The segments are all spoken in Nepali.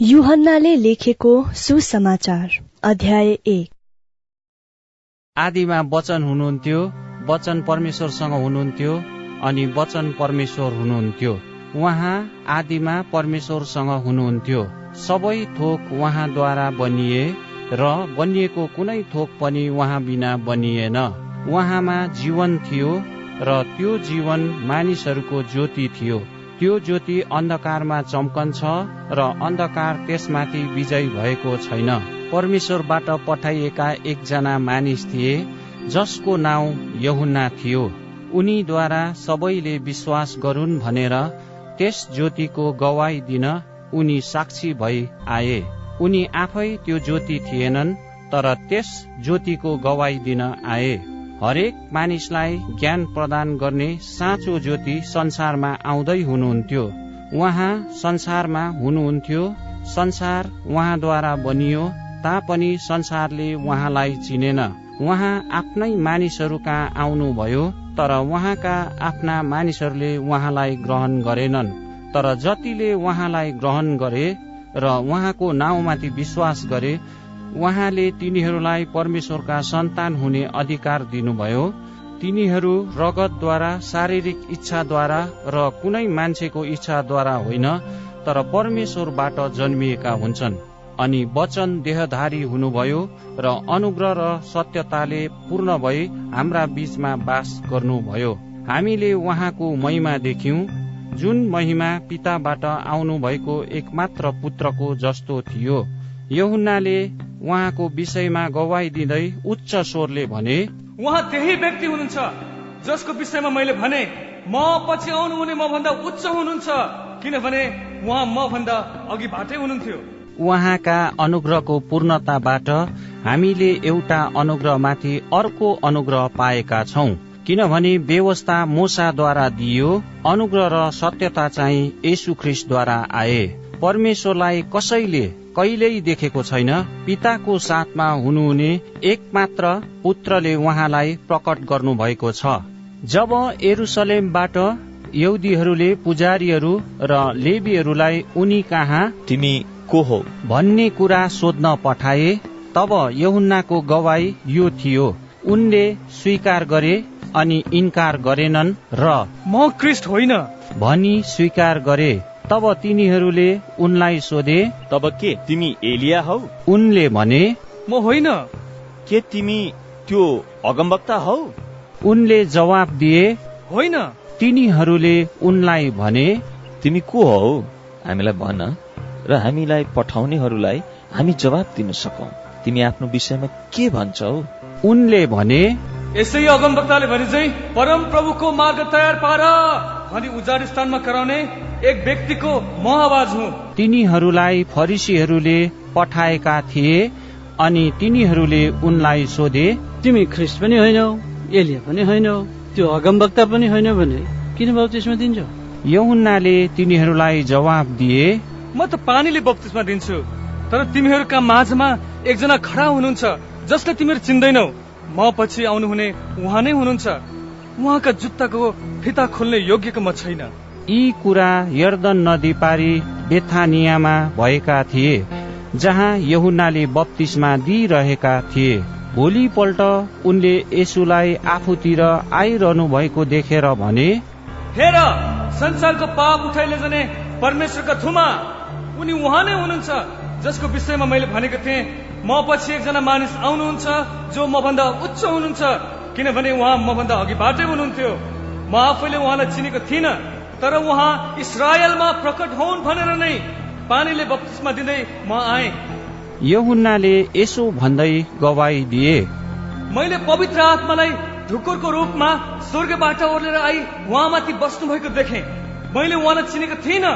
युहन्नाले लेखेको सुसमाचार अध्याय एक। आदिमा वचन हुनुहुन्थ्यो वचन परमेश्वरसँग हुनुहुन्थ्यो अनि वचन परमेश्वर हुनुहुन्थ्यो। उहाँ आदिमा परमेश्वरसँग हुनुहुन्थ्यो। सबै थोक उहाँद्वारा बनिए र बनिएको कुनै थोक पनि उहाँ बिना बनिएन। उहाँमा जीवन थियो र त्यो जीवन मानिसहरूको ज्योति थियो। त्यो ज्योति अन्धकारमा चम्कन्छ र अन्धकार त्यसमाथि विजय भएको छैन। परमेश्वरबाट पठाइएका एकजना मानिस थिए जसको नाउँ यहुन्ना थियो। उनीद्वारा सबैले विश्वास गरून् भनेर त्यस ज्योतिको गवाई दिन उनी साक्षी भई आए। उनी आफै त्यो ज्योति थिएनन् तर त्यस ज्योतिको गवाई दिन आए। हरेक मानिसलाई ज्ञान प्रदान गर्ने साँचो ज्योति संसारमा आउँदै हुनुहुन्थ्यो। उहाँ संसारमा हुनुहुन्थ्यो। संसार उहाँद्वारा बनियो तापनि संसारले उहाँलाई चिनेन। उहाँ आफ्नै मानिसहरू कहाँ आउनुभयो तर उहाँका आफ्ना मानिसहरूले उहाँलाई ग्रहण गरेनन्। तर जतिले उहाँलाई ग्रहण गरे र उहाँको नाउँमाथि विश्वास गरे उहाँले तिनीहरूलाई परमेश्वरका सन्तान हुने अधिकार दिनुभयो। तिनीहरू रगतद्वारा शारीरिक इच्छाद्वारा र कुनै मान्छेको इच्छाद्वारा होइन तर परमेश्वरबाट जन्मिएका हुन्छन्। अनि वचन देहधारी हुनुभयो र अनुग्रह र सत्यताले पूर्ण भई हाम्रा बीचमा बास गर्नुभयो। हामीले उहाँको महिमा देख्यौं। जुन महिमा पिताबाट आउनु भएको एकमात्र पुत्रको जस्तो थियो। यहुन्नाले उहाँको विषयमा गवाई दिँदै उच्च स्वरले भने उहाँ त्यही व्यक्ति हुनुहुन्छ जसको विषयमा मैले भने म पछि आउनुहुने म भन्दा उच्च हुनुहुन्छ। किनभने उहाँ म भन्दा अघिबाटै हुनुहुन्थ्यो। उहाँका अनुग्रहको पूर्णताबाट हामीले एउटा अनुग्रहमाथि अर्को अनुग्रह पाएका छौं। किनभने व्यवस्था मोसाद्वारा दिइयो अनुग्रह र सत्यता चाहिँ येशु ख्रिस्टद्वारा आए। परमेश्वरलाई कसैले कहिल्यै देखेको छैन। पिताको साथमा हुनुहुने एकमात्र पुत्रले उहाँलाई प्रकट गर्नु भएको छ। जब एरुसलेमबाट यौदीहरूले पुजारीहरू र लेबीहरूलाई उनी कहाँ? तिमी को हो? भन्ने कुरा सोध्न पठाए तब यहुन्नाको गवाई यो थियो। उनले स्वीकार गरे अनि इन्कार गरेनन् र म क्रिस्ट होइन। भनी स्वीकार गरे। तब तिनीहरूले उनलाई सोधे तब के? तिमी एलिया हौ? उनले भने म होइन। के तिमी त्यो अगमवक्ता हौ? उनले जवाब दिए होइन। तिनीहरूले उनलाई भने तिमी को हौ? हामीलाई भन र हामीलाई पठाउनेहरूलाई हामी जवाब दिन सकौं। तिमी आफ्नो विषयमा के भन्छौ? उनले भने यसै अगमवक्ताले भने चाहिँ परम प्रभुको मार्ग तयार पार। भनी उजाड स्थानमा कराउने एक व्यक्तिको म आवाज हुँ। तिनीहरूलाई फरिसीहरूले पठाएका थिए अनि तिनीहरूले उनलाई सोधे तिमी ख्रिस्ट पनि होइनौ एलिया पनि होइनौ त्यो अगमवक्ता पनि होइन भने किन बप्तिस्मा दिन्छौ? यहुन्नाले तिनीहरूलाई जवाब दिए म त पानीले बप्तिस्मा दिन्छु तर तिमीहरूका माझमा एकजना खडा हुनुहुन्छ जसले तिमीहरू चिन्दैनौ। म पछि आउनुहुने उहाँ नै हुनुहुन्छ। उहाँका जुत्ताको फिता खोल्ने योग्यको म छैन। यी कुरा यर्दन नदी पारी बेथानियामा भएका थिए जहाँ यहुनाले बत्तिसमा दिइरहेका थिए। भोलिपल्ट उनले यसुलाई आफूतिर आइरहनु भएको देखेर भने हेर संसारको पाप उठाइले जाने परमेश्वरका थुमा उनी उहाँ नै हुनुहुन्छ जसको विषयमा मैले भनेको थिएँ म पछि एकजना मानिस आउनुहुन्छ जो म भन्दा उच्च हुनुहुन्छ किनभने उहाँ म भन्दा अघिबाटै हुनुहुन्थ्यो। म आफैले उहाँलाई चिनेको थिइनँ तर उहाँ इसरायलमा प्रकट हुन् भनेर नै पानीले बत्तिसमा दिँदै म आए। यहुन्नाले यसो भन्दै गवाई दिए। मैले पवित्र आत्मालाई ढुकुरको रूपमा स्वर्गबाट ओर्लेर आई उहाँमाथि बस्नु भएको देखेँ। मैले उहाँलाई चिनेको थिइनँ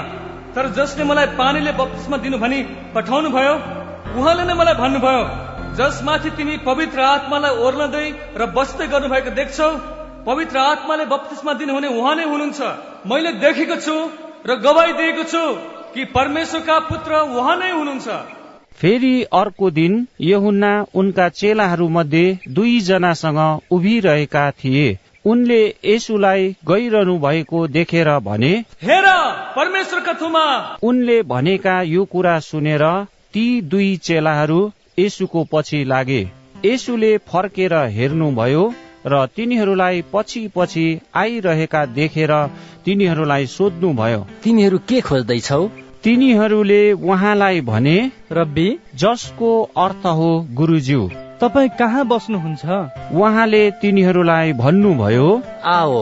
तर जसले मलाई पानीले बत्तिसमा दिनु भनी पठाउनु भयो उहाँले नै मलाई भन्नुभयो जसमाथि तिमी पवित्र आत्मालाई ओर्लदै र बस्दै गर्नुभएको देख्छौ पवित्र आत्माले बत्तिसमा दिनुहुने उहाँ नै हुनुहुन्छ। मैले देखेको छु र गवाई दिएको छु कि परमेश्वरका पुत्र उहाँ नै हुनुहुन्छ। फेरि अर्को दिन यहुन्ना उनका चेलाहरू मध्ये दुईजनासँग उभिरहेका थिए। उनले येशूलाई गइरहनु भएको देखेर भने हेर परमेश्वरका थुमा। उनले भनेका यो कुरा सुनेर ती दुई चेलाहरू येशूको पछि लागे। येशूले फर्केर हेर्नुभयो र तिनीहरूलाई पछि पछि आइरहेका देखेर तिनीहरूलाई सोध्नुभयो तिमीहरू के खोज्दैछौ? तिनीहरूले उहाँलाई भने रब्बी जसको अर्थ हो गुरुज्यू। तपाईँ कहाँ बस्नुहुन्छ? उहाँले तिनीहरूलाई भन्नुभयो आओ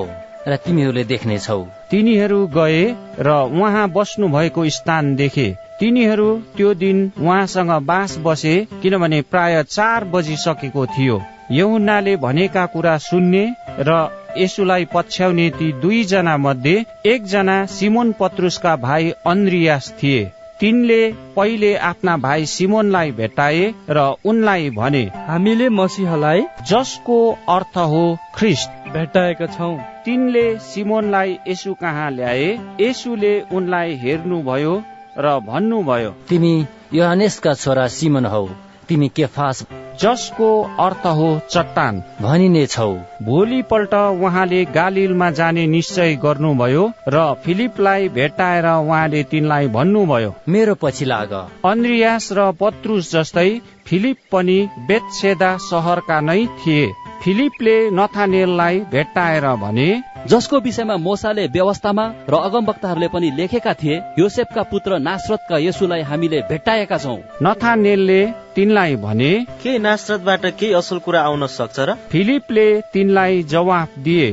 र तिमीहरूले देख्नेछौ। तिनीहरू गए र उहाँ बस्नु भएको स्थान देखे। तिनीहरू त्यो दिन उहाँसँग बाँस बसे किनभने प्राय चार बजिसकेको थियो। यहुन्नाले भनेका कुरा सुन्ने र यसुलाई पछ्याउने ती दुईजना मध्ये एकजना सिमोन पत्रुसका भाइ अन्द्रियास थिए। तिनले पहिले आफ्ना भाइ सिमोनलाई भेटाए र उनलाई भने हामीले मसिहलाई जसको अर्थ हो ख्रिस्ट। भेटाएका छौँ। तिनले सिमोनलाई यसु कहाँ ल्याए? यसुले उनलाई हेर्नुभयो र भन्नुभयो तिमी योहानेसका छोरा सिमन हौ। तिमी केफास जसको अर्थ हो चट्टान। भनिने छौ। भोलिपल्ट उहाँले गालिलमा जाने निश्चय गर्नुभयो र फिलिपलाई भेटाएर उहाँले तिनलाई भन्नुभयो। मेरो पछि लाग। अन्द्रियास र पत्रुस जस्तै फिलिप पनि बेतसेदा सहरका नै थिए। फिलिपले नथानेललाई भेट्टाएर भने जसको विषयमा मोसाले व्यवस्थामा र अगमवक्ताहरूले पनि लेखेका थिए योसेफका पुत्र नासरतका यसुलाई हामीले भेट्टाएका छौँ। नथानेलले तिनलाई भने के नासरतबाट केही असल कुरा आउन सक्छ र? फिलिपले तिनलाई जवाफ दिए।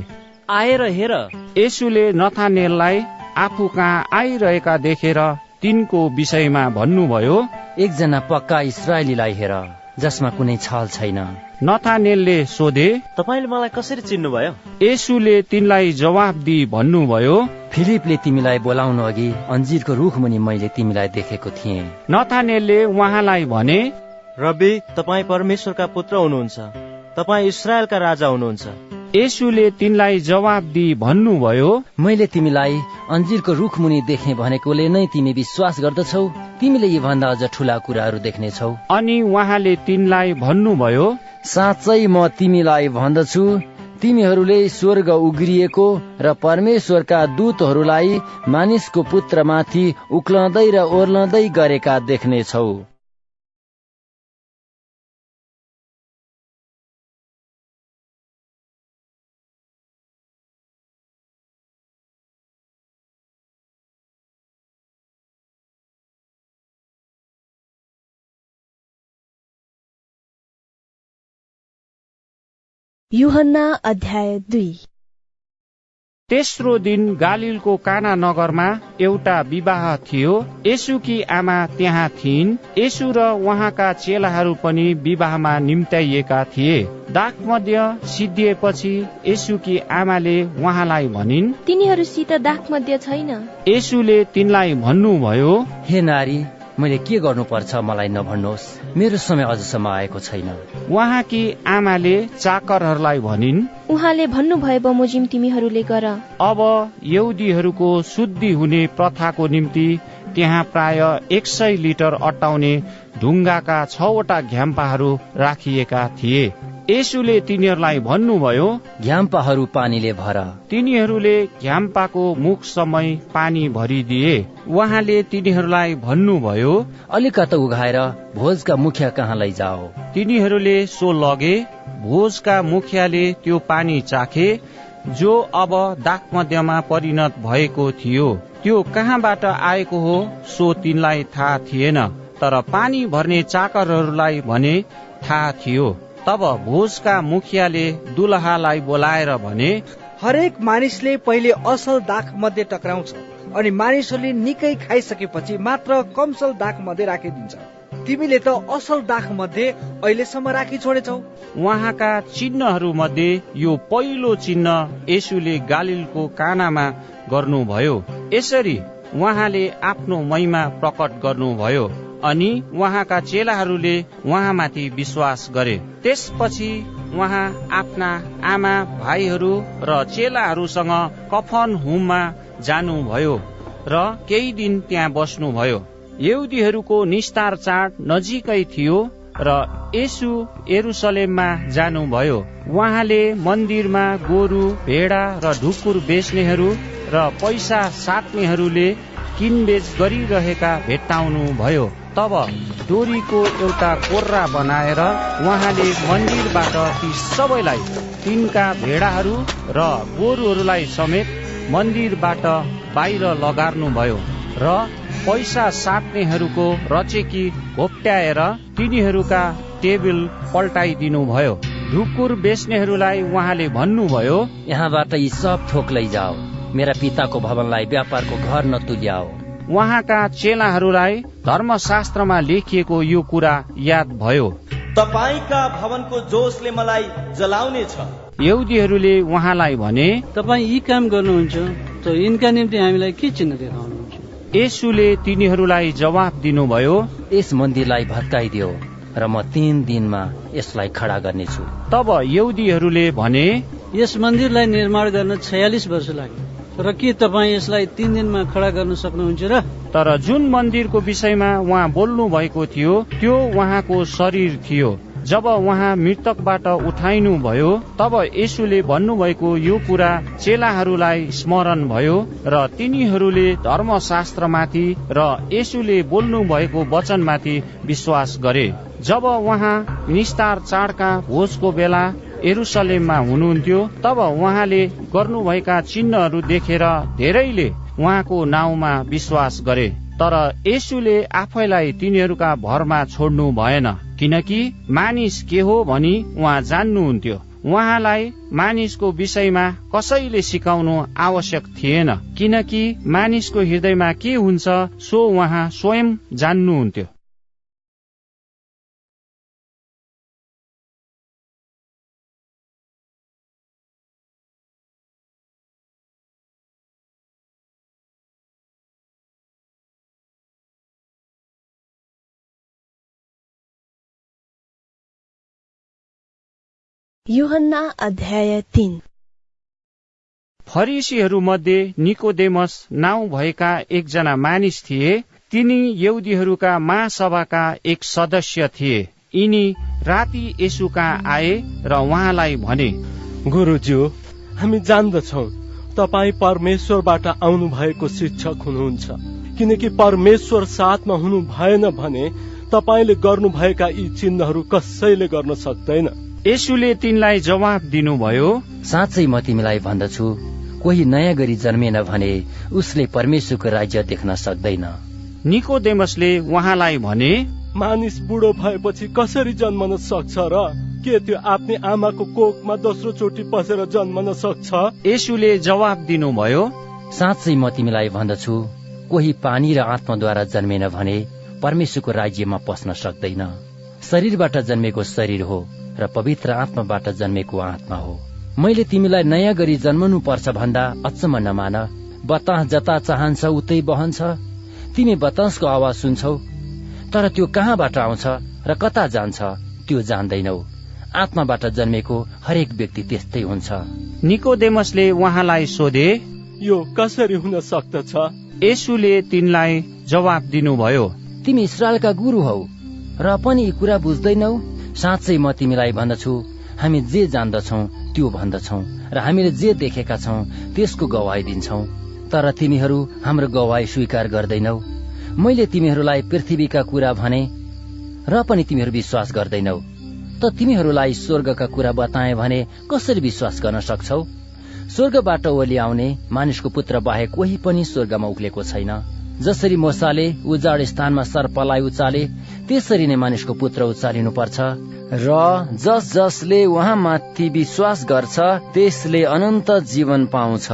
आएर हेर। यसुले नथानेललाई आफू कहाँ आइरहेका देखेर तिनको विषयमा भन्नुभयो एकजना पक्का इसरायलीलाई हेर जसमा कुनै छल छैन। नथानेलले सोधे तपाईँले मलाई कसरी चिन्नुभयो? यसुले तिनलाई जवाफ दिई भन्नुभयो फिलिपले तिमीलाई बोलाउनु अघि अन्जिरको रुख मुनि मैले तिमीलाई देखेको थिएँ। नथानेलले उहाँलाई भने रवि तपाईँ परमेश्वरका पुत्र हुनुहुन्छ। तपाईँ इसरायलका राजा हुनुहुन्छ। यसुले तिनलाई जवाब दिई भन्नुभयो मैले तिमीलाई अन्जिरको रुख मुनि देखे भनेकोले नै तिमी विश्वास गर्दछौ। तिमीले यी भन्दा अझ ठुला कुराहरू देख्नेछौ। अनि उहाँले तिनलाई भन्नुभयो साँच्चै म तिमीलाई भन्दछु। तिमीहरूले स्वर्ग उग्रिएको र परमेश्वरका दूतहरूलाई मानिसको पुत्रमाथि उक्लँदै र ओर्लँदै गरेका देख्नेछौ। युहन्ना अध्याय दुई। तेस्रो दिन गालिलको काना नगरमा एउटा विवाह थियो। यसुकी आमा त्यहाँ थिइन्। यसु र उहाँका चेलाहरू पनि विवाहमा निम्त्याइएका थिए। दागमध्य सिद्धिएपछि यसुकी आमाले उहाँलाई भनिन् तिनीहरूसित दागमध्य छैन। यसुले तिनलाई भन्नुभयो हे नारी मैले के गर्नुपर्छ मलाई नभन्नुहोस्। मेरो समय अझसम्म आएको छैन। उहाँकी आमाले चाकरहरूलाई भनिन् उहाँले भन्नुभयो बमोजिम तिमीहरूले गर। अब यहुदीहरूको शुद्धि हुने प्रथाको निम्ति त्यहाँ प्राय एक सय लिटर अटाउने ढुङ्गाका छवटा घ्याम्पाहरू राखिएका थिए। यसुले तिनीहरूलाई भन्नुभयो घ्याम्पाहरू पानीले भर। तिनीहरूले घ्याम्पाको मुख समय पानी भरिदिए। उहाँले तिनीहरूलाई भन्नुभयो अलिकत उघाएर भोजका मुखिया कहाँ लैजाओ। तिनीहरूले सो लगे भोजका मुखियाले त्यो पानी चाखे जो अब दागमध्यमा परिणत भएको थियो। त्यो कहाँबाट आएको हो सो तिनलाई थाहा थिएन। तर पानी भर्ने चाकरहरूलाई भने थाहा थियो। तब भोजका मुखियाले दुलहालाई बोलाएर भने हरेक मानिसले पहिले असल दाग मध्ये टक्राउँछ अनि मानिसहरूले निकै खाइसकेपछि मात्र कमसल दाग मध्ये राखिदिन्छ। तिमीले त असल दाग मध्ये अहिलेसम्म राखी छोडेछौ। उहाँका चिन्हहरू मध्ये यो पहिलो चिन्ह यसुले गालिलको कानामा गर्नुभयो। यसरी उहाँले आफ्नो महिमा प्रकट गर्नुभयो। अनि उहाँका चेलाहरूले उहाँमाथि विश्वास गरे। त्यसपछि उहाँ आफ्ना आमा भाइहरू र चेलाहरूसँग कफन हुममा जानुभयो र केही दिन त्यहाँ बस्नुभयो। यहुदीहरूको निस्तार चाड नजिकै थियो र यसु एरुसलेममा जानुभयो। उहाँले मन्दिरमा गोरु भेडा र ढुकुर बेच्नेहरू र पैसा साट्नेहरूले किनबेच गरिरहेका भेट्टाउनु भयो तब डोरीको एउटा कोर्रा बनाएर उहाँले मन्दिरबाट ती सबैलाई तिनका भेडाहरू र गोरुहरूलाई समेत मन्दिरबाट बाहिर लगार्नुभयो र पैसा साट्नेहरूको रचेकी घोप्ट्याएर तिनीहरूका टेबल पल्टाइदिनु भयो ढुकुर बेच्नेहरूलाई उहाँले भन्नुभयो यहाँबाट यी सब थोक लैजाओ। मेरा पिताको भवनलाई व्यापारको घर नतुल्याओ। उहाँका चेलाहरूलाई धर्मशास्त्रमा लेखिएको यो कुरा याद भयो। तपाईँका भवनको जोसले मलाई जलाउने छ। यहुदीहरूले उहाँलाई भने तपाईँ यी काम गर्नुहुन्छ त यिनका निम्ति हामीलाई के चिन्ह देखाउनुहुन्छ? यसुले तिनीहरूलाई जवाब दिनुभयो यस मन्दिरलाई भत्काइदियो र म तीन दिनमा यसलाई खडा गर्नेछु। तब यहुदीहरूले भने यस मन्दिरलाई निर्माण गर्न छयालिस वर्ष लाग्यो। र के तपाईँ यसलाई तिन दिनमा खडा गर्न सक्नुहुन्छ र? तर जुन मन्दिरको विषयमा उहाँ बोल्नु भएको थियो त्यो उहाँको शरीर थियो। जब उहाँ मृतकबाट उठाइनु भयो तब यसुले भन्नुभएको यो कुरा चेलाहरूलाई स्मरण भयो र तिनीहरूले धर्मशास्त्रमाथि र यसुले बोल्नु भएको वचनमाथि विश्वास गरे। जब उहाँ निस्तार चाडका भोजको बेला एरुसलेममा हुनुहुन्थ्यो तब उहाँले गर्नुभएका चिन्हहरू देखेर धेरैले उहाँको नाउँमा विश्वास गरे। तर यसुले आफैलाई तिनीहरूका भरमा छोड्नु भएन किनकि मानिस के हो भनी उहाँ जान्नुहुन्थ्यो। उहाँलाई मानिसको विषयमा कसैले सिकाउनु आवश्यक थिएन किनकि मानिसको हृदयमा के हुन्छ सो उहाँ स्वयं जान्नुहुन्थ्यो। युहन्ना अध्याय तीन। फरिसीहरू मध्ये निकोदेमस नाउँ भएका एकजना मानिस थिए। तिनी यहुदीहरूका महासभाका एक सदस्य थिए। यिनी राति यसुका आए र उहाँलाई भने गुरुज्यू हामी जान्दछौ। तपाईँ परमेश्वरबाट आउनु भएको शिक्षक हुनुहुन्छ। किनकि परमेश्वर साथमा हुनु भएन भने तपाईँले गर्नुभएका यी चिन्हहरू कसैले गर्न सक्दैन। यसुले तिनलाई जवाब दिनुभयो साँच्चै म तिमीलाई भन्दछु। कोही नयाँ गरी जन्मेन भने उसले परमेश्वरको राज्य देख्न सक्दैन। निकोदेमसले उहाँलाई भने मानिस बुढो भएपछि कसरी जन्मन सक्छ र के त्यो आफ्नै आमाको कोखमा दोस्रो चोटि पसेर जन्मन सक्छ? यसुले जवाब दिनुभयो साँच्चै म तिमीलाई भन्दछु। कोही पानी र आत्माद्वारा जन्मेन भने परमेश्वरको राज्यमा पस्न सक्दैन। शरीरबाट जन्मेको शरीर हो। र पवित्र आत्माबाट जन्मेको आत्मा हो। मैले तिमीलाई नयाँ गरी जन्मनु पर्छ भन्दा अचम्म नमान। बतास जता चाहन्छ उतै बहन्छ। तिमी बतासको आवाज सुन्छौ। तर त्यो कहाँबाट आउँछ र कता जान्छ त्यो जान्दैनौ। आत्माबाट जन्मेको हरेक व्यक्ति त्यस्तै हुन्छ। निकोदेमसले उहाँलाई सोधे यो कसरी हुन सक्दछ? यसुले तिनलाई जवाब दिनुभयो। तिमी इसरायलका गुरु हौ र पनि यी कुरा बुझ्दैनौ। साँच्चै म तिमीलाई भन्दछु। हामी जे जान्दछौ त्यो भन्दछौ। र हामीले जे देखेका छौं त्यसको गवाई दिन्छौ। तर तिमीहरू हाम्रो गवाई स्वीकार गर्दैनौ। मैले तिमीहरूलाई पृथ्वीका कुरा भने र पनि तिमीहरू विश्वास गर्दैनौ। त तिमीहरूलाई स्वर्गका कुरा बताए भने कसरी विश्वास गर्न सक्छौ? स्वर्गबाट ओली आउने मानिसको पुत्र बाहेक कोही पनि स्वर्गमा उक्लेको छैन। जसरी मोसाले उजाड स्थानमा सर्पलाई उचाले त्यसरी नै मानिसको पुत्र उचालिनु पर्छ र जस जसले उहाँ माथि विश्वास गर्छ त्यसले अनन्त जीवन पाउँछ।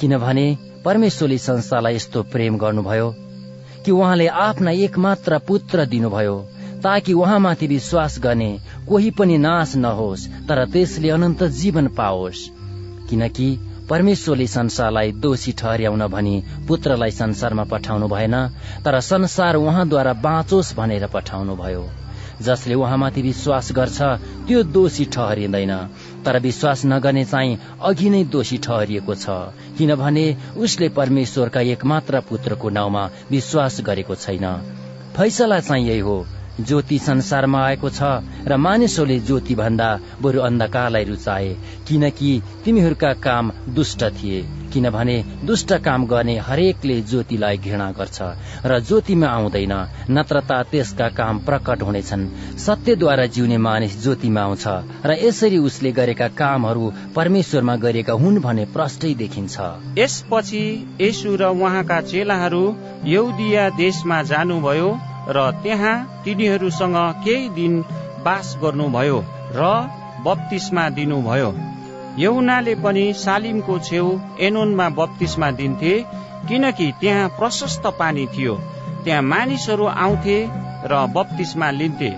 किनभने परमेश्वरले संसारलाई यस्तो प्रेम गर्नुभयो कि उहाँले आफ्ना एकमात्र पुत्र दिनुभयो ताकि उहाँमाथि विश्वास गर्ने कोही पनि नाश नहोस् तर त्यसले अनन्त जीवन पाओस्। किनकि परमेश्वरले संसारलाई दोषी ठहर्याउन भनी पुत्रलाई संसारमा पठाउनु भएन तर संसार उहाँद्वारा बाँचोस् भनेर पठाउनु भयो। जसले उहाँमाथि विश्वास गर्छ त्यो दोषी ठहरिँदैन। तर विश्वास नगर्ने चाहिँ अघि नै दोषी ठहरिएको छ किनभने उसले परमेश्वरका एकमात्र पुत्रको नाउँमा विश्वास गरेको छैन। फैसला चाहिँ यही हो ज्योति संसारमा आएको छ र मानिसहरूले ज्योति भन्दा बरु अन्धकारलाई रुचाए किनकि तिमीहरूका काम दुष्ट थिए। किनभने दुष्ट काम गर्ने हरेकले ज्योतिलाई घृणा गर्छ र ज्योतिमा आउँदैन नत्र त त्यसका काम प्रकट हुनेछन्। सत्यद्वारा जिउने मानिस ज्योतिमा आउँछ र यसरी उसले गरेका कामहरू परमेश्वरमा गरेका हुन् भने प्रष्टै देखिन्छ। यसपछि येशू र उहाँका चेलाहरू यौदिया देशमा जानुभयो र त्यहाँ तिनीहरूसँग केही दिन बास गर्नुभयो र बत्तिसमा दिनुभयो। यहुनाले पनि सालिमको छेउ एनोनमा बत्तिसमा दिन्थे किनकि त्यहाँ प्रशस्त पानी थियो। त्यहाँ मानिसहरू आउँथे र बत्तिसमा लिन्थे।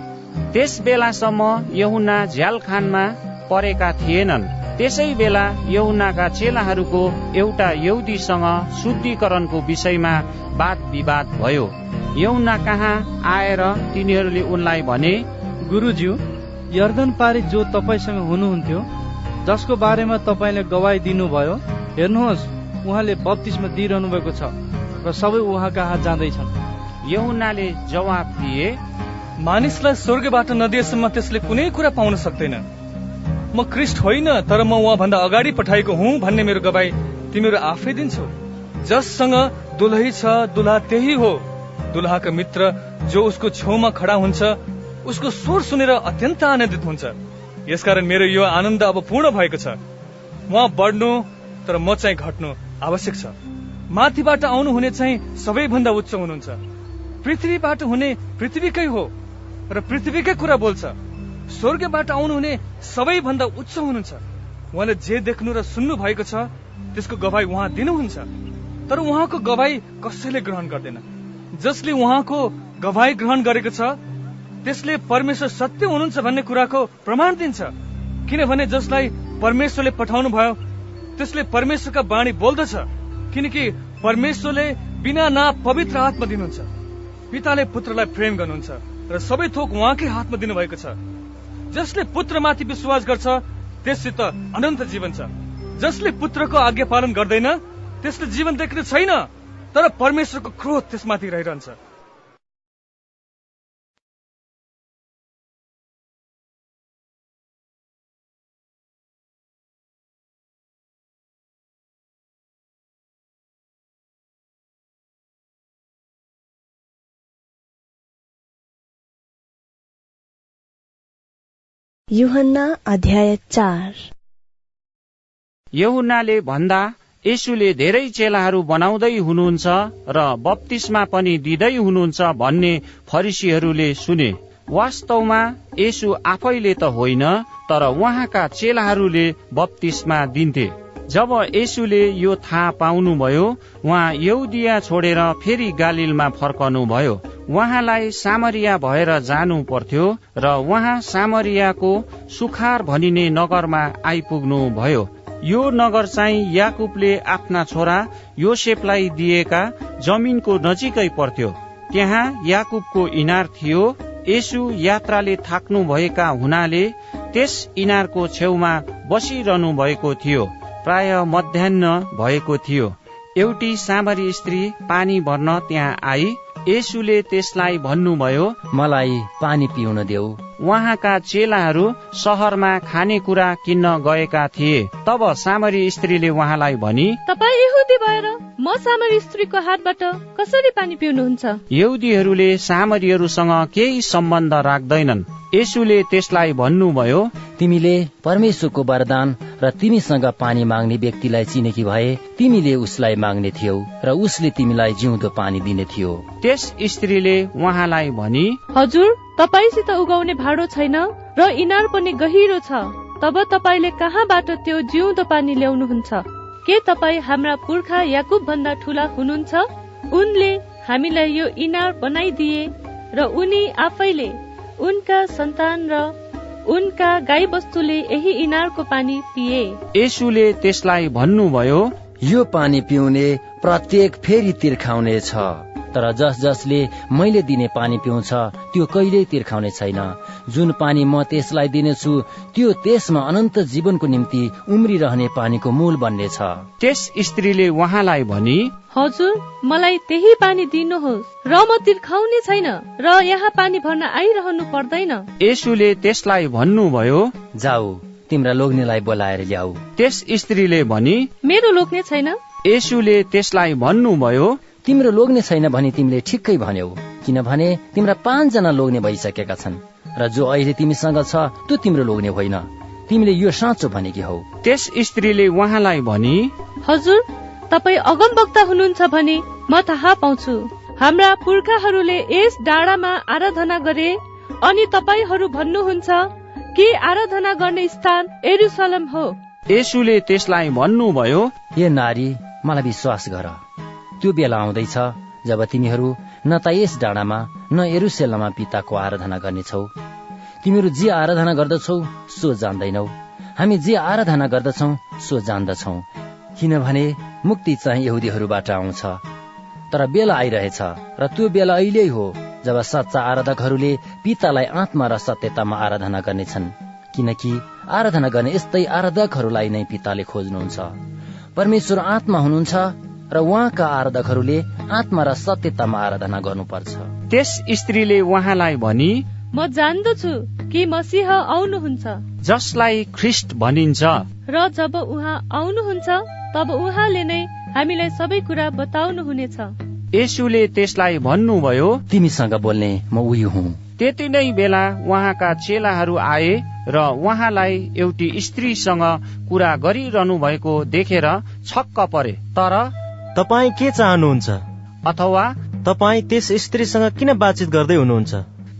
त्यस बेलासम्म यहुना झ्यालखानमा परेका थिएनन्। त्यसै बेला यहुनाका चेलाहरूको एउटा यौदीसँग शुद्धिकरणको विषयमा वाद विवाद भयो। यहुना कहाँ आएर तिनीहरूले उनलाई भने गुरुज्यू यर्दन पारी जो तपाईँसँग हुनुहुन्थ्यो जसको बारेमा तपाईँले गवाई दिनुभयो हेर्नुहोस् उहाँले बत्तिसमा दिइरहनु भएको छ र सबै उहाँ कहाँ जाँदैछन्। यहुनाले जवाब दिए मानिसलाई स्वर्गबाट नदिएसम्म त्यसले कुनै कुरा पाउन सक्दैन। म क्रिस्ट होइन तर म उहाँभन्दा अगाडि पठाएको हुँ भन्ने मेरो गवाई तिमीहरू आफै दिन्छौ। जससँग दुलही छ दुलहा त्यही हो। दुलहाका मित्र जो उसको छेउमा खडा हुन्छ उसको स्वर सुनेर अत्यन्त आनन्दित हुन्छ। यसकारण मेरो यो आनन्द अब पूर्ण भएको छ। उहाँ बढ्नु तर म चाहिँ घट्नु आवश्यक छ। माथिबाट आउनु हुने चाहिँ सबैभन्दा उच्च हुनुहुन्छ। पृथ्वीबाट हुने पृथ्वीकै हो र पृथ्वीकै कुरा बोल्छ। स्वर्गबाट आउनुहुने सबैभन्दा उच्च हुनुहुन्छ। उहाँले जे देख्नु र सुन्नु भएको छ त्यसको गवाई उहाँ दिनुहुन्छ। तर उहाँको गवाई कसैले ग्रहण गर्दैन। जसले उहाँको गवाई ग्रहण गरेको छ त्यसले परमेश्वर सत्य हुनुहुन्छ भन्ने कुराको प्रमाण दिन्छ। किनभने जसलाई परमेश्वरले पठाउनु भयो त्यसले परमेश्वरका बाणी बोल्दछ। किनकि परमेश्वरले बिना ना पवित्र आत्मा दिनुहुन्छ। पिताले पुत्रलाई प्रेम गर्नुहुन्छ र सबै थोक उहाँकै हातमा दिनुभएको छ। जसले पुत्रमाथि विश्वास गर्छ त्यससित अनन्त जीवन छ। जसले पुत्रको आज्ञा पालन गर्दैन त्यसले जीवन देख्ने छैन तर परमेश्वरको क्रोध त्यसमाथि रहिरहन्छ। युहन्ना अध्याय चार। यहुनाले भन्दा यसुले धेरै चेलाहरू बनाउँदै हुनुहुन्छ र बत्तिसमा पनि दिँदै हुनुहुन्छ भन्ने फरिसीहरूले सुने। वास्तवमा यसु आफैले त होइन तर उहाँका चेलाहरूले बत्तिसमा दिन्थे। जब यसुले यो थाहा पाउनुभयो उहाँ यौदिया छोडेर फेरि गालिलमा फर्कनु भयो उहाँलाई सामरिया भएर जानु पर्थ्यो र उहाँ सामरियाको सुखार भनिने नगरमा आइपुग्नु भयो यो नगर चाहिँ याकुबले आफ्ना छोरा योसेफलाई दिएका जमिनको नजिकै पर्थ्यो। त्यहाँ याकुबको इनार थियो। यसु यात्राले थाक्नु भएका हुनाले त्यस इनारको छेउमा बसिरहनु भएको थियो। प्राय मध्याह भएको थियो। एउटी सामरी स्त्री पानी भर्न त्यहाँ आई। यसुले त्यसलाई भन्नुभयो मलाई पानी पिउन देऊ। उहाँका चेलाहरू सहरमा खानेकुरा किन्न गएका थिए। तब सामरी स्त्रीले उहाँलाई भनी तपाईँ यहुदी भएर म सामरी स्त्रीको हातबाट कसरी पानी पिउनुहुन्छ? यहुदीहरूले सामरीहरूसँग केही सम्बन्ध राख्दैनन्। यसुले त्यसलाई भन्नुभयो तिमीले परमेश्वरको वरदान र तिमीसँग पानी माग्ने व्यक्तिलाई चिनेकी भए तिमीले उसलाई माग्ने थियौ र उसले तिमीलाई जिउँदो पानी दिने थियो। त्यस स्त्रीले उहाँलाई भनी हजुर तपाईँसित उगाउने भाँडो छैन र इनार पनि गहिरो छ। तब तपाईँले कहाँबाट त्यो जिउँदो पानी ल्याउनुहुन्छ? के तपाईँ हाम्रा पुर्खा याकुब भन्दा ठुला हुनुहुन्छ? उनले हामीलाई यो इनार बनाइदिए र उनी आफैले उनका सन्तान र उनका गाई बस्तुले यही इनारको पानी पिए। यसुले त्यसलाई भन्नुभयो यो पानी पिउने प्रत्येक फेरि तिर्खाउने छ तर जस जसले मैले दिने पानी पिउँछ त्यो कहिल्यै तिर्खाउने छैन। जुन पानी म त्यसलाई दिनेछु त्यो त्यसमा अनन्त जीवनको निम्ति उम्रिरहने पानीको मूल बन्नेछ। त्यस स्त्रीले उहाँलाई भनी हजुर मलाई त्यही पानी दिनुहोस्। र म तिर्खाउने छैन र यहाँ पानी भर्न आइरहनु पर्दैन। यसुले त्यसलाई भन्नुभयो जाऊ तिम्रा लोग्नेलाई बोलाएर ल्याऊ। त्यस स्त्रीले भनी मेरो लोग्ने छैन। यसुले त्यसलाई भन्नुभयो तिम्रो लोग्ने छैन भने तिमीले ठिक्कै भन्यौ। किनभने तिम्रा पाँचजना लोग्ने भइसकेका छन्। र जो अहिले तिमीसँग छ त्यो तिम्रो लोग्ने होइन। तिमीले यो साँचो भनेकी हौ। त्यस स्त्रीले उहाँलाई भनी हजुर तपाईँ अगमवक्ता हुनुहुन्छ भने म थाहा पाउँछु। हाम्रा पुर्खाहरूले यस डाँडामा आराधना गरे अनि तपाईँहरू भन्नुहुन्छ कि आराधना गर्ने स्थान एरुसलम हो। यसुले त्यसलाई भन्नुभयो ए नारी मलाई विश्वास गर। त्यो बेला आउँदैछ जब तिमीहरू न त यस डाँडामा न एरुसेलमा पिताको आराधना गर्नेछौ। तिमीहरू जे आराधना गर्दछौ सो जान्दैनौ। हामी जे आराधना गर्दछौ सो जान्दछौ। किनभने मुक्ति चाहिँ यहुदीहरूबाट आउँछ। तर बेला आइरहेछ र त्यो बेला अहिले हो जब सच्चा आराधकहरूले पितालाई आत्मा र सत्यतामा आराधना गर्नेछन्। किनकि आराधना गर्ने यस्तै आराधकहरूलाई नै पिताले खोज्नुहुन्छ। परमेश्वर आत्मा हुनुहुन्छ र उहाँका आराधकहरूले आत्मा र सत्यतामा आराधना गर्नुपर्छ। त्यस स्त्रीले उहाँलाई भनी म जान्दछु कि मसिह आउनुहुन्छ। जसलाई ख्रिस्ट भनिन्छ। र जब उहाँ आउनुहुन्छ तब उहाँले नै हामीलाई सबै कुरा बताउनु हुनेछ यसुले त्यसलाई भन्नुभयो तिमीसँग बोल्ने म उही हुँ। त्यति नै बेला उहाँका चेलाहरू आए र उहाँलाई एउटी स्त्रीसँग कुरा गरिरहनु भएको देखेर छक्क परे। तर तपाईँ के चाहनुहुन्छ? अथवा तपाईँ त्यस स्त्रीसँग किन बातचित गर्दै हुनुहुन्छ?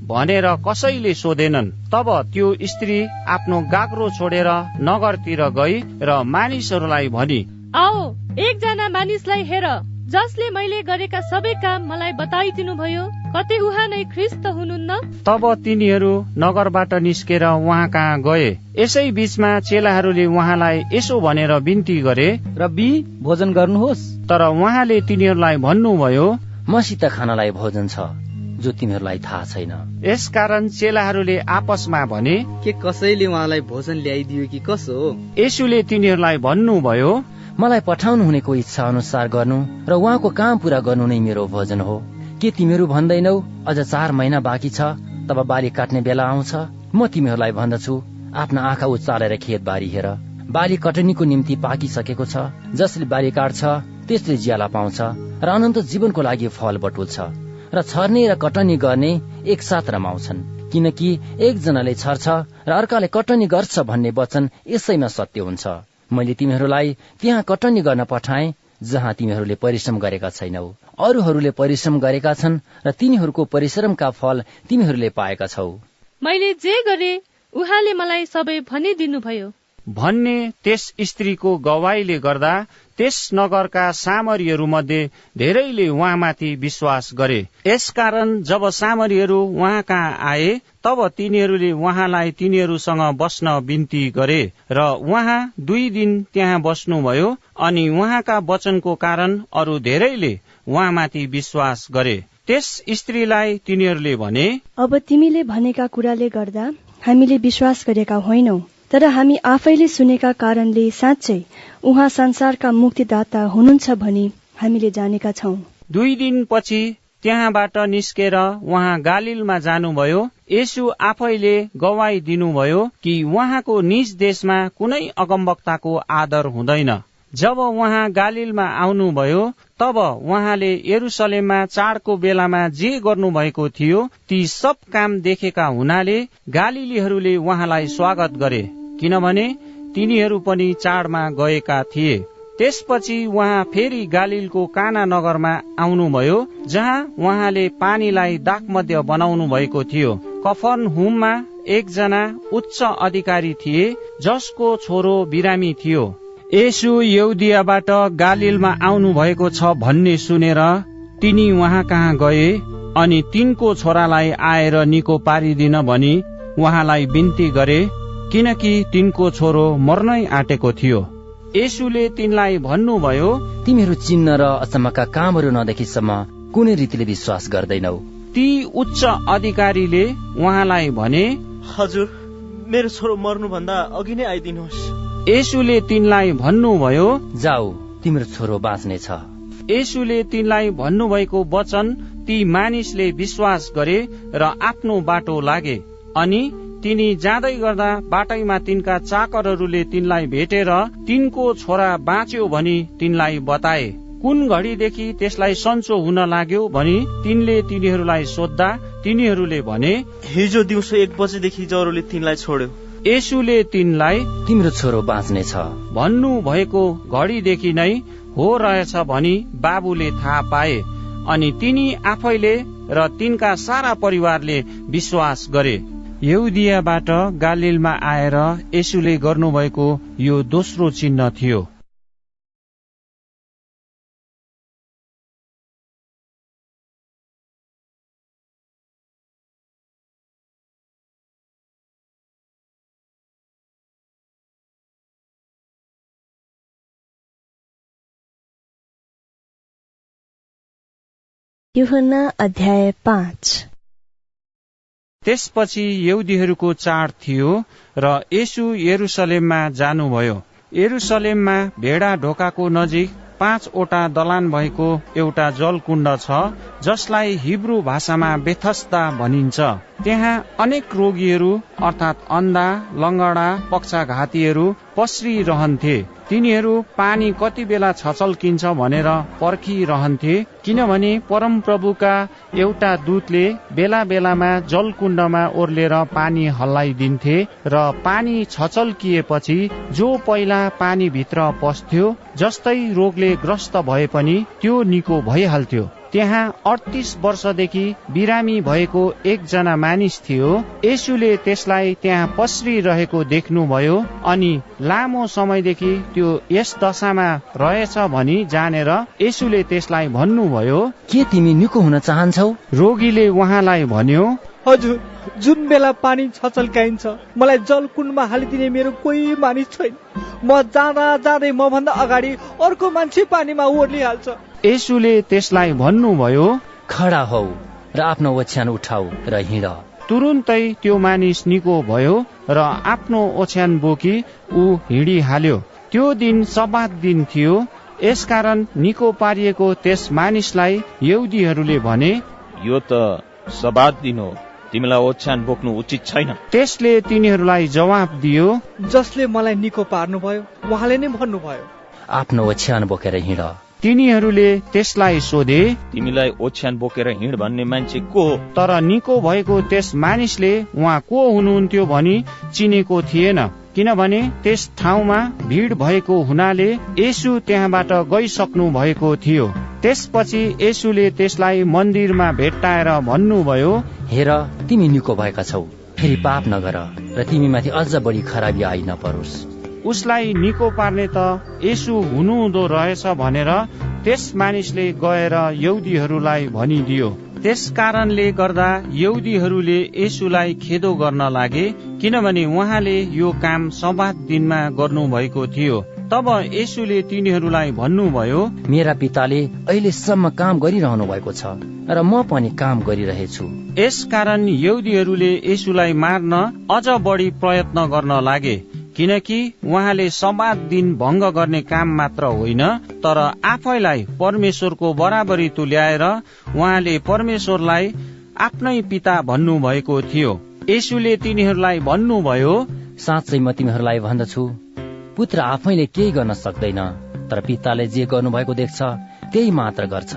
भनेर कसैले सोधेनन् तब त्यो स्त्री आफ्नो गाग्रो छोडेर नगरतिर गई र मानिसहरूलाई भनी आओ एकजना मानिसलाई हेर। जसले मैले गरेका सबै काम मलाई बताइदिनु भयो कतै उहाँ नै ख्रिस्त हुनुहुन्न? तब तिनीहरू नगरबाट निस्केर उहाँ कहाँ गए? यसै बीचमा चेलाहरूले उहाँलाई यसो भनेर बिन्ती गरे रब्बी भोजन गर्नुहोस्। तर उहाँले तिनीहरूलाई भन्नुभयो मसित खानलाई भोजन छ जो तिमीहरूलाई थाहा छैन। यसकारण चेलाहरूले आपसमा भने के कसैले उहाँलाई भोजन ल्याइदियो कि कसो हो? यसुले तिनीहरूलाई भन्नुभयो मलाई पठाउनु हुनेको इच्छा अनुसार गर्नु र उहाँको काम पूरा गर्नु नै मेरो भोजन हो। के तिमीहरू भन्दैनौ अझ चार महिना बाँकी छ तब बाली काट्ने बेला आउँछ। म तिमीहरूलाई भन्दछु आफ्ना आँखा उचालेर खेत बारी हेर। बाली कटनीको निम्ति पाकिसकेको छ जसले बाली काट्छ त्यसले ज्याला पाउँछ र अनन्त जीवनको लागि फल बटुल्छ र छर्ने र कटनी गर्ने एकसाथ रमाउँछन्। किनकि एकजनाले छर्छ र अर्काले कटनी गर्छ भन्ने वचन यसैमा सत्य हुन्छ। मैले तिमीहरूलाई त्यहाँ कटनी गर्न पठाएँ जहाँ तिमीहरूले परिश्रम गरेका छैनौ। अरूहरूले परिश्रम गरेका छन् र तिनीहरूको परिश्रमका फल तिमीहरूले पाएका छौ। मैले जे गरे उहाँले मलाई सबै भनिदिनु भयो भन्ने त्यस स्त्रीको गवाईले गर्दा त्यस नगरका सामरीहरू मध्ये धेरैले उहाँमाथि विश्वास गरे। यसकारण जब सामरीहरू उहाँ कहाँ आए तब तिनीहरूले उहाँलाई तिनीहरूसँग बस्न बिन्ती गरे र उहाँ दुई दिन त्यहाँ बस्नुभयो अनि उहाँका वचनको कारण अरू धेरैले उहाँमाथि विश्वास गरे। त्यस स्त्रीलाई तिनीहरूले भने अब तिमीले भनेका कुराले गर्दा हामीले विश्वास गरेका होइनौ। तर हामी आफैले सुनेका कारणले साँच्चै उहाँ संसारका मुक्तिदाता हुनुहुन्छ भनी हामीले जानेका छौं। दुई दिनपछि त्यहाँबाट निस्केर उहाँ गालिलमा जानुभयो यसु आफैले गवाई दिनुभयो कि उहाँको निज देशमा कुनै अगमवक्ताको आदर हुँदैन। जब उहाँ गालिलमा आउनुभयो तब उहाँले यरुसलेममा चाडको बेलामा जे गर्नुभएको थियो ती सब काम देखेका हुनाले गालिलीहरूले उहाँलाई स्वागत गरे। किनभने तिनीहरू पनि चाडमा गएका थिए। त्यसपछि उहाँ फेरि गालिलको काना नगरमा आउनुभयो जहाँ उहाँले पानीलाई दागमध्य बनाउनु भएको थियो। कफन हुममा एकजना उच्च अधिकारी थिए जसको छोरो बिरामी थियो। यसु यौदियाबाट गालिलमा आउनु भएको छ भन्ने सुनेर तिनी उहाँ कहाँ गए अनि तिनको छोरालाई आएर निको पारिदिन भनी उहाँलाई बिन्ती गरे। किनकि तिनको छोरो मर्नै आँटेको थियो। यसुले तिनलाई भन्नुभयो तिमीहरू चिन्ह र अचम्मका कामहरू नदेखिसम्म कुनै रीतिले विश्वास गर्दैनौ। ती उच्च अधिकारीले उहाँलाई भने हजुर मेरो छोरो मर्नुभन्दा अघि नै आइदिनुहोस्। यसुले तिनलाई भन्नुभयो जाऊ तिम्रो छोरो बाँच्नेछ यसुले तिनलाई भन्नुभएको वचन ती मानिसले विश्वास गरे र आफ्नो बाटो लागे अनि तिनी जाँदै गर्दा बाटैमा तिनका चाकरहरूले तिनलाई भेटेर तिनको छोरा बाँच्यो भनी तिनलाई बताए। कुन घडीदेखि त्यसलाई सन्चो हुन लाग्यो भनी तिनले तिनीहरूलाई सोद्धा तिनीहरूले भने हिजो दिउँसो एक बजेदेखि ज्वरोले तिनलाई छोड्यो। यसुले तिनलाई तिम्रो छोरो बाँच्नेछ। भन्नु भएको घडीदेखि नै हो रहेछ भनी बाबुले थाहा पाए। अनि तिनी आफैले र तिनका सारा परिवारले विश्वास गरे। यहुदियाबाट गालिलमा आएर यसुले गर्नुभएको यो दोस्रो चिन्ह थियो। युहन्ना अध्याय पाँच। त्यसपछि यहुदीहरूको चाड थियो र यसु यरुसलेममा जानुभयो। यरुसलेममा भेडा ढोकाको नजिक पाँचवटा दलान भएको एउटा जलकुण्ड छ जसलाई हिब्रू भाषामा बेथस्ता भनिन्छ। त्यहाँ अनेक रोगीहरू अर्थात् अन्धा लङ्गडा पक्षाघातीहरू पस्रिरहन्थे। तिनीहरू पानी कति बेला छचल्किन्छ भनेर पर्खिरहन्थे किनभने परमप्रभुका एउटा दूतले बेला बेलामा जलकुण्डमा ओर्लेर पानी हल्लाइदिन्थे र पानी छचल्किएपछि जो पहिला पानीभित्र पस्थ्यो जस्तै रोगले ग्रस्त भए पनि त्यो निको भइहाल्थ्यो। त्यहाँ अडतिस वर्षदेखि बिरामी भएको एकजना मानिस थियो। यसुले त्यसलाई त्यहाँ पस्रिरहेको देख्नुभयो अनि लामो समयदेखि त्यो यस दशामा रहेछ भनी जानेर यसुले त्यसलाई भन्नुभयो के तिमी निको हुन चाहन्छौ? रोगीले उहाँलाई भन्यो हजुर जुन बेला पानी छचल्काइन्छ मलाई जलकुण्डमा हालिदिने मेरो कोही मानिस छैन। म जाँदा जाँदै म भन्दा अगाडि अर्को मान्छे पानीमा ओर्लिहाल्छ। यसुले त्यसलाई भन्नुभयो खडा हौ र आफ्नो ओछ्यान उठाऊ र हिँड। तुरुन्तै त्यो मानिस निको भयो र आफ्नो ओछ्यान बोकी ऊ हिँडिहाल्यो। त्यो दिन सबात दिन थियो। यसकारण निको पारिएको त्यस मानिसलाई यौदीहरूले भने यो त सबात दिन हो। तिमीलाई ओछ्यान बोक्नु उचित छैन। त्यसले तिनीहरूलाई जवाब दियो जसले मलाई निको पार्नुभयो उहाँले नै भन्नुभयो। आफ्नो ओछ्यान बोकेर हिँड। तिनीहरूले त्यसलाई सोधे तिमीलाई ओछ्यान बोकेर हिँड भन्ने मान्छे को हो? तर निको भएको त्यस मानिसले उहाँ को हुनुहुन्थ्यो भनी चिनेको थिएन किनभने त्यस ठाउँमा भिड भएको हुनाले यसु त्यहाँबाट गइसक्नु भएको थियो। त्यसपछि यसुले त्यसलाई मन्दिरमा भेट्टाएर भन्नुभयो हेर तिमी निको भएका छौ। फेरि पाप नगर र तिमी माथि अझ बढी खराबी आइ नपरोस्। उसलाई निको पार्ने त यसु हुनुहुँदो रहेछ भनेर त्यस मानिसले गएर यौदीहरूलाई भनिदियो। त्यस कारणले गर्दा यौदीहरूले यसुलाई खेदो गर्न लागे किनभने उहाँले यो काम सबात दिनमा गर्नु भएको थियो। तब यसुले तिनीहरूलाई भन्नुभयो मेरा पिताले अहिलेसम्म काम गरिरहनु भएको छ र म पनि काम गरिरहेछु। यस कारण यौदीहरूले यसुलाई मार्न अझ बढी प्रयत्न गर्न लागे। किनकि उहाँले सबात दिन भङ्ग गर्ने काम मात्र होइन तर आफैलाई परमेश्वरको बराबरी तुल्याएर उहाँले परमेश्वरलाई आफ्नै पिता भन्नु भएको थियो। यसुले तिनीहरूलाई भन्नुभयो साँच्चै म तिमीहरूलाई भन्दछु। पुत्र आफैले केही गर्न सक्दैन तर पिताले जे गर्नुभएको देख्छ त्यही मात्र गर्छ।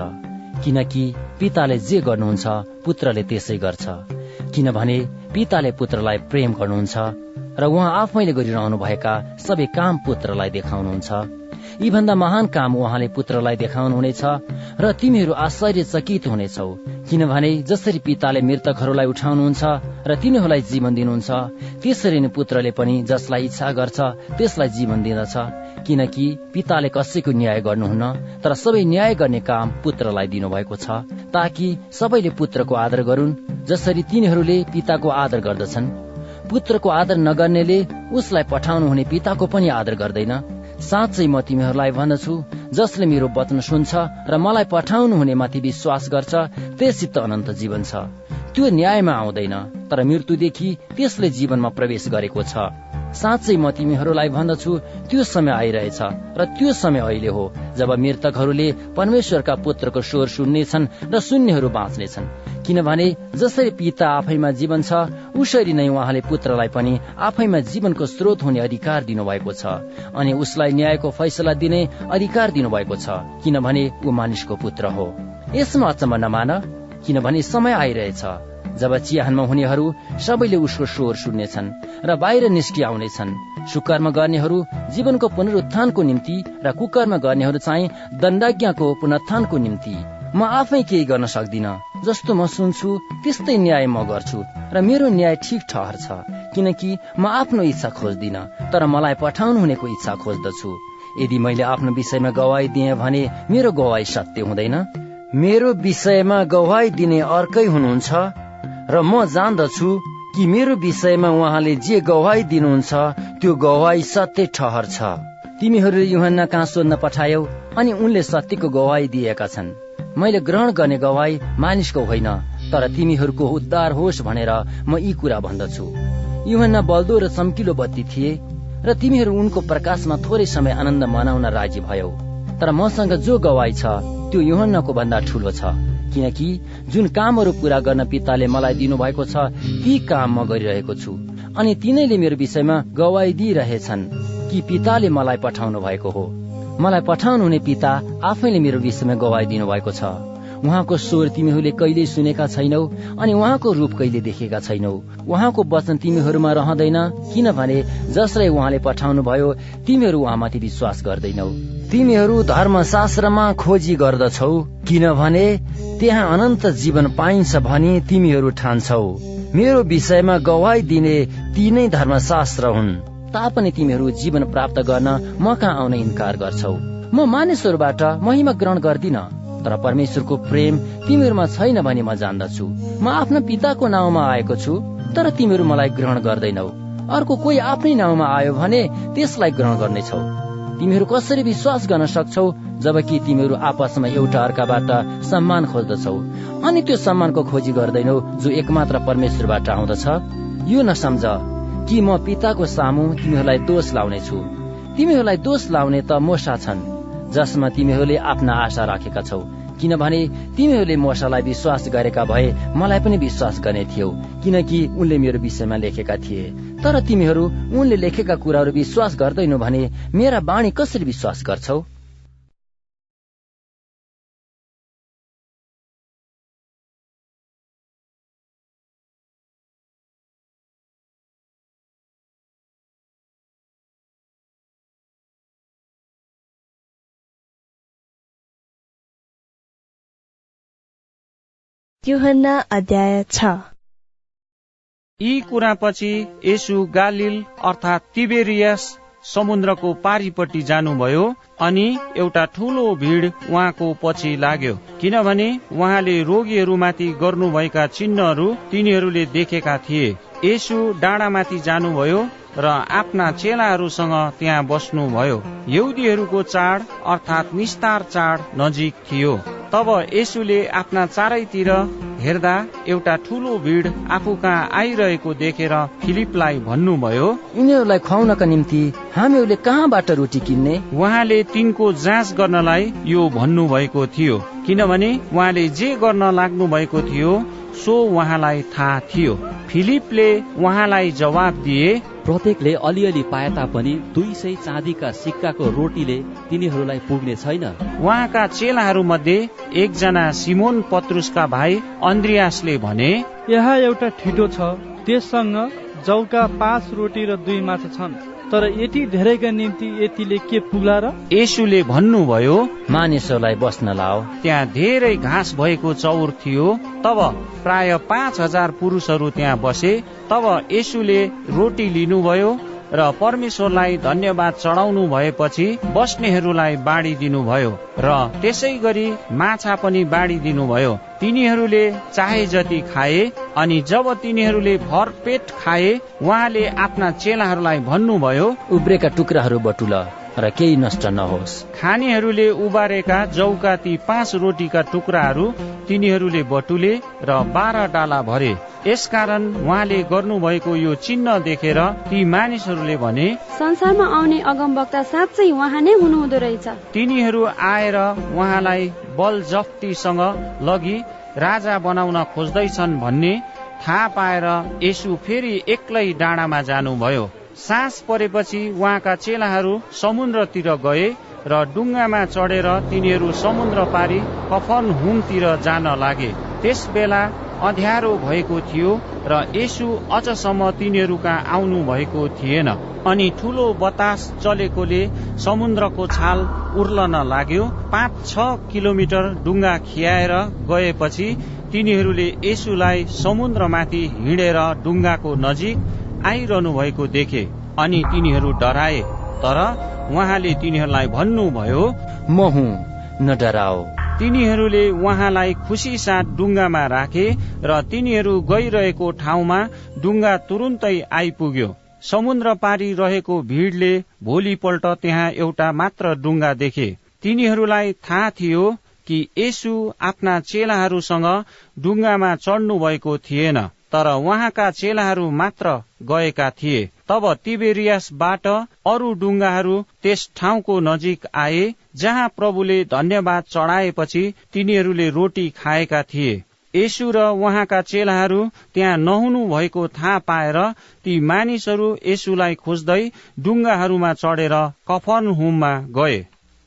किनकि पिताले जे गर्नुहुन्छ पुत्रले त्यसै गर्छ। किनभने पिताले पुत्रलाई प्रेम गर्नुहुन्छ र उहाँ आफैले गरिरहनु भएका सबै काम पुत्रलाई देखाउनुहुन्छ। यीभन्दा महान काम उहाँले पुत्रलाई देखाउनुहुनेछ र तिमीहरू आश्चर्यचकित हुनेछौ। किनभने जसरी पिताले मृतकहरूलाई उठाउनुहुन्छ र तिनीहरूलाई जीवन दिनुहुन्छ त्यसरी नै पुत्रले पनि जसलाई इच्छा गर्छ त्यसलाई जीवन दिँदछ। किनकि पिताले कसैको न्याय गर्नुहुन्न तर सबै न्याय गर्ने काम पुत्रलाई दिनुभएको छ ताकि सबैले पुत्रको आदर गरून् जसरी तिनीहरूले पिताको आदर गर्दछन्। पुत्रको आदर नगर्नेले उसलाई पठाउनु हुने पिताको पनि आदर गर्दैन। साँच्चै म तिमीहरूलाई भन्दछु जसले मेरो वचन सुन्छ र मलाई पठाउनु हुने माथि विश्वास गर्छ त्यससित अनन्त जीवन छ। त्यो न्यायमा आउँदैन तर मृत्युदेखि त्यसले जीवनमा प्रवेश गरेको छ। साँच्चै म तिमीहरूलाई भन्दछु त्यो समय आइरहेछ र त्यो समय अहिले हो जब मृतकहरूले परमेश्वरका पुत्रको स्वर सुन्नेछन् र सुन्नेहरू बाँच्नेछन्। किनभने जसरी पिता आफैमा जीवन छ उसरी नै उहाँले पुत्रलाई पनि आफैमा जीवनको स्रोत हुने अधिकार दिनुभएको छ अनि उसलाई न्यायको फैसला दिने अधिकार दिनुभएको छ किनभने ऊ मानिसको पुत्र हो। यसमा अचम्म नमान किनभने समय आइरहेछ। जब चिहानमा हुनेहरू सबैले उसको स्वर सुन्नेछन् र बाहिर निस्किआउनेछन् सुकर्म गर्नेहरू जीवनको पुनरुत्थानको निम्ति र कुकर्म गर्नेहरू चाहिँ दण्डाज्ञाको पुनरुत्थानको निम्ति। म आफै केही गर्न सक्दिन जस्तो म सुन्छु त्यस्तै न्याय म गर्छु र मेरो न्याय ठिक ठहर छ किनकि म आफ्नो इच्छा खोज्दिन तर मलाई पठाउनु हुनेको इच्छा खोज्दछु। यदि मैले आफ्नो विषयमा गवाई दिएँ भने मेरो गवाई सत्य हुँदैन? मेरो विषयमा गवाई दिने अर्कै हुनुहुन्छ? र म जान्दछु कि मेरो विषयमा उहाँले जे गवाई दिनुहुन्छ त्यो गवाई सत्य ठहर छ। तिमीहरूले युहन्ना कहाँ सोध्न पठायौ? अनि उनले सत्यको गवाई दिएका छन्। मैले ग्रहण गर्ने गवाई मानिसको होइन तर तिमीहरूको उद्धार होस् भनेर म यी कुरा भन्दछु। युहन्ना बल्दो र चम्किलो बत्ती थिए र तिमीहरू उनको प्रकाशमा थोरै समय आनन्द मनाउन राजी भयौ। तर मसँग जो गवाई छ त्यो युहन्नाको भन्दा ठुलो छ। किनकि जुन कामहरू पूरा गर्न पिताले मलाई दिनुभएको छ ती काम म गरिरहेको छु। अनि तिनैले मेरो विषयमा गवाई दिइरहेछन् कि पिताले मलाई पठाउनु भएको हो। मलाई पठाउनु हुने पिता आफैले मेरो विषयमा गवाई दिनुभएको छ। उहाँको स्वर तिमीहरूले कहिले सुनेका छैनौ अनि उहाँको रूप कहिले देखेका छैनौ। उहाँको वचन तिमीहरूमा रहँदैन किनभने जसलाई उहाँले पठाउनु भयो तिमीहरू उहाँमाथि विश्वास गर्दैनौ। तिमीहरू धर्मशास्त्रमा खोजी गर्दछौ किनभने त्यहाँ अनन्त जीवन पाइन्छ भनी तिमीहरू ठान्छौ। मेरो विषयमा गवाई दिने ती नै धर्मशास्त्र हुन्। तापनि तिमीहरू जीवन प्राप्त गर्न म कहाँ आउने इन्कार गर्छौ? म मानिसहरूबाट महिमा ग्रहण गर्दिन। तर परमेश्वरको प्रेम तिमीहरूमा छैन भनी म जान्दछु। म आफ्नो पिताको नाउँमा आएको छु तर तिमीहरू मलाई ग्रहण गर्दैनौ। अर्को कोही आफ्नै नाउँमा आयो भने त्यसलाई ग्रहण गर्नेछौ। तिमीहरू कसरी विश्वास गर्न सक्छौ जबकि तिमीहरू आपसमा एउटा अर्काबाट सम्मान खोज्दछौ। अनि त्यो सम्मानको खोजी गर्दैनौ जो एकमात्र परमेश्वरबाट आउँदछ। यो नसम्झ कि म पिताको सामु तिमीहरूलाई दोष लाउने छु तिमीहरूलाई दोष लाउने त मोसा छन्। जसमा तिमीहरूले आफ्ना आशा राखेका छौ। किनभने तिमीहरूले मोसालाई विश्वास गरेका भए मलाई पनि विश्वास गर्ने थियौ किनकि उनले मेरो विषयमा लेखेका थिए। तर तिमीहरू उनले लेखेका कुराहरू विश्वास गर्दैनौ भने मेरा बाणी कसरी विश्वास गर्छौ? युहन्ना अध्याय छ। यी कुरापछि यसु गालिल अर्थात् तिबेरियस समुद्रको पारिपट्टि जानुभयो अनि एउटा ठूलो भिड उहाँको पछि लाग्यो। किनभने उहाँले रोगीहरूमाथि गर्नुभएका चिन्हहरू तिनीहरूले देखेका थिए। यसु डाँडामाथि जानुभयो र आफ्ना चेलाहरूसँग त्यहाँ बस्नुभयो। यहुदीहरूको चाड अर्थात् निस्तार चाड नजिक थियो। तब यसुले आफ्ना चारैतिर हेर्दा एउटा ठुलो भिड आफू कहाँ आइरहेको देखेर फिलिपलाई भन्नुभयो यिनीहरूलाई खुवाउनका निम्ति हामीहरूले कहाँबाट रोटी किन्ने? उहाँले तिनको जाँच गर्नलाई यो भन्नुभएको थियो। किनभने उहाँले जे गर्न लाग्नु भएको थियो सो उहाँलाई थाहा थियो। फिलिपले उहाँलाई जवाब दिए प्रत्येकले अलिअलि पाए तापनि दुई सय चाँदीका सिक्काको रोटीले तिनीहरूलाई पुग्ने छैन। उहाँका चेलाहरू मध्ये एकजना सिमोन पत्रुसका भाइ अन्द्रियासले भने यहाँ एउटा ठिटो छ। त्यससँग जौका पाँच रोटी र दुई माछा छन्। तर यति धेरैका निम्ति यतिले के पुग्ला र? यसुले भन्नुभयो मानिसहरूलाई बस्न लाओ। त्यहाँ धेरै घाँस भएको चौर थियो। तब प्राय पाँच हजार पुरुषहरू त्यहाँ बसे। तब यसुले रोटी लिनुभयो। र परमेश्वरलाई धन्यवाद चढाउनु भएपछि बस्नेहरूलाई बाँडी दिनुभयो र त्यसै गरी माछा पनि बाँडी दिनुभयो। तिनीहरूले चाहे जति खाए अनि जब तिनीहरूले भरपेट खाए उहाँले आफ्ना चेलाहरूलाई भन्नुभयो उब्रेका टुक्राहरू बटुल। र केही नष्ट नहोस्। खानेहरूले उबारेका जौका ती पाँच रोटीका टुक्राहरू तिनीहरूले बटुले र बाह्र डाला भरे। यसकारण उहाँले गर्नुभएको यो चिन्ह देखेर ती मानिसहरूले भने संसारमा आउने अगमवक्ता साँच्चै उहाँ नै हुनुहुँदो रहेछ। तिनीहरू आएर उहाँलाई बल जफ्तीसँग लगी राजा बनाउन खोज्दैछन् भन्ने थाहा पाएर यसु फेरि एक्लै डाँडामा जानुभयो। सास परेपछि उहाँका चेलाहरू समुद्रतिर गए र डुङ्गामा चढेर तिनीहरू समुद्र पारी कफन हुमतिर जान लागे। त्यस बेला अध्यारो भएको थियो र यसु अझसम्म तिनीहरू कहाँ आउनु भएको थिएन। अनि ठुलो बतास चलेकोले समुद्रको छाल उर्लन लाग्यो। पाँच छ किलोमिटर डुङ्गा खियाएर गएपछि तिनीहरूले यसुलाई समुद्रमाथि हिँडेर डुङ्गाको नजिक आइरहनु भएको देखे अनि तिनीहरू डराए तर उहाँले तिनीहरूलाई भन्नुभयो म हुँ न डराओ। तिनीहरूले उहाँलाई खुसी साथ डुङ्गामा राखे र तिनीहरू गइरहेको ठाउँमा डुङ्गा तुरुन्तै आइपुग्यो। समुद्र पारी रहेको भिडले भोलिपल्ट त्यहाँ एउटा मात्र डुङ्गा देखे। तिनीहरूलाई थाहा थियो कि यसु आफ्ना चेलाहरूसँग डुङ्गामा चढ्नु भएको थिएन। तर उहाँका चेलाहरू मात्र गएका थिए। तब तिबेरियासबाट अरू डुङ्गाहरू त्यस ठाउँको नजिक आए जहाँ प्रभुले धन्यवाद चढाएपछि तिनीहरूले रोटी खाएका थिए। यसु र उहाँका चेलाहरू त्यहाँ नहुनु भएको थाहा पाएर ती मानिसहरू यसुलाई खोज्दै डुङ्गाहरूमा चढेर कफन हुममा गए।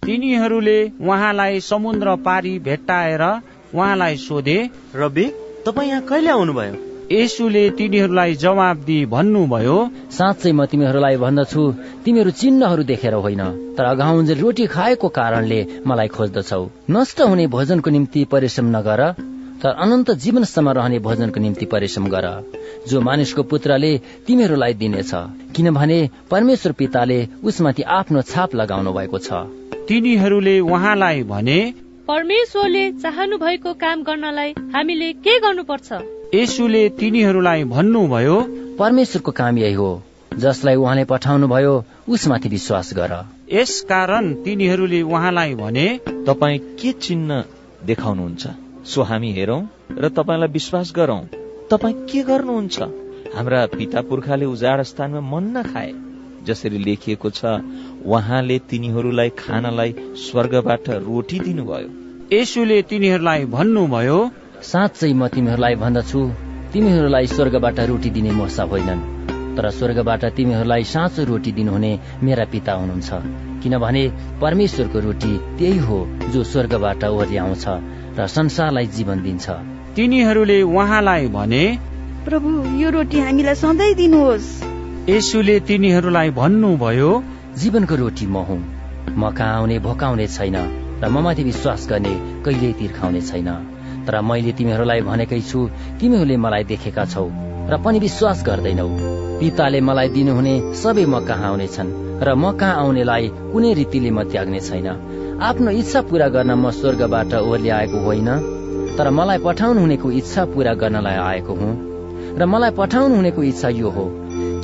तिनीहरूले उहाँलाई समुद्र पारी भेट्टाएर उहाँलाई सोधे रवि तपाईँ यहाँ कहिले आउनुभयो? यसुले तिनीहरूलाई जवाब दिई भन्नुभयो साँच्चै म तिमीहरूलाई भन्दछु। तिमीहरू चिन्हहरू देखेर होइन तर अघाउन्जेल रोटी खाएको कारणले मलाई खोज्दछौ। नष्ट हुने भोजनको निम्ति परिश्रम नगर तर अनन्त जीवनसम्म रहने भोजनको निम्ति परिश्रम गर। जो मानिसको पुत्रले तिमीहरूलाई दिनेछ किनभने परमेश्वर पिताले उसमाथि आफ्नो छाप लगाउनु भएको छ। तिनीहरूले उहाँलाई भने परमेश्वरले चाहनु भएको काम गर्नलाई हामीले के गर्नुपर्छ? यसुले तिनीहरूलाई भन्नुभयो परमेश्वरको काम यही हो। जसलाई उहाँले पठाउनु भयो उसमाथि विश्वास गर। यस कारण तिनीहरूले उहाँलाई भने तपाईँ के चिन्ह देखाउनुहुन्छ? सो हामी हेरौँ र तपाईँलाई विश्वास गरौँ। तपाईँ के गर्नुहुन्छ? हाम्रा पिता पुर्खाले उजाड स्थानमा मन्न खाए जसरी लेखिएको छ उहाँले तिनीहरूलाई खानलाई स्वर्गबाट रोटी दिनुभयो यसुले तिनीहरूलाई भन्नुभयो साँच्चै म तिमीहरूलाई भन्दछु। तिमीहरूलाई स्वर्गबाट रोटी दिने मोसा होइनन्। तर स्वर्गबाट तिमीहरूलाई साँचो रोटी दिनुहुने मेरा पिता हुनुहुन्छ। किनभने परमेश्वरको रोटी त्यही हो जो स्वर्गबाट ओर्याउँछ र संसारलाई जीवन दिन्छ। तिनीहरूले उहाँलाई भने प्रभु यो रोटी हामीलाई सधैँ दिनुहोस्। यसुले तिनीहरूलाई भन्नुभयो जीवनको रोटी म हुँ। म कहाँ आउने भोकाउने छैन र ममाथि विश्वास गर्ने कहिल्यै तिर्खाउने छैन। तर मैले तिमीहरूलाई भनेकै छु तिमीहरूले मलाई देखेका छौ र पनि विश्वास गर्दैनौ। पिताले मलाई दिनुहुने सबै म कहाँ आउनेछन् र म कहाँ आउनेलाई कुनै रीतिले म त्याग्ने छैन। आफ्नो इच्छा पूरा गर्न म स्वर्गबाट ओर्ली होइन तर मलाई पठाउनु हुनेको इच्छा पूरा गर्नलाई आएको हुँ। र मलाई पठाउनु हुनेको इच्छा यो हो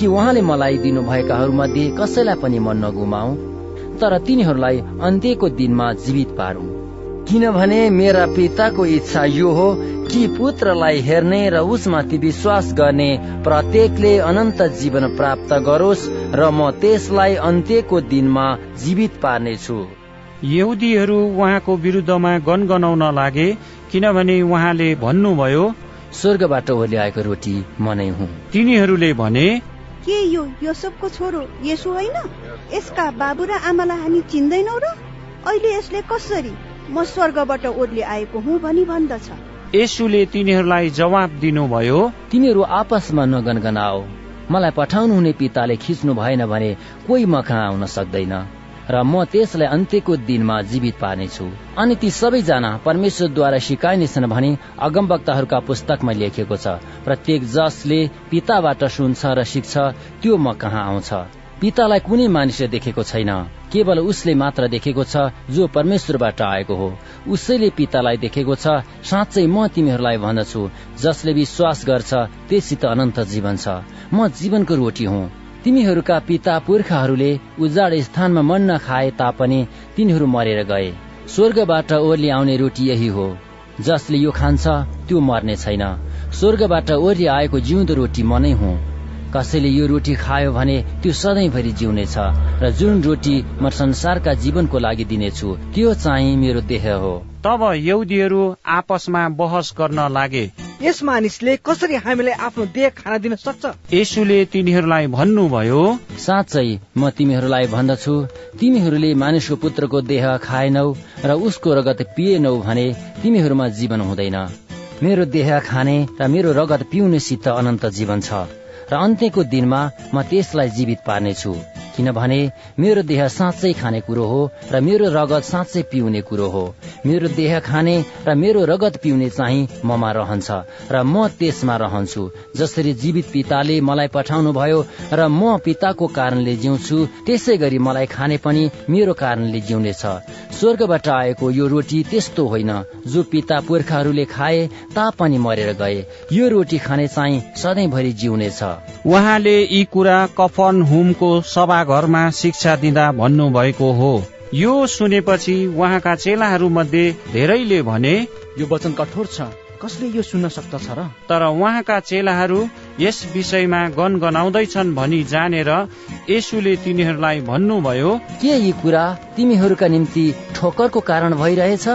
कि उहाँले मलाई दिनुभएकाहरू मध्ये कसैलाई पनि म नगुमाऊ तर तिनीहरूलाई अन्त्यको दिनमा जीवित पारू। किनभने मेरा पिताको इच्छा यो हो कि पुत्रलाई हेर्ने र उसमाथि विश्वास गर्ने प्रत्येकले अनन्त जीवन प्राप्त गरोस् र म त्यसलाई अन्त्यको दिनमा जीवित पार्नेछु। यहुदीहरू उहाँको विरुद्धमा गनगनाउन लागे किनभने उहाँले भन्नुभयो स्वर्गबाट ओर्ल्याएको रोटी म नै हुँ। तिनीहरूले भने के यो योसबको छोरो यसो होइन? यसका बाबु र आमालाई हामी चिन्दैनौ र? अहिले यसले कसरी म स्वर्गबाट ओर्ली आएको हुँ भनी भन्दछ। यसुले तिनीहरूलाई जवाब दिनुभयो तिमीहरू आपसमा नगनगनाओ। मलाई पठाउनु हुने पिताले खिच्नु भएन भने कोही म कहाँ आउन सक्दैन र म त्यसलाई अन्त्यको दिनमा जीवित पार्नेछु। अनि ती सबैजना परमेश्वरद्वारा सिकाइनेछन् भने अगमवक्ताहरूका पुस्तकमा लेखिएको छ प्रत्येक जसले पिताबाट सुन्छ र सिक्छ त्यो म कहाँ आउँछ। पितालाई कुनै मानिसले देखेको छैन। केवल उसले मात्र देखेको छ जो परमेश्वरबाट आएको हो। उसैले पितालाई देखेको छ साँच्चै म तिमीहरूलाई भन्दछु। जसले विश्वास गर्छ त्यससित अनन्त जीवन छ। म जीवनको रोटी हुँ। तिमीहरूका पिता पुर्खाहरूले उजाड स्थानमा मन्न खाए तापनि तिनीहरू मरेर गए। स्वर्गबाट ओर्ली आउने रोटी यही हो। जसले यो खान्छ त्यो मर्ने छैन। स्वर्गबाट ओर्ली आएको जिउँदो रोटी म नै हुँ। कसैले यो रोटी खायो भने त्यो सधैँभरि जिउनेछ र जुन रोटी म संसारका जीवनको लागि दिनेछु त्यो चाहिँ मेरो देह हो। तब यहुदीहरू आपसमा बहस गर्न लागे। यस मानिसले कसरी हामीलाई आफ्नो देह खाना दिन सक्छ? यसुले तिनीहरूलाई भन्नुभयो साँच्चै म तिमीहरूलाई भन्दछु तिमीहरूले मानिसको पुत्रको देह खाएनौ र उसको रगत पिएनौ भने तिमीहरूमा जीवन हुँदैन। मेरो देह खाने र मेरो रगत पिउनेसित अनन्त जीवन छ। र अन्त्यको दिनमा म त्यसलाई जीवित पार्नेछु। किनभने मेरो देह साँच्चै खाने कुरो हो र मेरो रगत साँच्चै पिउने कुरो हो। मेरो देह खाने र मेरो रगत पिउने चाहिँ ममा रहन्छ र म त्यसमा रहन्छु। जसरी जीवित पिताले मलाई पठाउनु भयो र म पिताको कारणले जिउँछु त्यसै गरी मलाई खाने पनि मेरो कारणले जिउनेछ। स्वर्गबाट आएको यो रोटी त्यस्तो होइन। जो पिता पुर्खाहरूले खाए तापनि मरेर गए। यो रोटी खाने चाहिँ सधैँभरि जिउनेछ। उहाँले यी कुरा कफन हुमको सभाघरमा शिक्षा दिँदा भन्नुभएको हो। यो सुनेपछि उहाँका चेलाहरू मध्ये धेरैले भने यो वचन कठोर छ। कसले यो सुन्न सक्दछ र? तर उहाँका चेलाहरू यस विषयमा गनगनाउँदैछन् भनी जानेर यसुले तिनीहरूलाई भन्नुभयो के यी कुरा तिमीहरूका निम्ति ठोकरको कारण भइरहेछ?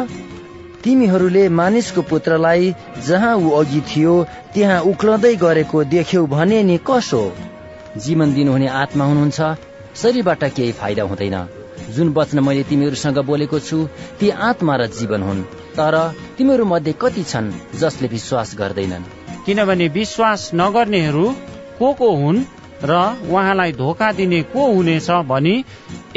तिमीहरूले मानिसको पुत्रलाई जहाँ ऊ अघि थियो त्यहाँ उक्लदै गरेको देख्यौ भने नि कसो? जीवन दिनुहुने आत्मा हुनुहुन्छ। शरीरबाट केही फाइदा हुँदैन। जुन वचन मैले तिमीहरूसँग बोलेको छु ती आत्मा र जीवन हुन् तर तिमीहरू मध्ये कति छन् जसले विश्वास गर्दैनन्? किनभने विश्वास नगर्नेहरू को को हुन् र उहाँलाई धोका दिने को हुनेछ भनी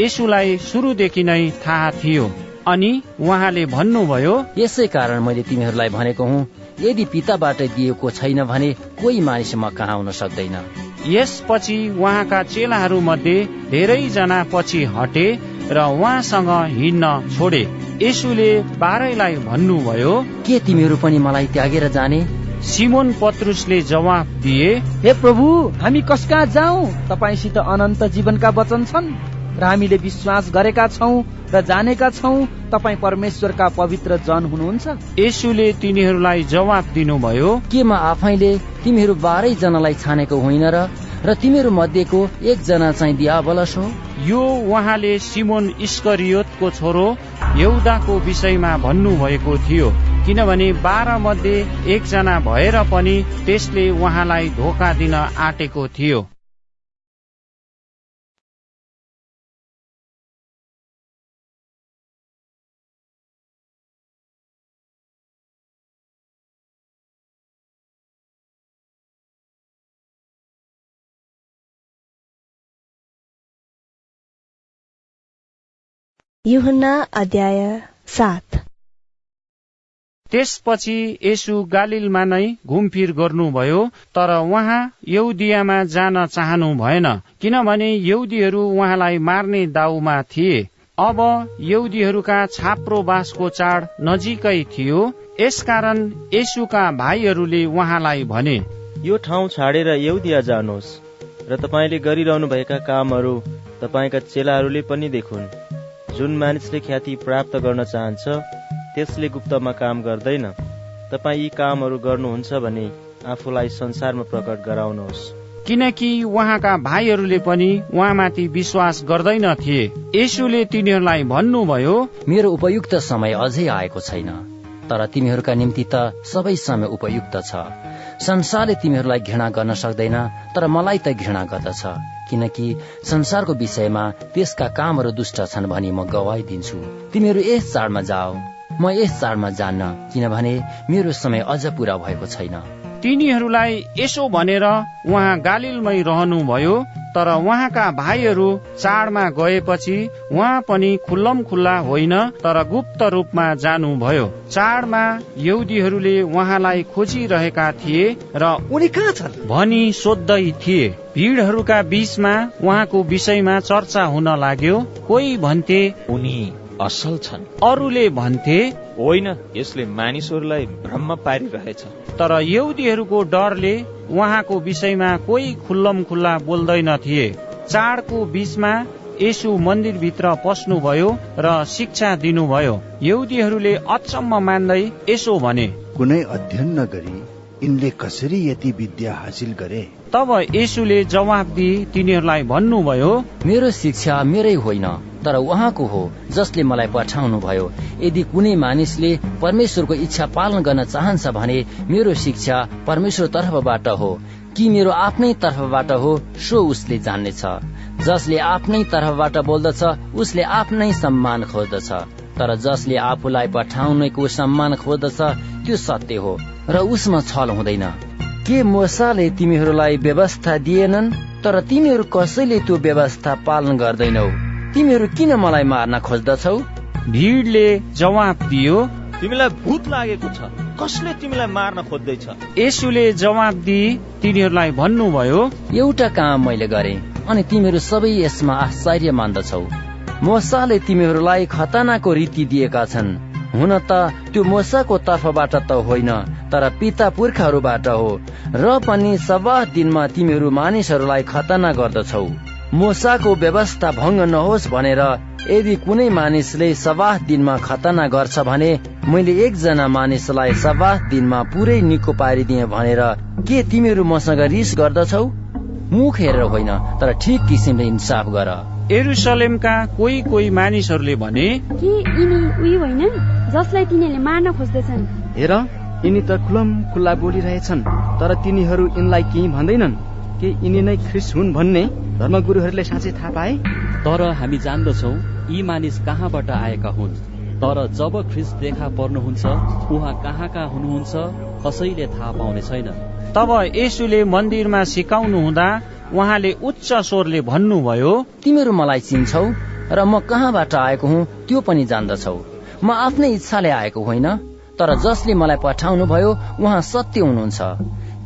यसुलाई सुरुदेखि नै थाहा थियो। अनि उहाँले भन्नुभयो यसै कारण मैले तिमीहरूलाई भनेको हुँ यदि पिताबाट दिएको छैन भने कोही मानिस म कहाँ आउन सक्दैन। यसपछि उहाँका चेलाहरू मध्ये धेरैजना पछि हटे र उहाँसँग हिँड्न छोडे। यसुले बाह्रैलाई भन्नुभयो के तिमीहरू पनि मलाई त्यागेर जाने? सिमोन पत्रुसले जवाफ दिए हे प्रभु हामी कसका जाउँ? तपाईँसित अनन्त जीवनका वचन छन्। र हामीले विश्वास गरेका छौँ र जानेका छौँ तपाईँ परमेश्वरका पवित्र जन हुनुहुन्छ। यसुले तिनीहरूलाई जवाफ दिनुभयो के म आफैले तिमीहरू बाह्रै जनालाई छानेको होइन र र तिमीहरू मध्येको एकजना चाहिँ दियाबलस हो यो उहाँले सिमोन इस्करियोतको छोरो यौदाको विषयमा भन्नुभएको थियो किनभने बाह्र मध्ये एकजना भएर पनि त्यसले उहाँलाई धोका दिन आँटेको थियो। युहन्ना अध्याय सात। त्यसपछि यसु गालिलमा नै घुमफिर गर्नुभयो तर उहाँ यौदियामा जान चाहनु भएन किनभने यौदीहरू उहाँलाई मार्ने दाउमा थिए। अब यौदीहरूका छाप्रो बासको चाड नजिकै थियो यसकारण यसुका भाइहरूले उहाँलाई भने यो ठाउँ छाडेर यौदिया जानुहोस् र तपाईँले गरिरहनु भएका कामहरू तपाईँका चेलाहरूले पनि देखुन्। जुन मानिसले ख्याति प्राप्त गर्न चाहन्छ त्यसले गुप्तमा काम गर्दैन। तपाईँ यी कामहरू गर्नुहुन्छ भने आफूलाई संसारमा प्रकट गराउनुहोस्। किनकि उहाँका भाइहरूले पनि उहाँमाथि विश्वास गर्दैन थिए। यसुले तिनीहरूलाई भन्नुभयो मेरो उपयुक्त समय अझै आएको छैन तर तिमीहरूका निम्ति त सबै समय उपयुक्त छ। संसारले तिमीहरूलाई घृणा गर्न सक्दैन तर मलाई त घृणा गर्दछ। किनकि संसारको विषयमा त्यसका कामहरू दुष्ट छन् भनी म गवाई दिन्छु तिमीहरू यस चाडमा जाऊ म यस चाडमा जान्न किनभने मेरो समय अझ पूरा भएको छैन। तिनीहरूलाई यसो भनेर उहाँ गालिलमै रहनुभयो। तर उहाँका भाइहरू चाडमा गएपछि उहाँ पनि खुल्लम खुल्ला होइन तर गुप्त रूपमा जानुभयो। चाडमा यौदीहरूले उहाँलाई खोजिरहेका थिए र उनी कहाँ छन्? भनी सोध्दै थिए। भिडहरूका बीचमा उहाँको विषयमा चर्चा हुन लाग्यो। कोही भन्थे उनी असल छन्। अरूले भन्थे होइन यसले मानिसहरूलाई भ्रम पारिरहेछ। तर यहुदीहरूको डरले उहाँको विषयमा कोही खुल्लम खुल्ला बोल्दैन थिए। चाडको बीचमा यसु मन्दिरभित्र पस्नुभयो र शिक्षा दिनुभयो। यहुदीहरूले अचम्म मान्दै यसो भने कुनै अध्ययन नगरी यिनले कसरी यति विद्या हासिल गरे? तब यसुले जवाब दिई तिनीहरूलाई भन्नुभयो मेरो शिक्षा मेरै होइन तर उहाँको हो जसले मलाई पठाउनु भयो यदि कुनै मानिसले परमेश्वरको इच्छा पालन गर्न चाहन्छ भने मेरो शिक्षा परमेश्वर तर्फबाट हो। कि मेरो आफ्नै तर्फबाट हो सो उसले जान्नेछ। जसले आफ्नै तर्फबाट बोल्दछ उसले आफ्नै सम्मान खोज्दछ। तर जसले आफूलाई पठाउनेको सम्मान खोज्दछ त्यो सत्य हो र उसमा छल हुँदैन। के मोसाले तिमीहरूलाई व्यवस्था दिएनन् तर तिमीहरू कसैले त्यो व्यवस्था पालन गर्दैनौ? तिमीहरू किन मलाई मार्न खोज्दछौ? भिडले जवाब दियो तिमीलाई भूत लागेको छ। कसले तिमीलाई मार्न खोज्दैछ? यसुले जवाब दिई तिनीहरूलाई भन्नुभयो एउटा काम मैले गरे अनि तिमीहरू सबै यसमा आश्चर्य मान्दछौ मोसाले तिमीहरूलाई खतनाको रीति दिएका छन्। हुन त त्यो मोसाको तर्फबाट त होइन तर पिता पुर्खाहरूबाट हो। र पनि सबाह दिनमा तिमीहरू मानिसहरूलाई खतना गर्दछौ। मोसाको व्यवस्था भङ्ग नहोस् भनेर यदि कुनै मानिसले सबाह दिनमा खतना गर्छ भने मैले एकजना मानिसलाई सबाह दिनमा पुरै निको पारिदिए भनेर के तिमीहरू मसँग रिस गर्दछौ? मुख हेरेर होइन तर ठिक किसिमले इन्साफ गर। एरुसलेमका कोही कोही मानिसहरूले भने के यिनी उही होइन जसलाई तिनीहरूले मार्न खोज्दैछन्। हेर यिनी त खुलम खुल्ला बोलिरहेछन् तर तिनीहरू यिनलाई केही भन्दैनन्। के यिनी नै ख्रिस हुन् भन्ने धर्मगुरुहरूले साँच्चै थाहा पाए? तर हामी जान्दछौ यी मानिस कहाँबाट आएका हुन्? तर जब ख्रिस देखा पर्नुहुन्छ उहाँ कहाँका हुनुहुन्छ कसैले थाहा पाउने छैन। तब यसुले मन्दिरमा सिकाउनु हुँदा उहाँले उच्च स्वरले भन्नुभयो तिमीहरू मलाई चिन्छौ र म कहाँबाट आएको हुँ त्यो पनि जान्दछौ। म आफ्नै इच्छाले आएको होइन तर जसले मलाई पठाउनु भयो उहाँ सत्य हुनुहुन्छ।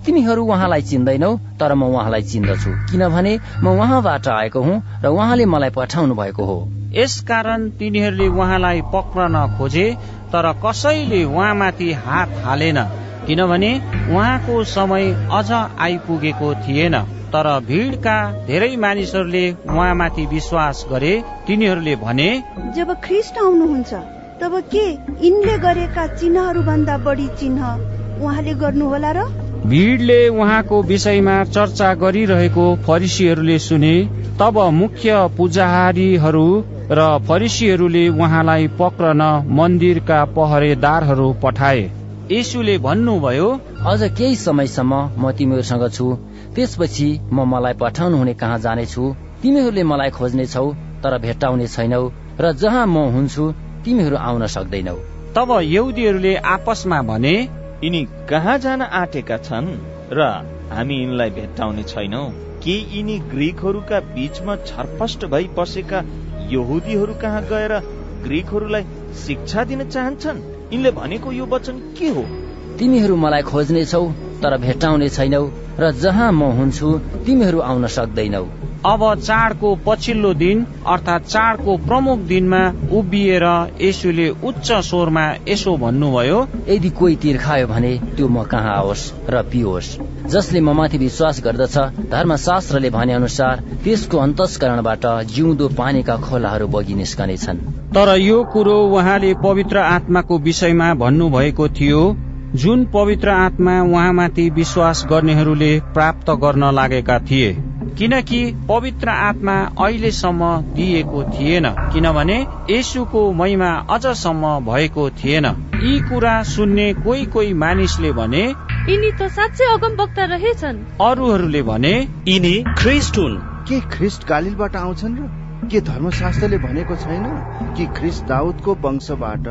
तिमीहरू उहाँलाई चिन्दैनौ तर म उहाँलाई चिन्दछु। किनभने म उहाँबाट आएको हुँ र उहाँले मलाई पठाउनु भएको हो। यसकारण तिनीहरूले उहाँलाई पक्रन खोजे तर कसैले उहाँमाथि हात हालेन किनभने उहाँको समय अझ आइपुगेको थिएन। तर भिडका धेरै मानिसहरूले उहाँमाथि विश्वास गरे। तिनीहरूले भने जब ख्रिस्ट आउनुहुन्छ तब के यिनले गरेका चिन्हहरू भन्दा बढी चिन्ह उहाँले गर्नुहोला र? भिडले उहाँको विषयमा चर्चा गरिरहेको फरिसीहरूले सुने तब मुख्य पुजारीहरू र फरिसीहरूले उहाँलाई पक्रन मन्दिरका पहरेदारहरू पठाए। यसुले भन्नुभयो अझ केही समयसम्म म तिमीहरूसँग छु। त्यसपछि म मलाई पठाउनु हुने कहाँ जानेछु? तिमीहरूले मलाई खोज्नेछौ तर भेट्टाउने छैनौ र जहाँ म हुन्छु तिमीहरू आउन सक्दैनौ। तब यहुदीहरूले आपसमा भने यिनी कहाँ जान आँटेका छन् र हामी यिनलाई भेट्टाउने छैनौ? के यिनी ग्रिकहरूका बीचमा छरपष्ट भई बसेका यहुदीहरू कहाँ गएर ग्रिकहरूलाई शिक्षा दिन चाहन्छन्? यिनले भनेको यो वचन के हो? तिमीहरू मलाई खोज्नेछौ तर भेट्टाउने छैनौ र जहाँ म हुन्छु तिमीहरू आउन सक्दैनौ। अब चाडको पछिल्लो दिन अर्थात् चाडको प्रमुख दिनमा उभिएर यसुले उच्च स्वरमा यसो भन्नुभयो यदि कोही तिर्खायो भने त्यो म कहाँ आओस् र पियोस् जसले म माथि विश्वास गर्दछ धर्मशास्त्रले भने अनुसार त्यसको अन्तस्करणबाट जिउँदो पानीका खोलाहरू बगि निस्कनेछन्। तर यो कुरो उहाँले पवित्र आत्माको विषयमा भन्नुभएको थियो। जुन पवित्र आत्मा उहाँमाथि विश्वास गर्नेहरूले प्राप्त गर्न लागेका थिए। किनकि पवित्र आत्मा अहिलेसम्म दिएको थिएन। किनभने यसुको महिमा अझसम्म भएको थिएन। यी कुरा सुन्ने कोही कोही मानिसले भने यिनी त साँच्चै अगम वक्ता रहेछन्। अरूहरूले भने यिनी ख्रिस्ट हुन् के ख्रिस्ट गालिलबाट आउँछन् र? के धर्मशास्त्रले भनेको छैन कि ख्रिस्ट दाउदको वंशबाट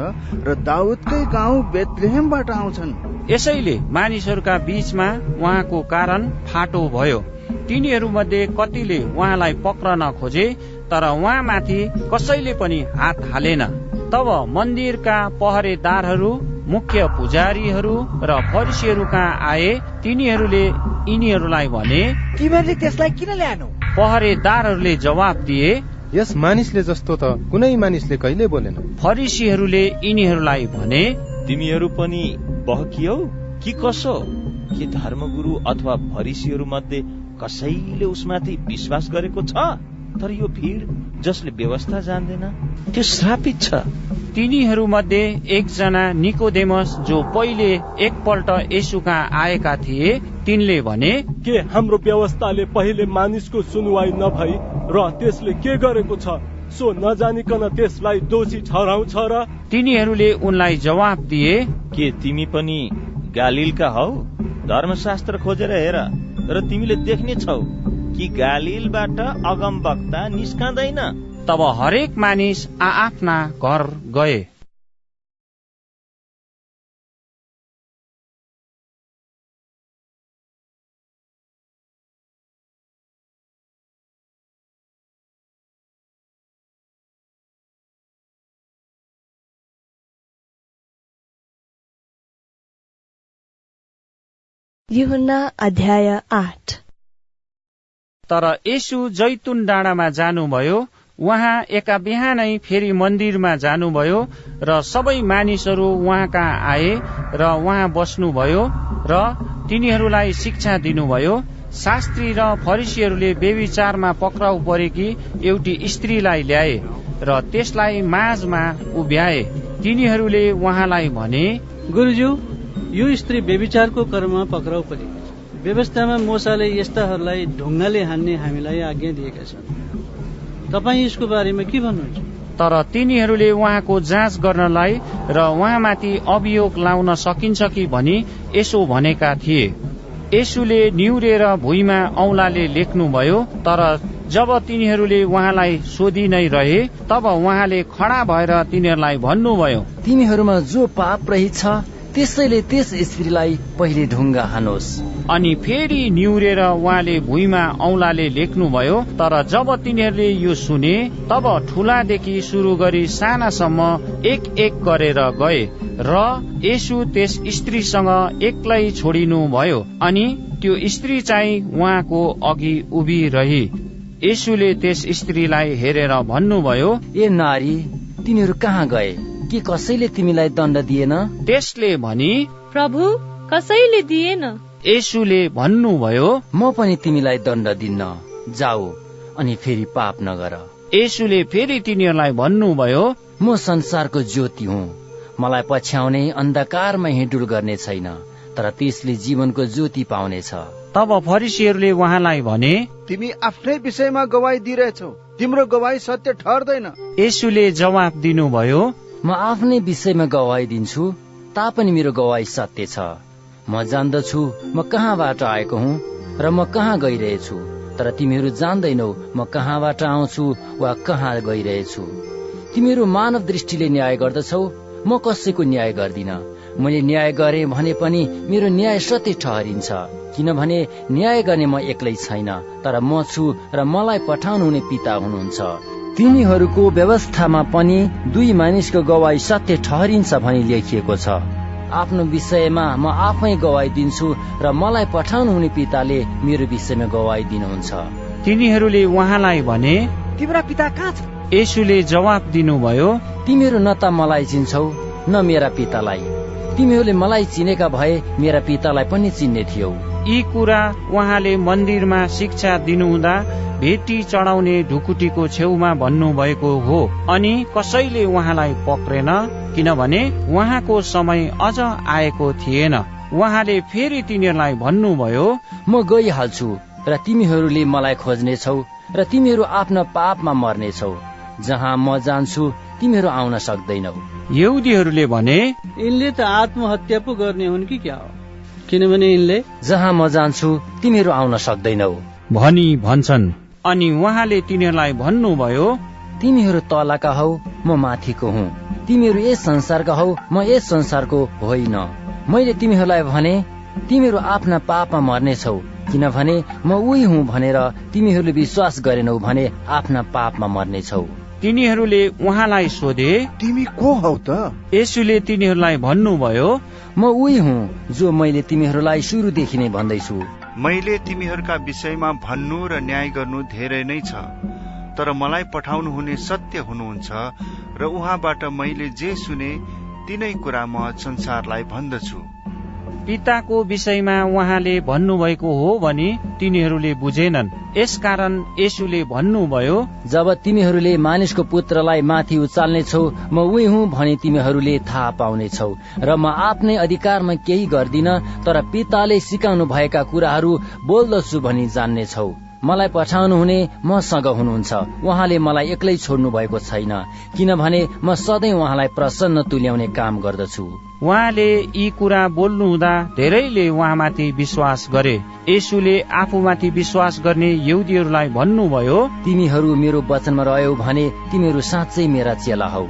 र दाउदकै गाउँ बेतलेहेमबाट आउँछन्। यसैले मानिसहरूका बीचमा उहाँको कारण फाटो भयो। तिनीहरू मध्ये कतिले उहाँलाई पक्रन खोजे तर उहाँमाथि कसैले पनि हात हालेन। तब मन्दिरका पहरेदारहरू मुख्य पुजारीहरू र फरिसीहरू कहाँ आए। तिनीहरूले यिनीहरूलाई भने तिमीहरूले त्यसलाई किन ल्याएनौ? पहरेदारहरूले जवाब दिए यस मानिसले जस्तो त कुनै मानिसले कहिले बोलेन। फरिसीहरूले यिनीहरूलाई भने तिमीहरू पनि बहकियौ कि कसो? के धर्मगुरु अथवा फरिसीहरू मध्ये कसैले उसमाथि विश्वास गरेको छ? तर यो भिड जसले व्यवस्था जान्दैन त्यो श्रापित छ। तिनीहरू मध्ये एकजना निकोदेमस जो पहिले एकपल्ट यसुका आएका थिए तिनले भने के हाम्रो व्यवस्थाले पहिले मानिसको सुनवाई नभई र त्यसले के गरेको छ? सो नजानिकन त्यसलाई दोषी ठहराउँछ र तिनीहरूले उनलाई जवाब दिए के तिमी पनि गालिलका हौ? धर्मशास्त्र खोजेर हेर र तिमीले देख्ने छौ। कि गालिलबाट अगम वक्ता निस्कँदैन। तब हरेक मानिस आआफ्ना घर गए। युहन्ना अध्याय आठ। तर यसु जैतुन डाँडामा जानुभयो उहाँ एका बिहानै फेरि मन्दिरमा जानुभयो र सबै मानिसहरू उहाँ कहाँ आए र उहाँ बस्नुभयो र तिनीहरूलाई शिक्षा दिनुभयो। शास्त्री र फरिसीहरूले बेविचारमा पक्राउ परेकी एउटी स्त्रीलाई ल्याए र त्यसलाई माझमा उभ्याए। तिनीहरूले उहाँलाई भने गुरुज्यू यो स्त्री बेविचारको कर्ममा पक्राउ परे। व्यवस्थामा मोसाले यस्ताहरूलाई ढुङ्गाले हान्ने हामीलाई आज्ञा दिएका छन्। तपाईँ यसको बारेमा के भन्नुहुन्छ? तर तिनीहरूले उहाँको जाँच गर्नलाई र उहाँमाथि अभियोग लाउन सकिन्छ कि भनी यसो भनेका थिए। यसुले निहुरेर भुइँमा औलाले लेख्नुभयो तर जब तिनीहरूले उहाँलाई सोधि नै रहे तब उहाँले खडा भएर तिनीहरूलाई भन्नुभयो तिमीहरूमा जो पाप रहेछ त्यसैले त्यस स्त्रीलाई पहिले ढुङ्गा हानोस्। अनि फेरि निहुरेर उहाँले भुइँमा औलाले लेख्नुभयो तर जब तिनीहरूले यो सुने तब ठुलादेखि सुरु गरी सानासम्म एक एक गरेर गए र यसु त्यस स्त्रीसँग एक्लै छोडिनु भयो अनि त्यो स्त्री चाहिँ उहाँको अघि उभि रही यसुले त्यस स्त्रीलाई हेरेर भन्नुभयो ए नारी तिनीहरू कहाँ गए? के कसैले तिमीलाई दण्ड दिएन? त्यसले भनी प्रभु कसैले दिएन? यसुले भन्नुभयो म पनि तिमीलाई दण्ड दिन्न। जाऊ अनि फेरि पाप नगर। यसुले फेरि तिनीहरूलाई भन्नुभयो म संसारको ज्योति हुँ। मलाई पछ्याउने अन्धकारमा हिँडुल गर्ने छैन तर त्यसले जीवनको ज्योति पाउनेछ। तब फरिसीहरूले उहाँलाई भने तिमी आफ्नै विषयमा गवाई दिइरहेछौ। तिम्रो गवाई सत्य ठहर्दैन। यसुले जवाब दिनुभयो म आफ्नै विषयमा गवाई दिन्छु तापनि मेरो गवाई सत्य छ। म जान्दछु म कहाँबाट आएको हुँ र म कहाँ गइरहेछु? तर तिमीहरू जान्दैनौ म कहाँबाट आउँछु वा कहाँ गइरहेछु। तिमीहरू मानव दृष्टिले न्याय गर्दछौ म कसैको न्याय गर्दिन। मैले न्याय गरे भने पनि मेरो न्याय सत्य ठहरिन्छ किनभने न्याय गर्ने म एक्लै छैन तर म छु र मलाई पठाउनु हुने पिता हुनुहुन्छ। तिनीहरूको व्यवस्थामा पनि दुई मानिसको गवाई सत्य ठहरिन्छ भनी लेखिएको छ। आफ्नो विषयमा म आफै गवाई दिन्छु र मलाई पठाउनु हुने पिताले मेरो विषयमा गवाई दिनुहुन्छ। तिनीहरूले उहाँलाई भने तिम्रा पिता कहाँ छ यसुले जवाब दिनुभयो तिमीहरू न त मलाई चिन्छौ न मेरा पितालाई। तिमीहरूले मलाई चिनेका भए मेरा पितालाई पनि चिन्ने थियौ। यी कुरा उहाँले मन्दिरमा शिक्षा दिनुहुँदा भेटी चढाउने ढुकुटीको छेउमा भन्नुभएको हो। अनि कसैले उहाँलाई पक्रेन किनभने उहाँको समय अझ आएको थिएन। उहाँले फेरि तिनीहरूलाई भन्नुभयो म गइहाल्छु र तिमीहरूले मलाई खोज्नेछौ र तिमीहरू आफ्नो पापमा मर्नेछौ। जहाँ म जान्छु तिमीहरू आउन सक्दैनौ। यहुदीहरूले भने यिनले त आत्महत्या पो गर्ने हुन् कि क्या हो? किनभने यिनले जहाँ म जान्छु तिमीहरू आउन सक्दैनौ। भनी भन्छन्। अनि उहाँले तिनीहरूलाई भन्नुभयो तिमीहरू तलका हौ म माथिको हुँ। तिमीहरू यस संसारका हौ म यस संसारको होइन। मैले तिमीहरूलाई भने तिमीहरू आफ्ना पापमा मर्नेछौ किनभने म उही हुँ भनेर तिमीहरूले विश्वास गरेनौ भने आफ्ना पापमा मर्नेछौ। तिनीहरूले उहाँलाई सोधे तिमी को हौ त? यसुले तिनीहरूलाई भन्नुभयो म उही हुँ जो मैले तिमीहरूलाई सुरुदेखि नै भन्दैछु। मैले तिमीहरूका विषयमा भन्नु र न्याय गर्नु धेरै नै छ तर मलाई पठाउनुहुने सत्य हुनुहुन्छ र उहाँबाट मैले जे सुने तिनै कुरा म संसारलाई भन्दछु। पिताको विषयमा उहाँले भन्नुभएको हो भने तिनीहरूले बुझेनन्। यसकारण यसुले भन्नुभयो जब तिमीहरूले मानिसको पुत्रलाई माथि उचाल्नेछौ म उही हुँ भनी तिमीहरूले थाहा पाउनेछौ। र म आफ्नै अधिकारमा केही गर्दिन तर पिताले सिकाउनु भएका कुराहरू बोल्दछु भनी जान्नेछौ। मलाई पठाउनु हुने मसँग हुनुहुन्छ। उहाँले मलाई एक्लै छोड्नु भएको छैन किनभने म सधैँ उहाँलाई प्रसन्न तुल्याउने काम गर्दछु। उहाँले यी कुरा बोल्नुहुँदा धेरैले उहाँमाथि विश्वास गरे। यसुले आफूमाथि विश्वास गर्ने यहुदीहरूलाई भन्नुभयो तिमीहरू मेरो वचनमा रह्यौ भने तिमीहरू साँच्चै मेरा चेला हौ।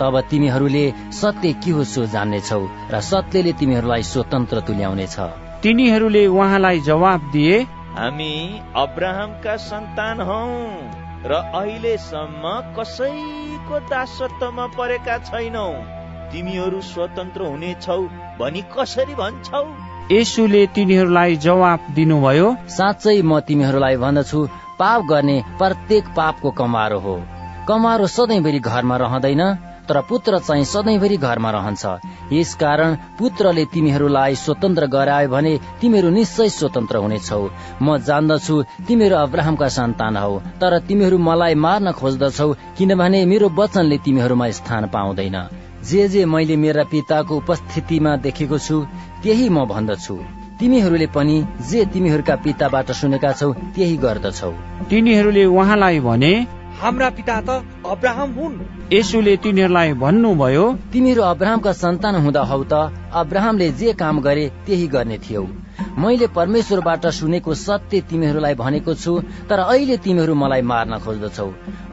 तब तिमीहरूले सत्य के हो सो जान्नेछौ र सत्यले तिमीहरूलाई स्वतन्त्र तुल्याउनेछ। तिनीहरूले उहाँलाई जवाब दिए हामी अब्राहमका सन्तान हौ र अहिलेसम्म कसैको दासत्वमा परेका छैनौ। तिमीहरू स्वतन्त्र हुनेछौ भनी कसरी भन्छौ? यसुले तिनीहरूलाई जवाब दिनुभयो साँच्चै म तिमीहरूलाई भन्दछु पाप गर्ने प्रत्येक पापको कमारो हो। कमारो सधैँभरि घरमा रहँदैन। तर पुत्र चाहिँ सधैँभरि घरमा रहन्छ। यसकारण पुत्रले तिमीहरूलाई स्वतन्त्र गरायो भने तिमीहरू निश्चय स्वतन्त्र हुनेछौ। म जान्दछु तिमीहरू अब्राहमका सन्तान हौ तर तिमीहरू मलाई मार्न खोज्दछौ किनभने मेरो वचनले तिमीहरूमा स्थान पाउँदैन। जे जे मैले मेरा पिताको उपस्थितिमा देखेको छु त्यही म भन्दछु। तिमीहरूले पनि जे तिमीहरूका पिताबाट सुनेका छौ त्यही गर्दछौ। तिनीहरूले उहाँलाई भने हाम्रा पिता त अब्राहम हुन्। यसुले तिनीहरूलाई भन्नुभयो तिमीहरू अब्राहमका सन्तान हुँदा हौ त अब्राहमले जे काम गरे त्यही गर्ने थियौ। मैले परमेश्वरबाट सुनेको सत्य तिमीहरूलाई भनेको छु तर अहिले तिमीहरू मलाई मार्न खोज्दछौ।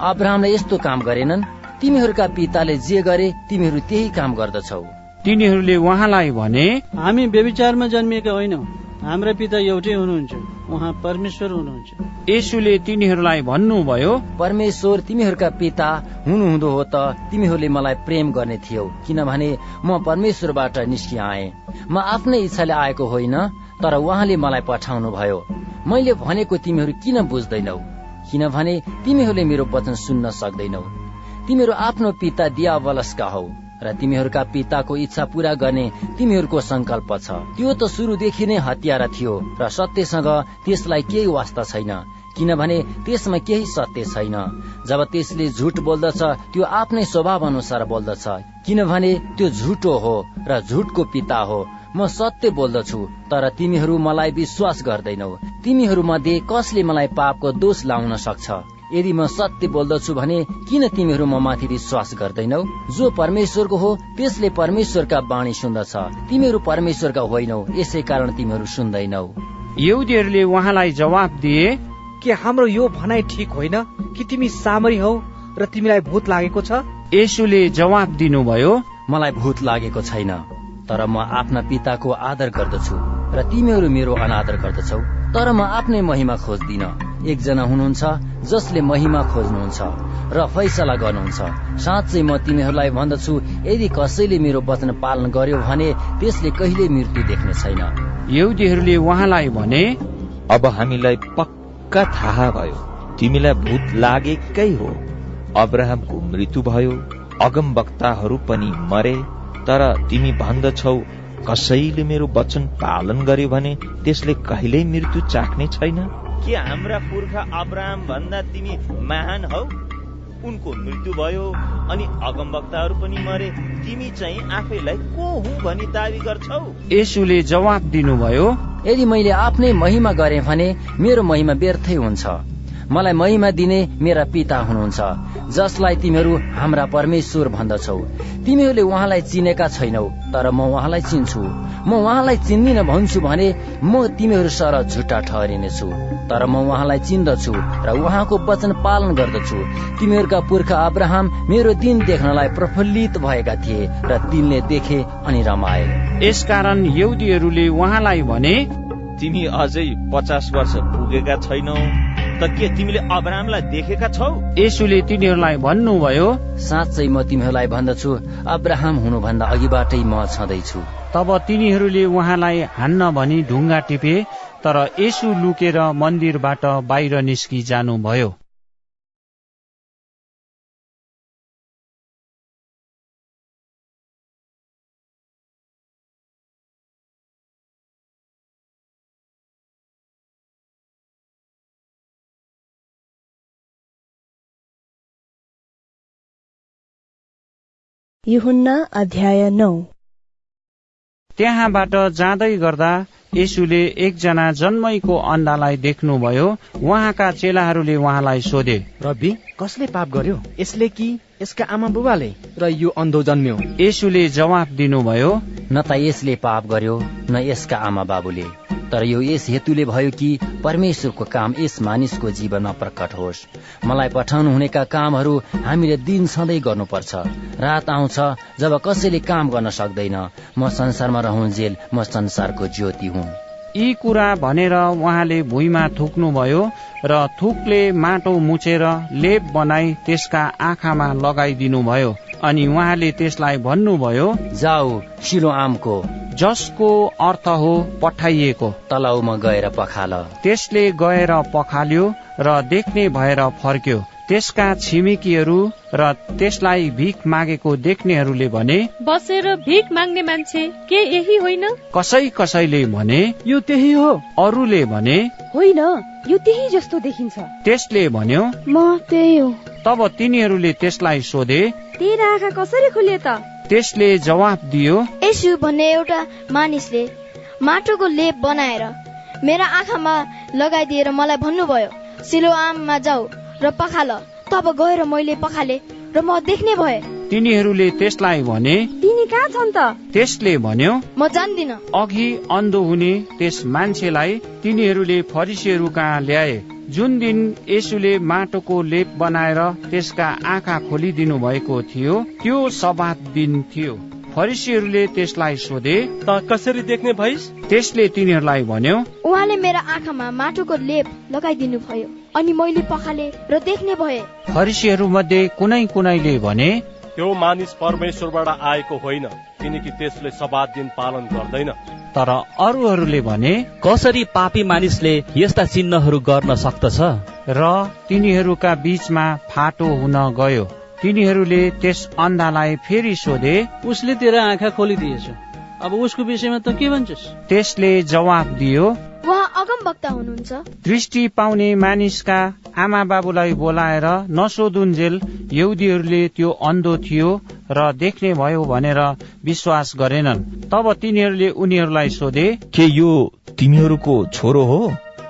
अब्राहमले यस्तो काम गरेनन्। तिमीहरूका पिताले जे गरे तिमीहरू त्यही काम गर्दछौ। तिनीहरूले उहाँलाई भने हामी व्यविचारमा जन्मिएका होइनौ। हाम्रा पिता एउटै हुनुहुन्छ उहाँ परमेश्वर हुनुहुन्छ। यसुले तिनीहरूलाई भन्नुभयो परमेश्वर तिमीहरूका पिता हुनुहुँदो हो त तिमीहरूले मलाई प्रेम गर्ने थियौ किनभने म परमेश्वरबाट निस्कि आए म आफ्नै इच्छाले आएको होइन तर उहाँले मलाई पठाउनु भयो मैले भनेको तिमीहरू किन बुझ्दैनौ? किनभने तिमीहरूले मेरो वचन सुन्न सक्दैनौ। तिमीहरू आफ्नो पिता दियावलसका हौ। र तिमीहरूका पिताको इच्छा पूरा गर्ने तिमीहरूको संकल्प छ। त्यो त सुरुदेखि नै हतियारा थियो र सत्यसँग त्यसलाई केही वास्ता छैन किनभने त्यसमा केही सत्य छैन। जब त्यसले झुट बोल्दछ त्यो आफ्नै स्वभाव अनुसार बोल्दछ किनभने त्यो झुटो हो र झुटको पिता हो। म सत्य बोल्दछु तर तिमीहरू मलाई विश्वास गर्दैनौ। तिमीहरू मध्ये कसले मलाई पापको दोष लाउन सक्छ? यदि म सत्य बोल्दछु भने किन तिमीहरू म माथि विश्वास गर्दैनौ? जो परमेश्वरको हो त्यसले परमेश्वरका बाणी सुन्दछ। तिमीहरू परमेश्वरका होइनौ यसै कारण तिमीहरू सुन्दैनौ। यहुदीहरूले उहाँलाई जवाब दिए के हाम्रो यो भनाइ ठिक होइन कि तिमी सामरी हौ र तिमीलाई भूत लागेको छ? यसुले जवाब दिनुभयो मलाई भूत लागेको छैन तर म आफ्ना पिताको आदर गर्दछु र तिमीहरू मेरो अनादर गर्दछौ तर म आफ्नै महिमा खोज्दिन। एकजना हुनुहुन्छ जसले महिमा खोज्नुहुन्छ र फैसला गर्नुहुन्छ। साँच्चै म तिमीहरूलाई भन्दछु यदि कसैले मेरो वचन पालन गर्यो भने त्यसले कहिले मृत्यु देख्ने छैन। यहुदीहरूले उहाँलाई भने अब हामीलाई पक्का थाहा भयो तिमीलाई भूत लागेकै हो। अब्राहमको मृत्यु भयो अगम वक्ताहरू पनि मरे तर तिमी भन्दछौ कसैले मेरो वचन पालन गर्यो भने त्यसले कहिल्यै मृत्यु चाख्ने छैन? के हाम्रा पुर्खा अब्राहम भन्दा तिमी महान हौ? उनको मृत्यु भयो अनि अगमवक्ताहरू पनि मरे। तिमी चाहिँ आफैलाई को हुँ भनी दावी गर्छौ? यसुले जवाब दिनुभयो यदि मैले आफ्नै महिमा गरे भने मेरो महिमा व्यर्थै हुन्छ। मलाई महिमा दिने मेरा पिता हुनुहुन्छ जसलाई तिमीहरू हाम्रा परमेश्वर भन्दछौ। तिमीहरूले उहाँलाई चिनेका छैनौ तर म उहाँलाई चिन्छु। म उहाँलाई चिन्दिन भन्छु भने म तिमीहरू सर झुट्टा ठहरिनेछु तर म उहाँलाई चिन्दछु र उहाँको वचन पालन गर्दछु। तिमीहरूका पुर्खा अब्राहम मेरो दिन देख्नलाई प्रफुल्लित भएका थिए र तिनले देखे अनि रमाए। यसकारण यहुदीहरूले उहाँलाई भने तिमी अझै पचास वर्ष पुगेका छैनौ। त के तिमीले अब्राहमलाई देखेका छौ? यसुले तिनीहरूलाई भन्नुभयो साँच्चै म तिमीहरूलाई भन्दछु अब्राहम हुनुभन्दा अघिबाटै म छँदैछु। तब तिनीहरूले उहाँलाई हान्न भनी ढुङ्गा टिपे तर यसु लुकेर मन्दिरबाट बाहिर निस्कि जानुभयो युहुन्ना अध्याय नौ। त्यहाँबाट जाँदै गर्दा यसुले एकजना जन्मैको अन्डालाई देख्नुभयो। उहाँका चेलाहरूले उहाँलाई सोधे रब्बी कसले पाप गर्यो? यसले कि यसका आमा बुबाले र यो अन्धो जन्म्यो? यसुले जवाफ दिनुभयो न त यसले पाप गर्यो न यसका आमा बाबुले। तर यो यस हेतुले भयो कि परमेश्वरको काम यस मानिसको जीवनमा प्रकट होस्। मलाई पठाउनु हुनेका कामहरू हामीले दिन सधैँ गर्नुपर्छ। रात आउँछ जब कसैले काम गर्न सक्दैन म संसारमा रहन्जेल म संसारको ज्योति हुँ। यी कुरा भनेर उहाँले भुइँमा थुक्नुभयो र थुकले माटो मुछेर लेप बनाई त्यसका आँखामा लगाइदिनुभयो। अनि उहाँले त्यसलाई भन्नुभयो जाऊ सिलो आमको। जसको अर्थ हो पठाइएको। तलाउमा गएर पखाल। त्यसले गएर पखाल्यो र देख्ने भएर फर्क्यो। त्यसका छिमेकीहरू र त्यसलाई भिख मागेको देख्नेहरूले भने बसेर भिख माग्ने मान्छे के यही होइन? कसै कसैले भने यो त्यही हो। अरूले भने होइन यो त्यही जस्तो देखिन्छ। त्यसले भन्यो म त्यही हो। तब तिनीहरूले त्यसलाई सोधे तेरा आँखा कसरी खुले त? त्यसले जवाफ दियो यसु भन्ने एउटा मानिसले माटोको लेप बनाएर मेरा आँखामा लगाइदिएर मलाई भन्नुभयो सिलो आममा जाऊ। र पखाल। तब गएर मैले पखाले र म देख्ने भए। तिनीहरूले त्यसलाई भने तिनी कहाँ छन् त? त्यसले भन्यो म जान्दिन। अघि अन्धो हुने त्यस मान्छेलाई तिनीहरूले फरिसीहरू कहाँ ल्याए? जुन दिन यसुले माटोको लेप बनाएर त्यसका आँखा खोलिदिनु भएको थियो त्यो सबात दिन थियो। फरिसीहरूले त्यसलाई सोधे त कसरी देख्ने भइस? त्यसले तिनीहरूलाई भन्यो उहाँले मेरा आँखामा माटोको लेप लगाइदिनु भयो अनि मैले पखाले र देख्ने भए। फरिसीहरू मध्ये कुनै कुनैले भने त्यो मानिस परमेश्वरबाट आएको होइन किनकि त्यसले सबात दिन पालन गर्दैन। तर अरूहरूले भने कसरी पापी मानिसले यस्ता चिन्हहरू गर्न सक्दछ? र तिनीहरूका बीचमा फाटो हुन गयो। तिनीहरूले त्यस अन्धालाई फेरि सोधे उसले तेरा आँखा खोलिदिएछ। अब उसको विषयमा त के भन्छस्? त्यसले जवाफ दियो उहाँ अगम वक्ता हुनुहुन्छ। दृष्टि पाउने मानिसका आमा बाबुलाई बोलाएर नसोधुन्जेल यहुदीहरूले त्यो अन्धो थियो र देख्ने भयो भनेर विश्वास गरेनन्। तब तिनीहरूले उनीहरूलाई सोधे के यो तिमीहरूको छोरो हो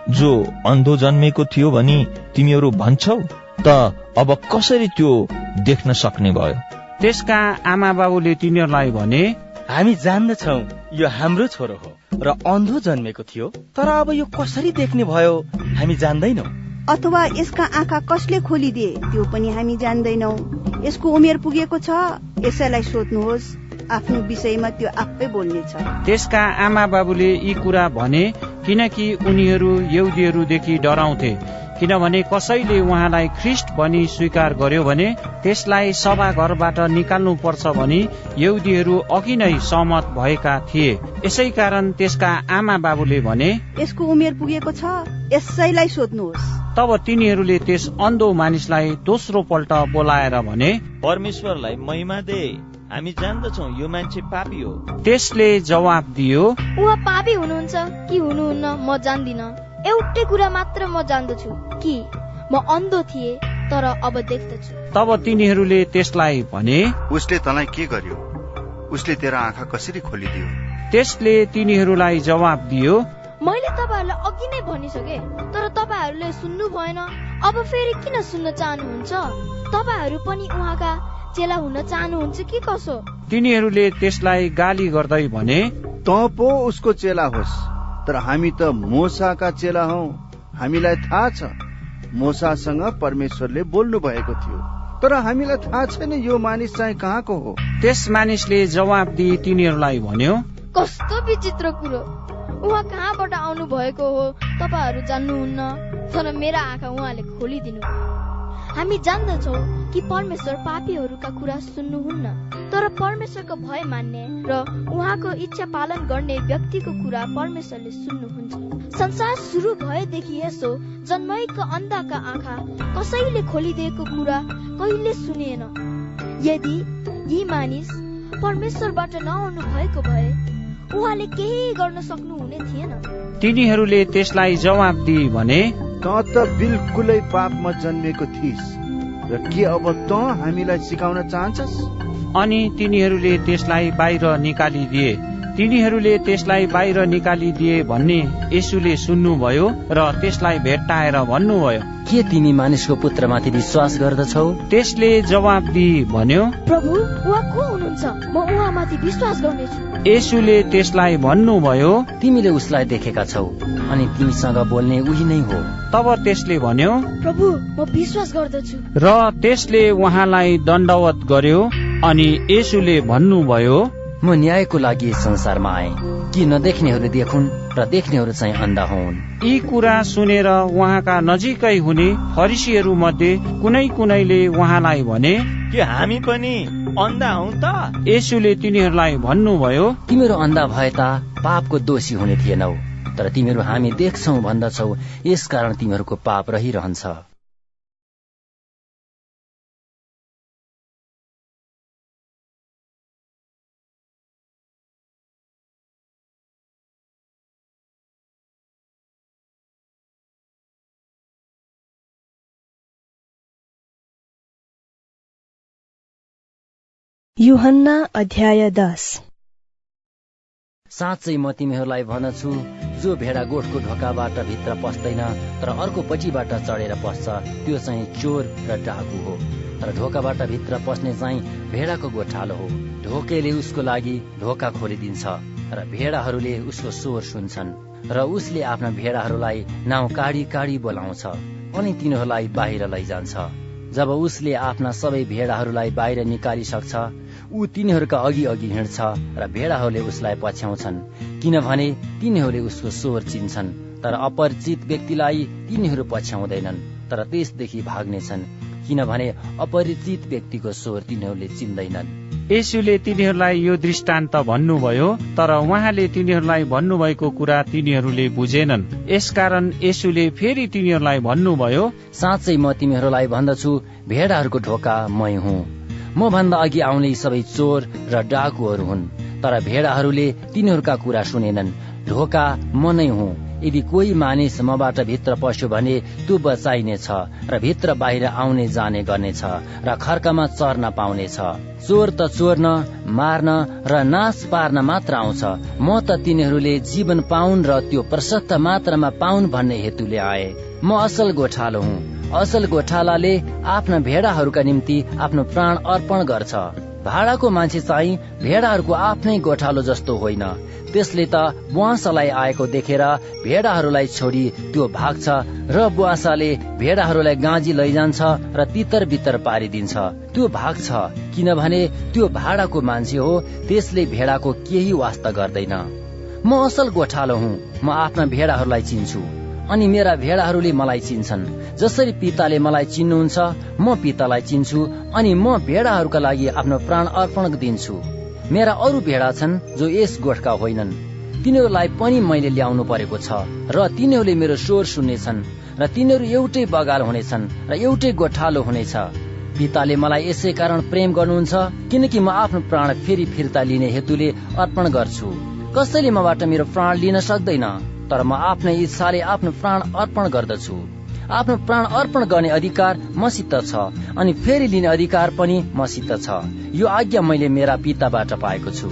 जो अन्धो जन्मेको थियो भनी तिमीहरू भन्छौ? त अब कसरी त्यो देख्न सक्ने भयो? त्यसका आमा बाबुले तिनीहरूलाई भने हामी जान्दछौ यो हाम्रो छोरो हो र अन्धो जन्मेको थियो तर अब यो कसरी देख्ने भयो हामी जान्दैनौ। अथवा यसका आँखा कसले खोलिदिए त्यो पनि हामी जान्दैनौ। यसको उमेर पुगेको छ यसैलाई सोध्नुहोस्। आफ्नो विषयमा त्यो आफै बोल्नेछ त्यसका आमा बाबुले यी कुरा भने किनकि उनीहरू यहुदीहरूदेखि डराउँथे। किनभने कसैले उहाँलाई ख्रिस्ट भनी स्वीकार गर्यो भने त्यसलाई सभा घरबाट निकाल्नु पर्छ भनी यहुदीहरू अघि नै सहमत भएका थिए। यसै कारण त्यसका आमा बाबुले भने यसको उमेर पुगेको छ यसैलाई सोध्नुहोस्। तब तिनीहरूले त्यस अन्धो मानिसलाई दोस्रो पल्ट बोलाएर भने परमेश्वरलाई महिमा दे। हामी जान्दछौ यो मान्छे पापी हो। त्यसले जवाब दियो उहाँ पापी हुनुहुन्छ कि हुनुहुन्न म जान्दिन। एउटै कुरा मात्र म जान्दछु कि म अन्धो थिए तर अब देख्दछु। तब तिनीहरूले त्यसलाई भने उसले तँलाई के गर्यो? उसले तेरा आँखा कसरी खोलिदियो? त्यसले तिनीहरूलाई जवाब दियो मैले तपाईँहरूलाई अघि नै भनिसके तर तपाईँहरूले सुन्नु भएन। अब फेरि किन सुन्न चाहनुहुन्छ? तपाईँहरू पनि उहाँका चेला हुन चाहनुहुन्छ कि कसो? तिनीहरूले त्यसलाई गाली गर्दै भने त पो उसको चेला होस्। तर हामी त मोसाका चेला हौ। हामीलाई थाहा छ मोसासँग परमेश्वरले बोल्नु भएको थियो। तर हामीलाई थाहा छैन यो मानिस चाहिँ कहाँको हो। त्यस मानिसले जवाब दिई तिनीहरूलाई भन्यो कस्तो विचित्र कुरो। उहाँ कहाँबाट आउनु भएको हो? तपाईँहरू जान्नुहुन्न। तर मेरा आँखा उहाँले खोलिदिनु हामी जान्दछौ कि परमेश्वर पापीहरूका कुरा सुन्नुहुन्न। तर परमेश्वरको भय मान्ने र उहाँको इच्छा पालन गर्ने व्यक्तिको कुरा परमेश्वरले सुन्नुहुन्छ। संसार सुरु भएदेखि यसो जन्मैको अन्धाका आँखा कसैले खोलिदिएको कुरा कहिले सुनेन। यदि यी मानिस परमेश्वरबाट नआउनु भएको भए उहाँले केही गर्न सक्नुहुने थिएन। तिनीहरूले त्यसलाई जवाब दिए भने त त बिल्कुलै पापमा जन्मेको थिइस्? र के अब त हामीलाई सिकाउन चाहन्छस्? अनि तिनीहरूले त्यसलाई बाहिर निकालिदिए। तिनीहरूले त्यसलाई बाहिर निकालिदिए भन्ने यसुले सुन्नुभयो र त्यसलाई भेट्टाएर भन्नुभयो। के तिमी मानिसको पुत्रमाथि विश्वास गर्दछौ? त्यसले जवाब दिई भन्यो प्रभु उहाँ को हुनुहुन्छ? म उहाँमाथि विश्वास गर्नेछु। यसुले त्यसलाई भन्नुभयो तिमीले उसलाई देखेका छौ अनि तिमीसँग बोल्ने उही नै हो। तब त्यसले भन्यो प्रभु म विश्वास गर्दछु। र त्यसले उहाँलाई दण्डवत गर्यो अनि यसुले भन्नुभयो म न्यायको लागि संसारमा आए। कि नदेख्नेहरू देखुन् र देख्नेहरू चाहिँ अन्धा हुन्। यी कुरा सुनेर उहाँका नजिकै हुने फरिसीहरू मध्ये कुनै कुनैले उहाँलाई भने के हामी पनि अन्धा हौ त? यसुले तिनीहरूलाई भन्नुभयो तिमीहरू अन्धा भए त पापको दोषी हुने थिएनौ तर तिमीहरू हामी देख्छौ भन्दछौ यसकारण तिमीहरूको पाप रहिरहन्छ। युहन्ना अध्याय दस। साँच्चै म तिमीहरूलाई भन्दछु जो भेडा गोठको ढोकाबाट भित्र पस्दैन तर अर्को पट्टिबाट चढेर पस्छ त्यो चाहिँ चोर र डाकु हो। तर ढोकाबाट भित्र पस्ने चाहिँ भेडाको गोठालो हो। ढोकेले उसको लागि ढोका खोलिदिन्छ र भेडाहरूले उसको स्वर सुन्छन् र उसले आफ्ना भेडाहरूलाई नाउँ काडी काडी बोलाउँछ अनि तिनीहरूलाई बाहिर लैजान्छ। जब उसले आफ्ना सबै भेडाहरूलाई बाहिर निकालिसक्छ ऊ तिनीहरूका अघि अघि हिँड्छ र भेडाहरूले उसलाई पछ्याउँछन्। किनभने तिनीहरूले उसको स्वर चिन्छन् तर अपरिचित व्यक्तिलाई तिनीहरू पछ्याउँदैनन् तर त्यसदेखि भाग्नेछन्। किनभने अपरिचित व्यक्तिको स्वर तिनीहरूले चिन्दैनन्। यसुले तिनीहरूलाई यो दृष्टान्त भन्नुभयो तर उहाँले तिनीहरूलाई भन्नुभएको कुरा तिनीहरूले बुझेनन्। यसकारण यसुले फेरि तिनीहरूलाई भन्नुभयो साँच्चै म तिमीहरूलाई भन्दछु भेडाहरूको ढोका मै हुँ। म भन्दा अघि आउने सबै चोर र डाकुहरू हुन् तर भेडाहरूले तिनीहरूका कुरा सुनेनन्। ढोका म नै हुँ। यदि कोही मानिस मबाट भित्र पस्यो भने त्यो बचाइनेछ र भित्र बाहिर आउने जाने गर्नेछ र खर्कमा चर्न पाउनेछ। चोर त चोर्न मार्न र नाश पार्न मात्र आउँछ। म त तिनीहरूले जीवन पाउन् र त्यो प्रशस्त मात्रामा पाउन् भन्ने हेतुले आए। म असल गोठालो हुँ। असल गोठालाले आफ्ना भेडाहरूका निम्ति आफ्नो प्राण अर्पण गर्छ। भाडाको मान्छे चाहिँ भेडाहरूको आफ्नै गोठालो जस्तो होइन। त्यसले त बुवासालाई आएको देखेर भेडाहरूलाई छोडी त्यो भाग्छ र बुवासाले भेडाहरूलाई गाँजी लैजान्छ र तितर बितर पारिदिन्छ। त्यो भाग्छ किनभने त्यो भाडाको मान्छे हो त्यसले भेडाको केही वास्ता गर्दैन। म असल गोठालो हुँ म आफ्ना भेडाहरूलाई चिन्छु। अनि मेरा भेडाहरूले मलाई चिन्छन्। जसरी पिताले मलाई चिन्नुहुन्छ म पितालाई चिन्छु अनि म भेडाहरूका लागि आफ्नो प्राण अर्पण दिन्छु। मेरा अरू भेडा छन् जो यस गोठका होइनन्। तिनीहरूलाई पनि मैले ल्याउनु परेको छ र तिनीहरूले मेरो स्वर सुन्नेछन् र तिनीहरू एउटै बगाल हुनेछन् र एउटै गोठालो हुनेछ। पिताले मलाई यसै कारण प्रेम गर्नुहुन्छ किनकि म आफ्नो प्राण फेरि फिर्ता लिने हेतुले अर्पण गर्छु। कसैले मबाट मेरो प्राण लिन सक्दैन? तर म आफ्नै इच्छाले आफ्नो प्राण अर्पण गर्दछु। आफ्नो प्राण अर्पण गर्ने अधिकार मसित छ अनि फेरि लिने अधिकार पनि मसित छ। यो आज्ञा मैले मेरा पिताबाट पाएको छु।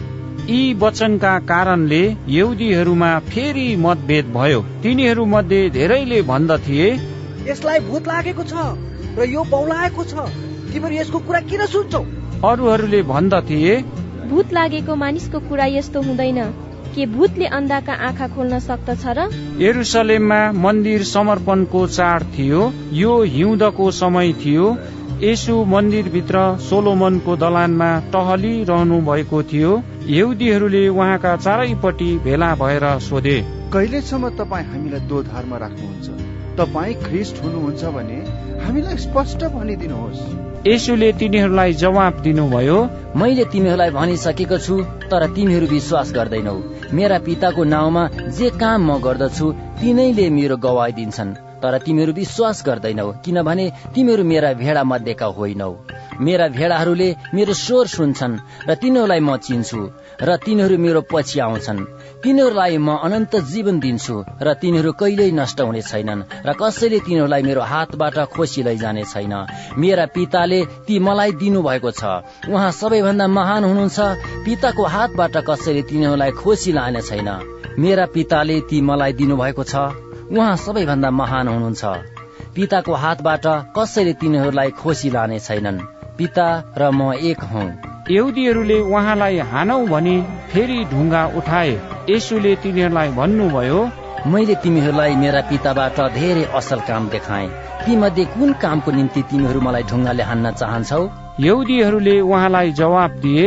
यी वचनका कारणले यहुदीहरूमा फेरि मतभेद भयो। तिनीहरू मध्ये धेरैले भन्दथे। यसलाई भूत लागेको छ र यो बौलाएको छ। तिमीहरू यसको कुरा किन सुन्छौ? अरूहरूले भन्दथे। भूत लागेको मानिसको कुरा यस्तो हुँदैन। के भूतले अन्धाका आँखा खोल्न सक्दछ र यरुसलेममा मन्दिर समर्पणको चाड थियो यो हिउँदको समय थियो। यसु मन्दिरभित्र सोलोमनको दलानमा टहलिरहनु भएको थियो। यहुदीहरूले उहाँका चारैपट्टि भेला भएर सोधे कहिलेसम्म तपाईँ हामीलाई दोधारमा राख्नुहुन्छ? तपाईँ ख्रिस्ट हुनुहुन्छ भने हामीलाई स्पष्ट भनिदिनुहोस्। यसुले तिनीहरूलाई जवाब दिनुभयो मैले तिमीहरूलाई भनिसकेको छु तर तिमीहरू विश्वास गर्दैनौ। मेरा पिताको नाउँमा जे काम म गर्दछु तिनैले मेरो गवाई दिन्छन्। तर तिमीहरू विश्वास गर्दैनौ किनभने तिमीहरू मेरा भेडा मध्येका होइनौ। मेरा भेडाहरूले मेरो स्वर सुन्छन् र तिनीहरूलाई म चिन्छु। र तिनीहरू मेरो पछि आउँछन्। तिनीहरूलाई म अनन्त जीवन दिन्छु र तिनीहरू कहिल्यै नष्ट हुने छैनन् र कसैले तिनीहरूलाई मेरो हातबाट खोसी लैजाने छैन। मेरा पिताले ती मलाई दिनुभएको छ। उहाँ सबैभन्दा महान हुनुहुन्छ। पिताको हातबाट कसैले तिनीहरूलाई खोसी लाने छैन। मेरा पिताले ती मलाई दिनुभएको छ। उहाँ सबैभन्दा महान हुनुहुन्छ। पिताको हातबाट कसैले तिनीहरूलाई खोसी लाने छैनन्। पिता र म एक हौ। यहुदीहरूले उहाँलाई हानौ भनी फेरि ढुङ्गा उठाए। यसुले तिनीहरूलाई भन्नुभयो मैले तिमीहरूलाई मेरा पिताबाट धेरै असल काम देखाए। ती मध्ये कुन कामको निम्ति तिमीहरू मलाई ढुङ्गाले हान्न चाहन्छौ? यहुदीहरूले उहाँलाई जवाब दिए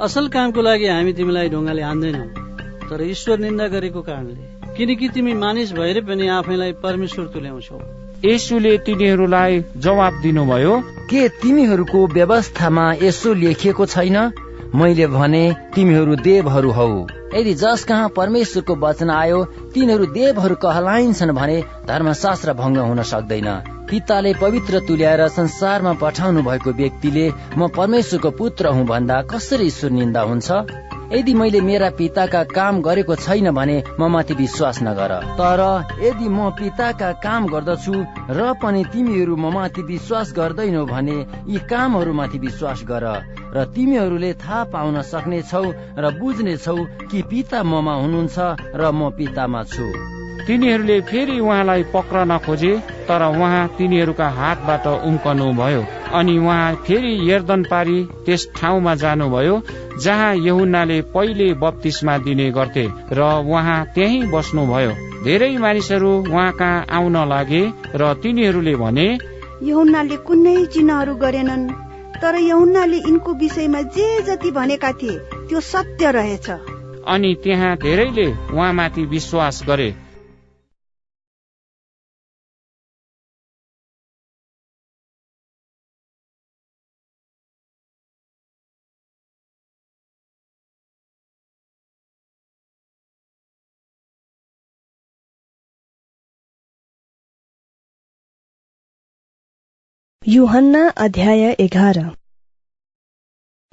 असल कामको लागि हामी तिमीलाई ढुङ्गाले हान्दैनौ तर ईश्वर निन्दा गरेको कारणले। किनकि तिमी मानिस भएर पनि आफैलाई परमेश्वर तुल्याउँछौ। यसुले तिनीहरूलाई जवाब दिनुभयो के तिमीहरूको व्यवस्थामा यसो लेखिएको छैन? मैले भने तिमीहरू देवहरू हौ। यदि जस कहाँ परमेश्वरको वचन आयो तिनीहरू देवहरू कहलाइन्छन् भने धर्मशास्त्र भङ्ग हुन सक्दैन। पिताले पवित्र तुल्याएर संसारमा पठाउनु भएको व्यक्तिले म परमेश्वरको पुत्र हुँ भन्दा कसरी ईश्वर निन्दा हुन्छ? यदि मैले मेरा पिताका काम गरेको छैन भने म माथि विश्वास नगर। तर यदि म पिताका काम गर्दछु र पनि तिमीहरू म माथि विश्वास गर्दैनौ भने यी कामहरूमाथि विश्वास गर र तिमीहरूले थाहा पाउन सक्नेछौ र बुझ्नेछौ कि पिता ममा हुनुहुन्छ र म पितामा छु। तिनीहरूले फेरि उहाँलाई पक्रन खोजे तर उहाँ तिनीहरूका हातबाट उम्कनु भयो। अनि उहाँ फेरि यर्दन पारी त्यस ठाउँमा जानुभयो जहाँ यहुन्नाले पहिले बत्तिसमा दिने गर्थे र उहाँ त्यही बस्नुभयो। धेरै मानिसहरू उहाँ कहाँ आउन लागे र तिनीहरूले भने यहुन्नाले कुनै चिन्हहरू गरेनन् तर यहुन्नाले यिनको विषयमा जे जति भनेका थिए त्यो सत्य रहेछ। अनि त्यहाँ धेरैले उहाँमाथि विश्वास गरे। युहन्ना अध्याय एघार।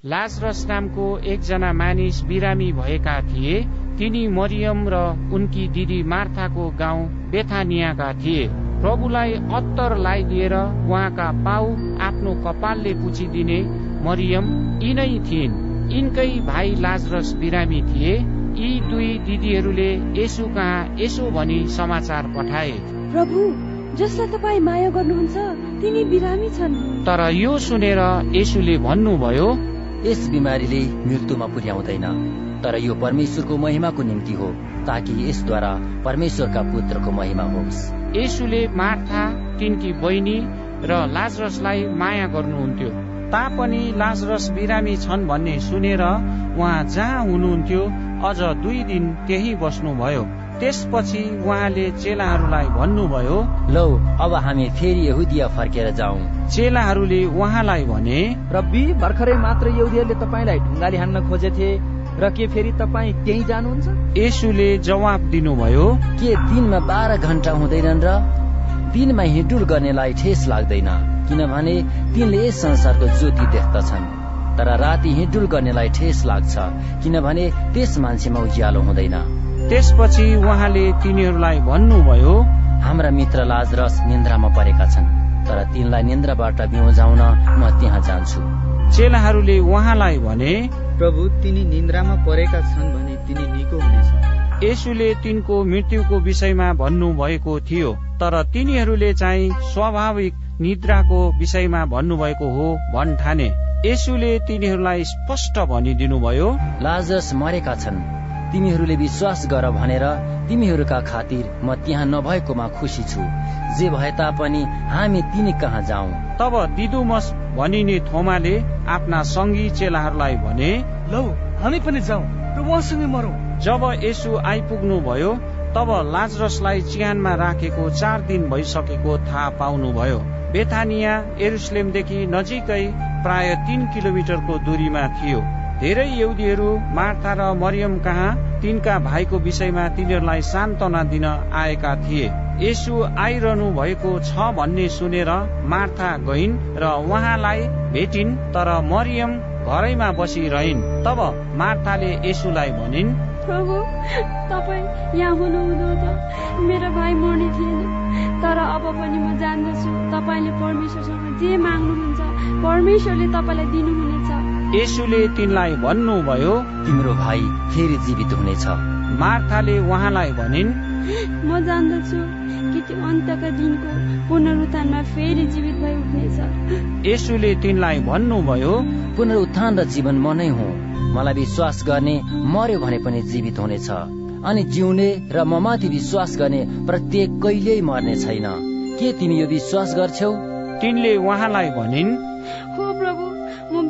लाजरस नामको एकजना मानिस बिरामी भएका थिए। तिनी मरियम र उनकी दिदी मार्थाको गाउँ बेथानियाका थिए। प्रभुलाई अत्तर लगाइदिएर उहाँका पाउ आफ्नो कपालले पुछिदिने मरियम यिनै थिइन्। यिनकै भाइ लाजरस बिरामी थिए। यी दुई दिदीहरूले यसु कहाँ यसो भनी समाचार पठाए। प्रभु जसलाई तपाईँ माया गर्नुहुन्छ तिनी बिरामी छन्। तर यो सुनेर यसुले भन्नुभयो यस बिमारीले मृत्युमा पुर्याउँदैन तर यो परमेश्वरको महिमाको निम्ति हो ताकि यसद्वारा परमेश्वरका पुत्रको महिमा होस्। यसुले मार्था तिनकी बहिनी र लाजरसलाई माया गर्नुहुन्थ्यो। तापनि लाजरस बिरामी छन् भन्ने सुनेर उहाँ जहाँ हुनुहुन्थ्यो अझ दुई दिन त्यही बस्नुभयो। त्यसपछि उहाँले चेलाहरूलाई भन्नुभयो लौ अब हामी फेरि यहुदिया फर्केर जाउँ। चेलाहरूले उहाँलाई भने रब्बी भर्खरै मात्र यहुदीहरूले तपाईँलाई ढुङ्गाले हान्न खोजेथे र के फेरि तपाईँ त्यही जानुहुन्छ? यसुले जवाब दिनुभयो के दिनमा बाह्र घन्टा हुँदैनन् र दिनमा हिँडुल गर्नेलाई ठेस लाग्दैन किनभने तिनले यस संसारको ज्योति देख्दछन्। तर राति हिँडुल गर्नेलाई ठेस लाग्छ किनभने त्यस मान्छेमा उज्यालो हुँदैन। त्यसपछि उहाँले तिनीहरूलाई भन्नुभयो हाम्रा मित्र लाजरस निन्द्रामा परेका छन् तर तिनलाई निन्द्राबाट बिउजाउन म त्यहाँ जान्छु। चेलाहरूले उहाँलाई भने प्रभु तिनी निन्द्रामा परेका छन् भने तिनी निको हुनेछ यसुले तिनको मृत्युको विषयमा भन्नुभएको थियो तर तिनीहरूले चाहिँ स्वाभाविक निद्राको विषयमा भन्नुभएको हो भन्ठाने। यसुले तिनीहरूलाई स्पष्ट भनिदिनुभयो लाजरस मरेका छन् तिमीहरूले विश्वास गर भनेर तिमीहरूका खातिर म त्यहाँ नभएकोमा खुसी छु। जे भए तापनि हामी तिनी कहाँ जाउँ? तब दिदुमस भनिने थोमाले आफ्ना सङ्गी चेलाहरूलाई भने लौ हामी पनि जाउँ र उहाँसँगै मरौँ। जब यसु आइपुग्नु भयो तब लाजरसलाई चिहानमा राखेको चार दिन भइसकेको थाहा पाउनुभयो। बेथानिया एरुसलेमदेखि नजिकै प्राय तीन किलोमिटरको दूरीमा थियो। धेरै यहुदीहरू मार्था र मरियम कहाँ तिनका भाइको विषयमा तिनीहरूलाई सान्त्वना दिन आएका थिए। यसु आइरहनु भएको छ भन्ने सुनेर मार्था गइन् र उहाँलाई भेटिन् तर मरियम घरैमा बसिरहन्। तब मार्थाले यसुलाई भनिन् प्रभु तपाईँ यहाँ हुनुहुँदो त मेरो भाइ मर्ने थिएन तर अब पनि म जान्दछु। तपाईँले परमेश्वरसँग जे माग्नुहुन्छ परमेश्वरले तपाईँलाई दिनुहुनेछ। यसुले तिनलाई भन्नुभयो तिम्रो भाइ फेरि जीवित हुनेछ। मार्थाले उहाँलाई भनिन् म जान्दछु कि त्यो अन्तका दिनको पुनरुत्थानमा फेरि जीवित भई उठ्नेछ। यसुले तिनलाई भन्नुभयो पुनरुत्थान र जीवन म नै हुँ। मलाई विश्वास गर्ने मर्यो भने पनि जीवित हुनेछ। अनि जिउने र म माथि विश्वास गर्ने प्रत्येक कहिल्यै मर्ने छैन। के तिमी यो विश्वास गर्छौ? तिनले उहाँलाई भनिन्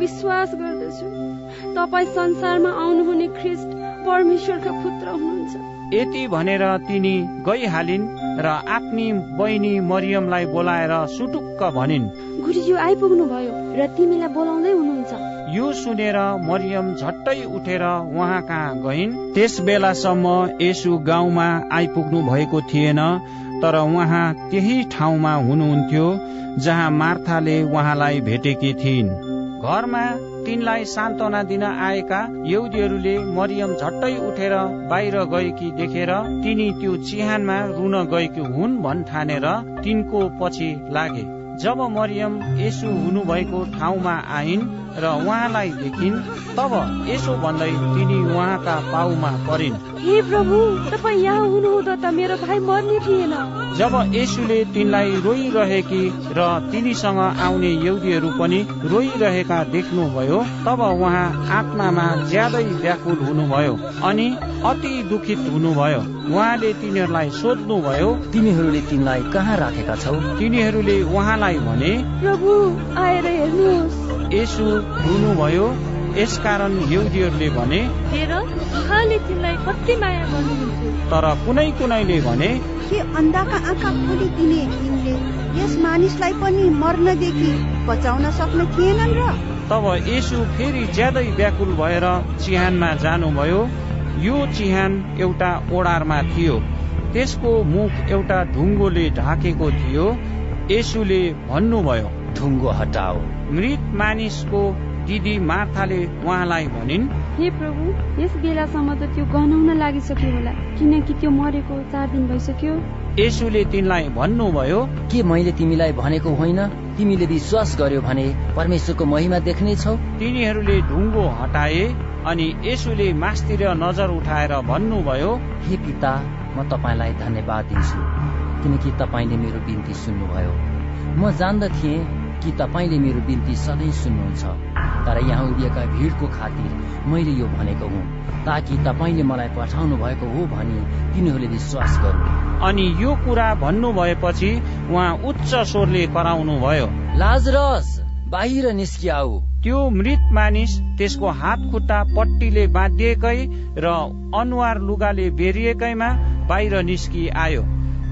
विश्वास गर्दछु। तपाईँ संसारमा आउनुहुने ख्रिस्ट परमेश्वरका पुत्र हुनुहुन्छ। यति भनेर तिनी गइहालिन् र आफ्नी बहिनी मरियमलाई बोलाएर सुटुक्क भनिन्। गुरुजी आइपुग्नु भयो र तिमीलाई बोलाउँदै हुनुहुन्छ। यो सुनेर मरियम झट्टै उठेर उहाँ कहाँ गइन्। त्यस बेलासम्म यसु गाउँमा आइपुग्नु भएको थिएन तर उहाँ त्यही ठाउँमा हुनुहुन्थ्यो जहाँ मार्थाले उहाँलाई भेटेकी थिइन्। घरमा तिनलाई सान्त्वना दिन आएका यहुदीहरूले मरियम झट्टै उठेर बाहिर गएकी देखेर तिनी त्यो चिहानमा रुन गएकी हुन् भन्ठानेर तिनको पछि लागे। जब मरियम यसो हुनुभएको ठाउँमा आइन् र उहाँलाई देखिन् तब यसो भन्दै तिनी उहाँका पाउमा परिन्। हे प्रभु तपाईँ यहाँ हुनुहुँदा त मेरो भाइ मर्ने थिएन। जब यसुले तिनलाई रोइरहेकी र तिनीसँग आउने यहुदीहरू पनि रोइरहेका देख्नुभयो तब उहाँ आत्मामा ज्यादै व्याकुल हुनुभयो अनि अति दुखित हुनुभयो। उहाँले तिनीहरूलाई सोध्नुभयो तिमीहरूले तिनलाई कहाँ राखेका छौ? तिनीहरूले उहाँलाई भने प्रभु आएर हेर्नुहोस्। यसु रुनुभयो यसकारण यहुदीहरूले भने तर कुनै कुनैले भने के अन्धाका आँखा खोलिदिने तिमीले यस मानिसलाई पनि मर्नदेखि बचाउन सक्ने थिएनन् र? तब यसु फेरि ज्यादै व्याकुल भएर चिहानमा जानुभयो। यो चिहान एउटा ओडारमा थियो। त्यसको मुख एउटा ढुङ्गोले ढाकेको थियो। यसुले भन्नुभयो ढुङ्गो हटाओ मृत मानिसको दिदी मार्थाले उहाँलाई भनिन् हे प्रभु यस बेलासम्म त त्यो गनाउन लागिसक्यो होला किनकि त्यो मरेको चार दिन भइसक्यो। यसुले तिनलाई भन्नुभयो के मैले तिमीलाई भनेको होइन? तिमीले विश्वास गर्यो भने परमेश्वरको महिमा देख्ने छौ? तिनीहरूले ढुङ्गो हटाए अनि यसुले मासतिर नजर उठाएर भन्नुभयो हे पिता म तपाईँलाई धन्यवाद दिन्छु किनकि तपाईँले मेरो बिन्ती सुन्नुभयो। म जान्दथे कि तपाईँले मेरो बिन्ती सधैँ सुन्नुहुन्छ तर यहाँ उभिएका भिडको खातिर मैले यो भनेको हुँ ताकि तपाईँले मलाई पठाउनु भएको हो भनी तिनीहरूले विश्वास गरून्। अनि यो कुरा भन्नु भएपछि उहाँ उच्च स्वरले कराउनु भयो लाजरस बाहिर निस्किआऊ। त्यो मृत मानिस त्यसको हात खुट्टा पट्टीले बाँधिएकै र अनुहार लुगाले बेरिएकैमा बाहिर निस्कि आयो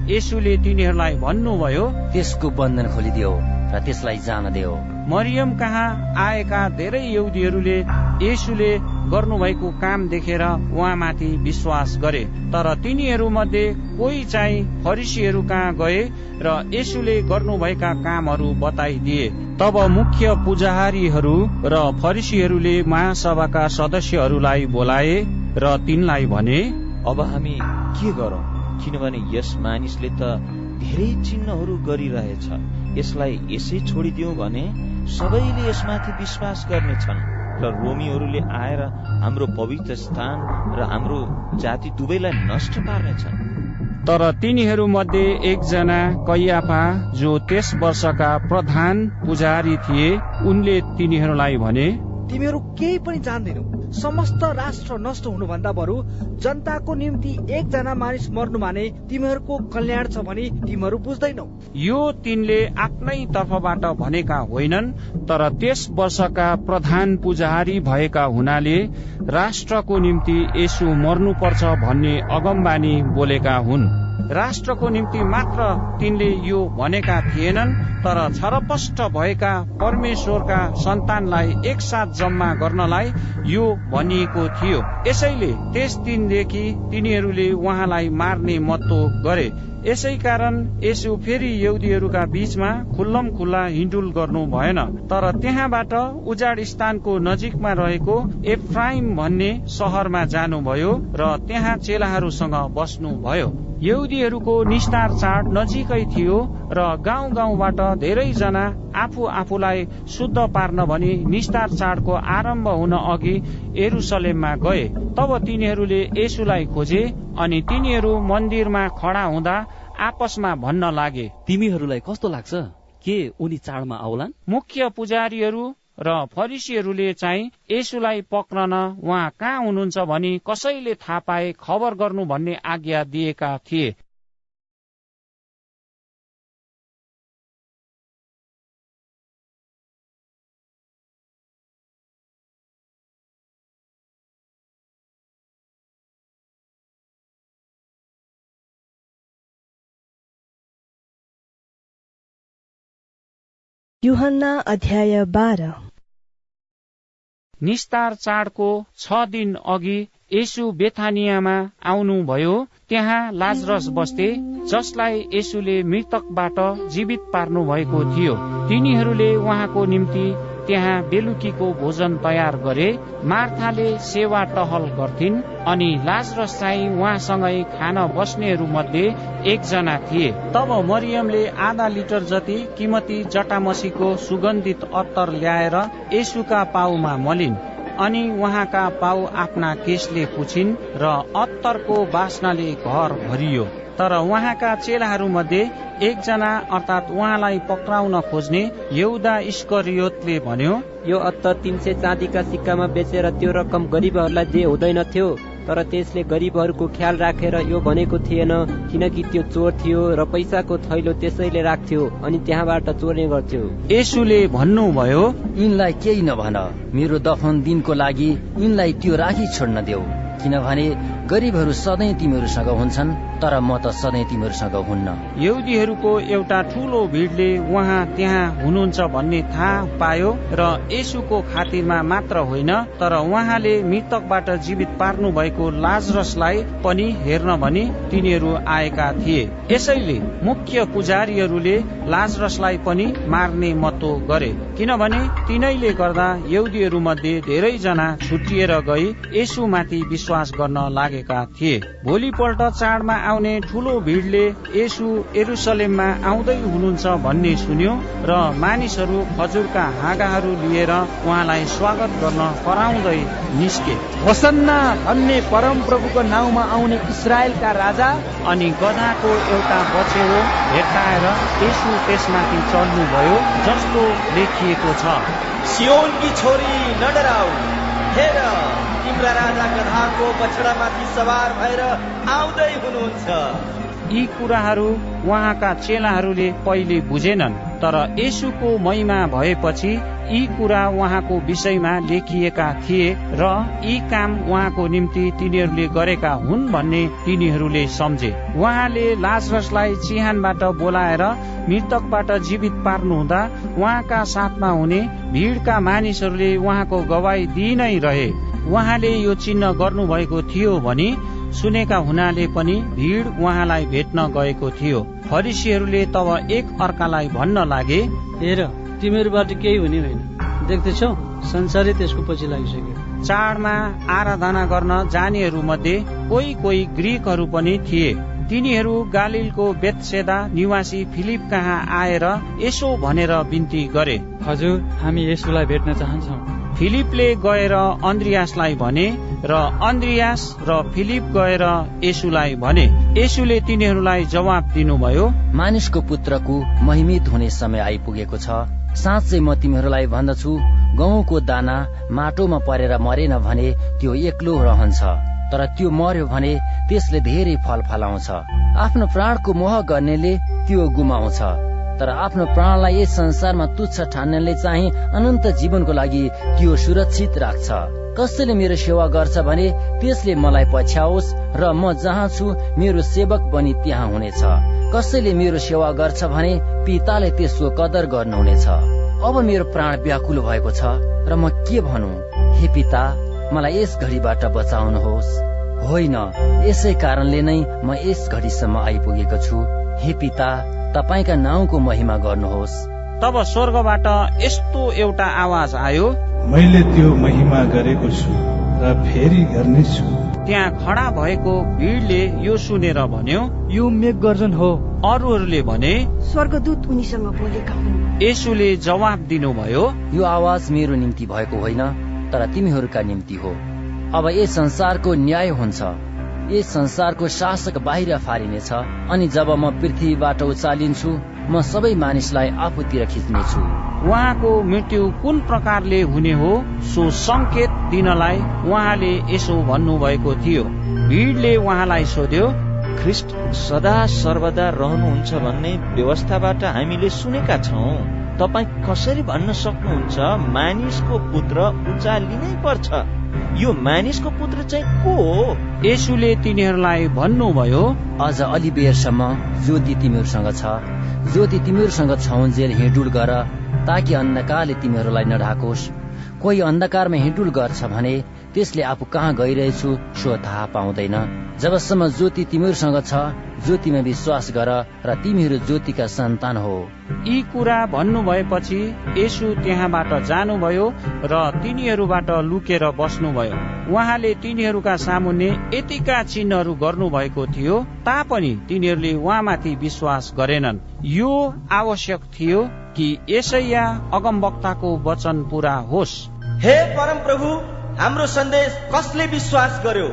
यसुले तिनीहरूलाई भन्नुभयो त्यसको बन्धन खोलिदियो। र त्यसलाई जान देऊ मरियम कहाँ आएका धेरै यहुदीहरूले यसुले गर्नुभएको काम देखेर उहाँमाथि विश्वास गरे। तर तिनीहरू मध्ये कोही चाहिँ फरिसीहरू कहाँ गए र यसुले गर्नुभएका कामहरू बताइदिए। तब मुख्य पुजारीहरू र फरिसीहरूले महासभाका सदस्यहरूलाई बोलाए र तिनलाई भने अब हामी के गरौँ? किनभने यस मानिसले त धेरै चिन्हहरू गरिरहेछ। यसलाई यसै छोडिदिउँ भने सबैले यसमाथि विश्वास गर्नेछन् र रोमीहरूले आएर हाम्रो पवित्र स्थान र हाम्रो जाति दुवैलाई नष्ट पार्नेछन्। तर तिनीहरू मध्ये एकजना कैयाफा जो त्यस वर्षका प्रधान पुजारी थिए उनले तिनीहरूलाई भने तिमीहरू केही पनि जान्दैनौ। समस्त राष्ट्र नष्ट हुनुभन्दा बरु जनताको निम्ति एकजना मानिस मर्नु माने तिमीहरूको कल्याण छ भने तिमीहरू बुझ्दैनौ। यो तिनले आफ्नै तर्फबाट भनेका होइनन् तर त्यस वर्षका प्रधान पुजारी भएका हुनाले राष्ट्रको निम्ति यसो मर्नुपर्छ भन्ने अगमबानी बोलेका हुन्। राष्ट्रको निम्ति मात्र तिनले यो भनेका थिएनन् तर छरपष्ट भएका परमेश्वरका सन्तानलाई एकसाथ जम्मा गर्नलाई यो भनिएको थियो। यसैले त्यस दिनदेखि तिनीहरूले उहाँलाई मार्ने मत्तो गरे। यसै कारण यसो फेरि यहुदीहरूका बीचमा खुल्लम खुल्ला हिँडुल गर्नु भएन। तर त्यहाँबाट उजाड स्थानको नजिकमा रहेको एफ्राइम भन्ने सहरमा जानुभयो र त्यहाँ चेलाहरूसँग बस्नुभयो। यहुदीहरूको निस्तार चाड नजिकै थियो र गाउँ गाउँबाट धेरैजना आफू आफूलाई शुद्ध पार्न भनी निस्तार चाडको आरम्भ हुन अघि एरुसलेममा गए। तब तिनीहरूले यसुलाई खोजे अनि तिनीहरू मन्दिरमा खडा हुँदा आपसमा भन्न लागे। तिमीहरूलाई कस्तो लाग्छ? के उनी चाडमा आउलान्? मुख्य पुजारीहरू र फरिसीहरूले चाहिँ यसुलाई पक्रन उहाँ कहाँ हुनुहुन्छ भनी कसैले थाहा पाए खबर गर्नु भन्ने आज्ञा दिएका थिए। युहन्ना अध्याय बाह्र। निस्तार चाडको छ दिन अघि यसु बेथानियामा आउनुभयो। त्यहाँ लाजरस बस्थे जसलाई यसुले मृतकबाट जीवित पार्नु भएको थियो। तिनीहरूले उहाँको निम्ति त्यहाँ बेलुकीको भोजन तयार गरे मार्थाले सेवा टहल गर्थिन् अनि लाजरस चाहिँ उहाँसँगै खान बस्नेहरू मध्ये एकजना थिए। तब मरियमले आधा लिटर जति किमती जटामसीको सुगन्धित अत्तर ल्याएर यसुका पाउमा मलिन् अनि उहाँका पाउ आफ्ना केसले पुछिन् र अत्तरको बास्नाले घर भरियो। तर उहाँका चेलाहरू मध्ये एकजना अर्थात् उहाँलाई पक्राउन खोज्ने यौदा इस्करियोतले भन्यो यो अत्तर तिन सय चाँदीका सिक्कामा बेचेर त्यो रकम गरिबहरूलाई जे हुँदैनथ्यो तर त्यसले गरिबहरूको ख्याल राखेर यो भनेको थिएन किनकि त्यो चोर थियो र पैसाको थैलो त्यसैले राख्थ्यो अनि त्यहाँबाट चोर्ने गर्थ्यो। यसुले भन्नुभयो यिनलाई केही नभन मेरो दफन दिनको लागि यिनलाई त्यो राखी छोड्न देऊ किनभने गरिबहरू सधैँ तिमीहरूसँग हुन्छन् तर म त सधैँ तिमीहरूसँग हुन्न। यहुदीहरूको एउटा ठूलो भिडले उहाँ त्यहाँ हुनुहुन्छ भन्ने थाहा पायो र यसुको खातिरमा मात्र होइन तर उहाँले मृतकबाट जीवित पार्नु भएको लाजरसलाई पनि हेर्न भनी तिनीहरू आएका थिए। यसैले मुख्य पुजारीहरूले लाजरसलाई पनि मार्ने मतो गरे किनभने तिनैले गर्दा यहुदीहरू मध्ये धेरैजना छुटिएर गई यसुमाथि विश्वास गर्न लागेका थिए। भोलिपल्ट चाडमा आउने ठूलो भिडले यसु एरुसलेममा आउँदै हुनुहुन्छ भन्ने सुन्यो र मानिसहरू खजुरका हाँगाहरू लिएर उहाँलाई स्वागत गर्न कराउँदै निस्के। होसन्ना भन्ने परम प्रभुको नाउँमा आउने इसरायलका राजा अनि गधाको एउटा बछेरो भेट्टाएर यसु त्यसमाथि चल्नुभयो जस्तो लेखिएको छ। सियोनकी छोरी न डराऊ। हेर! तिम्रा राजा गधाको बछडामाथि सवार भएर आउँदै हुनुहुन्छ। यी कुराहरू उहाँका चेलाहरूले पहिले बुझेनन् तर यसुको महिमा भएपछि यी कुरा उहाँको विषयमा लेखिएका थिए र यी काम उहाँको निम्ति तिनीहरूले गरेका हुन् भन्ने तिनीहरूले सम्झे। उहाँले लाजरसलाई चिहानबाट बोलाएर मृतकबाट जीवित पार्नुहुँदा उहाँका साथमा हुने भिडका मानिसहरूले उहाँको गवाई दिइ नै रहे। उहाँले यो चिन्ह गर्नुभएको थियो भनी सुनेका हुनाले पनि भिड उहाँलाई भेट्न गएको थियो। फरिसीहरूले तब एक अर्कालाई भन्न लागे हेर तिमीहरूबाट केही हुने होइन। देख्दैछौ संसारै त्यसको पछि लागिसक्यो। चाडमा आराधना गर्न जानेहरू मध्ये कोही कोही ग्रिकहरू पनि थिए। तिनीहरू गालिलको बेतसेदा निवासी फिलिप कहाँ आएर यसो भनेर बिन्ती गरे। हजुर हामी यसुलाई भेट्न चाहन्छौ। फिलिपले गएर अन्द्रियासलाई भने र अन्द्रियास र फिलिप गएर यसुलाई भने। यसुले तिनीहरूलाई जवाब दिनुभयो मानिसको पुत्रको महिमित हुने समय आइपुगेको छ। साँच्चै म तिमीहरूलाई भन्दछु गहुँको दाना माटोमा परेर मरेन भने त्यो एक्लो रहन्छ तर त्यो मर्यो भने त्यसले धेरै फल फलाउँछ। आफ्नो प्राणको मोह गर्नेले त्यो गुमाउँछ। तर आफ्नो प्राणलाई यस संसारमा तुच्छ ठान्नेले चाहिँ अनन्त जीवनको लागि त्यो सुरक्षित राख्छ। कसैले मेरो सेवा गर्छ भने त्यसले मलाई पछ्याओस् र म जहाँ छु मेरो सेवक पनि त्यहाँ हुनेछ। कसैले मेरो सेवा गर्छ भने पिताले त्यसको कदर गर्नुहुनेछ। अब मेरो प्राण व्याकुल भएको छ र म के भनौँ? हे पिता मलाई यस घडीबाट बचाउनुहोस्। होइन यसै कारणले नै म यस घडीसम्म आइपुगेको छु। हे पिता तपाईँका नाउँको महिमा गर्नुहोस्। तब स्वर्गबाट यस्तो एउटा आवाज आयो मैले त्यो महिमा गरेको छु र फेरि गर्नेछु। त्यहाँ खडा भएको भिडले यो सुनेर भन्यो यो मेघगर्जन हो। अरूहरूले भने स्वर्गदूत उनीसँग बोलेका हुन्। यसुले जवाब दिनुभयो यो आवाज मेरो निम्ति भएको होइन तर तिमीहरूका निम्ति हो। अब यस संसारको न्याय हुन्छ। यस संसारको शासक बाहिर फालिनेछ अनि जब म पृथ्वीबाट उचालिन्छु म सबै मानिसलाई आफूतिर खिच्नेछु। उहाँको मृत्यु कुन प्रकारले हुने हो सो संकेत दिनलाई उहाँले यसो भन्नुभएको थियो। भिडले उहाँलाई सोध्यो ख्रिस्ट सदा सर्वदा रहनुहुन्छ भन्ने व्यवस्थाबाट हामीले सुनेका छौँ। तपाईँ कसरी भन्न सक्नुहुन्छ मानिसको पुत्र उचालिनै पर्छ? यो मानिसको पुत्र चाहिँ को हो? यसुले तिनीहरूलाई भन्नुभयो अझ अलि बेरसम्म ज्योति तिमीहरूसँग छ। ज्योति तिमीहरूसँग छाउन्जेल हिँडुल गर ताकि अन्धकारले तिमीहरूलाई नढाकोस्। कोही अन्धकारमा हिँडुल गर्छ भने त्यसले आफू कहाँ गइरहेछु सो थाहा पाउँदैन। जबसम्म ज्योति तिमीहरूसँग छ ज्योतिमा विश्वास गर र तिमीहरू ज्योतिका सन्तान हो। यी कुरा भन्नु भएपछि यसु त्यहाँबाट जानुभयो र तिनीहरूबाट लुकेर बस्नुभयो। उहाँले तिनीहरूका सामुन्ने यतिका चिन्हहरू गर्नु भएको थियो तापनि तिनीहरूले उहाँमाथि विश्वास गरेनन्। यो आवश्यक थियो कि यसैया अगमवक्ताको वचन पूरा होस्। हे परम प्रभु हाम्रो सन्देश कसले विश्वास गर्यो?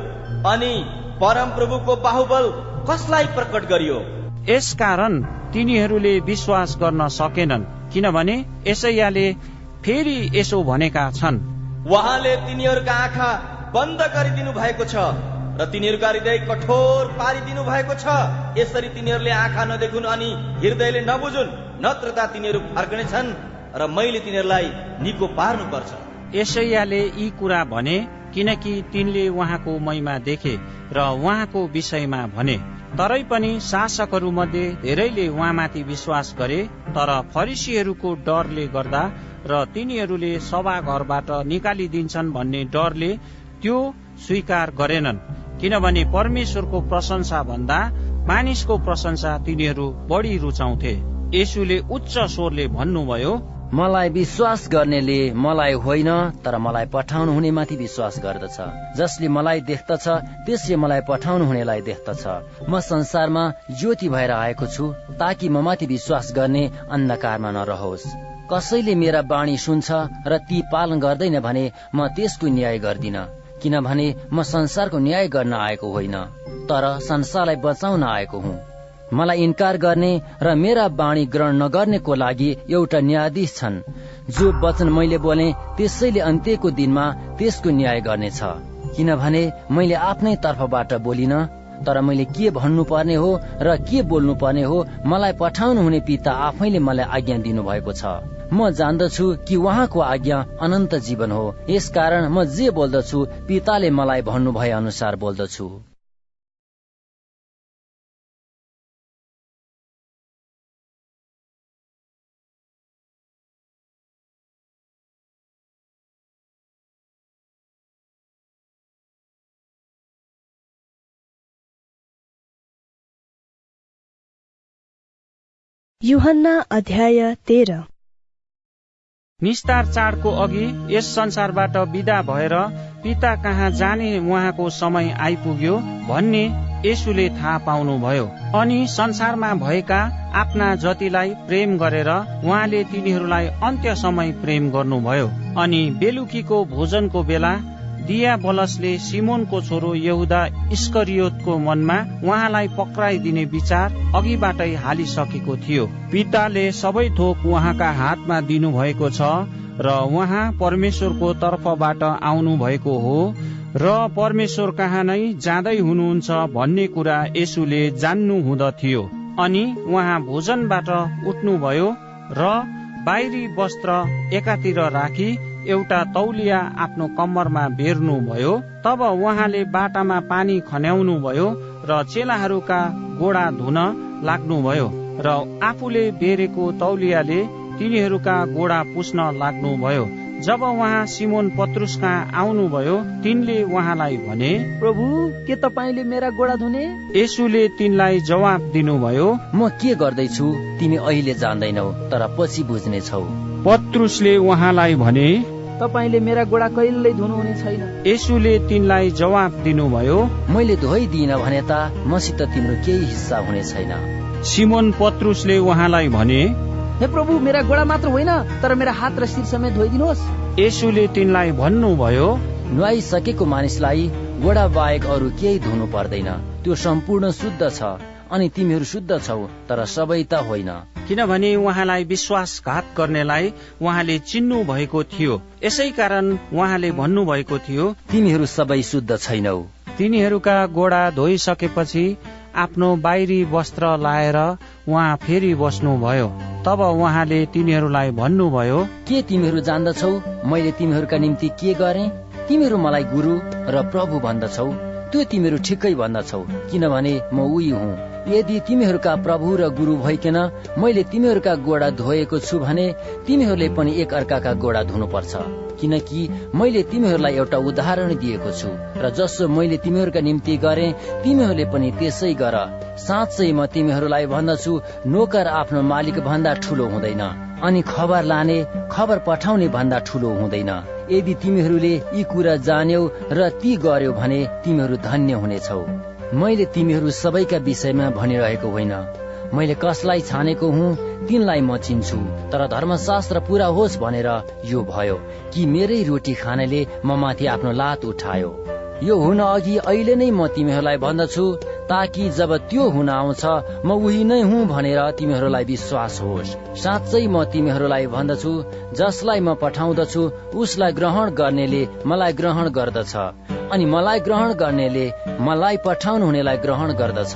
अनि परम प्रभुको बाहुबल कसलाई प्रकट गरियो? यसकारण तिनीहरूले विश्वास गर्न सकेनन् किनभने यसैयाले फेरि यसो भनेका छन्। उहाँले तिनीहरूका आँखा बन्द गरिदिनु भएको छ र तिनीहरूका हृदय कठोर पारिदिनु भएको छ। यसरी तिनीहरूले आँखा नदेखुन् अनि हृदयले नबुझुन् नत्रता तिनीहरू फर्कनेछन् र मैले तिनीहरूलाई निको पार्नु पर्छ यसैयाले यी कुरा भने किनकि तिनले उहाँको महिमा देखे र उहाँको विषयमा भने। तरै पनि शासकहरू मध्ये धेरैले उहाँमाथि विश्वास गरे तर फरिसीहरूको डरले गर्दा र तिनीहरूले सभाघरबाट निकालिदिन्छन् भन्ने डरले त्यो स्वीकार गरेनन्। किनभने परमेश्वरको प्रशंसा भन्दा मानिसको प्रशंसा तिनीहरू बढी रुचाउँथे। यसुले उच्च स्वरले भन्नुभयो मलाई विश्वास गर्नेले मलाई होइन तर मलाई पठाउनु हुने माथि विश्वास गर्दछ। जसले मलाई देख्दछ त्यसले मलाई पठाउनु हुनेलाई देख्दछ। म संसारमा ज्योति भएर आएको छु ताकि म माथि विश्वास गर्ने अन्धकारमा नरहोस्। कसैले मेरा बाणी सुन्छ र ती पालन गर्दैन भने म त्यसको न्याय गर्दिन किनभने म संसारको न्याय गर्न आएको होइन तर संसारलाई बचाउन आएको हुँ। मलाई इन्कार गर्ने र मेरा बाणी ग्रहण नगर्नेको लागि एउटा न्यायाधीश छन्। जो वचन मैले बोले त्यसैले अन्त्यको दिनमा त्यसको न्याय गर्नेछ। किनभने मैले आफ्नै तर्फबाट बोलिन तर मैले के भन्नु पर्ने हो र के बोल्नु पर्ने हो मलाई पठाउनु हुने पिता आफैले मलाई आज्ञा दिनु भएको छ। म जान्दछु कि उहाँको आज्ञा अनन्त जीवन हो। यसकारण म जे बोल्दछु पिताले मलाई भन्नु भए अनुसार बोल्दछु। युहन्ना अध्याय तेह्र। निस्तार चाडको अघि यस संसारबाट विदा भएर पिता कहाँ जाने उहाँको समय आइपुग्यो भन्ने यसुले थाहा पाउनुभयो। अनि संसारमा भएका आफ्ना जतिलाई प्रेम गरेर उहाँले तिनीहरूलाई अन्त्य समय प्रेम गर्नुभयो। अनि बेलुकीको भोजनको बेला दिया बलसले सिमोनको छोरो यहुदा इस्करियोतको मनमा उहाँलाई पक्राइदिने विचार अघिबाटै हालिसकेको थियो। पिताले सबै थोक उहाँका हातमा दिनुभएको छ र उहाँ परमेश्वरको तर्फबाट आउनु भएको हो र परमेश्वर कहाँ नै जाँदै हुनुहुन्छ भन्ने कुरा यसुले जान्नु हुँदथ्यो अनि उहाँ भोजनबाट उठ्नुभयो र बाहिरी वस्त्र एकातिर राखी एउटा तौलिया आफ्नो कम्मरमा बेर्नुभयो तब उहाँले बाटामा पानी खन्याउनु भयो र चेलाहरूका गोडा धुन लाग्नुभयो र आफूले बेरेको तौलियाले तिनीहरूका गोडा पुस्न लाग्नुभयो। जब उहाँ सिमोन पत्रुस कहाँ आउनुभयो तिनले उहाँलाई भने प्रभु के तपाईँले मेरा गोडा धुने? यसुले तिनलाई जवाब दिनुभयो म के गर्दैछु? तिमी अहिले जान्दैनौ तर पछि बुझ्नेछौ। पत्रुसले उहाँलाई भने तपाईँले मेरा गोडा कहिल्यै धुनुहुने छैन। यसुले तिनलाई जवाब दिनुभयो मैले धोइदिन भने त मसित तिम्रो केही हिस्सा हुने छैन। सिमोन पत्रुसले उहाँलाई भने हे प्रभु मेरा गोडा मात्र होइन तर मेरा हात र शिर समेत धोइदिनुहोस्। यसुले तिनलाई भन्नुभयो नुहाइसकेको मानिसलाई गोडा बाहेक अरू केही धुनु पर्दैन। त्यो सम्पूर्ण शुद्ध छ अनि तिमीहरू शुद्ध छौ तर सबै त होइन। किनभने उहाँलाई विश्वासघात गर्नेलाई उहाँले चिन्नु भएको थियो। यसै कारण उहाँले भन्नुभएको थियो तिमीहरू सबै शुद्ध छैनौ। तिनीहरूका गोडा धोइसकेपछि आफ्नो बाहिरी वस्त्र लाएर उहाँ फेरि बस्नुभयो। तब उहाँले तिनीहरूलाई भन्नुभयो के तिमीहरू जान्दछौ? मैले तिमीहरूका निम्ति के गरे? तिमीहरू मलाई गुरु र प्रभु भन्दछौ। त्यो तिमीहरू ठिकै भन्दछौ किनभने म उही हुँ। यदि तिमीहरूका प्रभु र गुरु भइकन मैले तिमीहरूका गोडा धोएको छु भने तिमीहरूले पनि एक अर्काका गोडा धुनुपर्छ। किनकि मैले तिमीहरूलाई एउटा उदाहरण दिएको छु र जसो मैले तिमीहरूका निम्ति गरे तिमीहरूले पनि त्यसै गर। साँच्चै म तिमीहरूलाई भन्दछु नोकर आफ्नो मालिक भन्दा ठुलो हुँदैन अनि खबर लाने खबर पठाउने भन्दा ठुलो हुँदैन। यदि तिमीहरूले यी कुरा जान्यौ र ती गर्यो भने तिमीहरू धन्य हुनेछौ। मैले तिमीहरू सबैका विषयमा भनिरहेको होइन। मैले कसलाई छानेको हुँ तिनलाई म चिन्छु। तर धर्मशास्त्र पूरा होस् भनेर यो भयो कि मेरै रोटी खानेले म माथि आफ्नो लात उठायो। यो हुन अघि अहिले नै म तिमीहरूलाई भन्दछु ताकि जब त्यो हुन आउँछ म उही नै हुँ भनेर तिमीहरूलाई विश्वास होस्। साँच्चै म तिमीहरूलाई भन्दछु जसलाई म पठाउँदछु उसलाई ग्रहण गर्नेले मलाई ग्रहण गर्दछ। अनि मलाई ग्रहण गर्नेले मलाई पठाउनु हुनेलाई ग्रहण गर्दछ।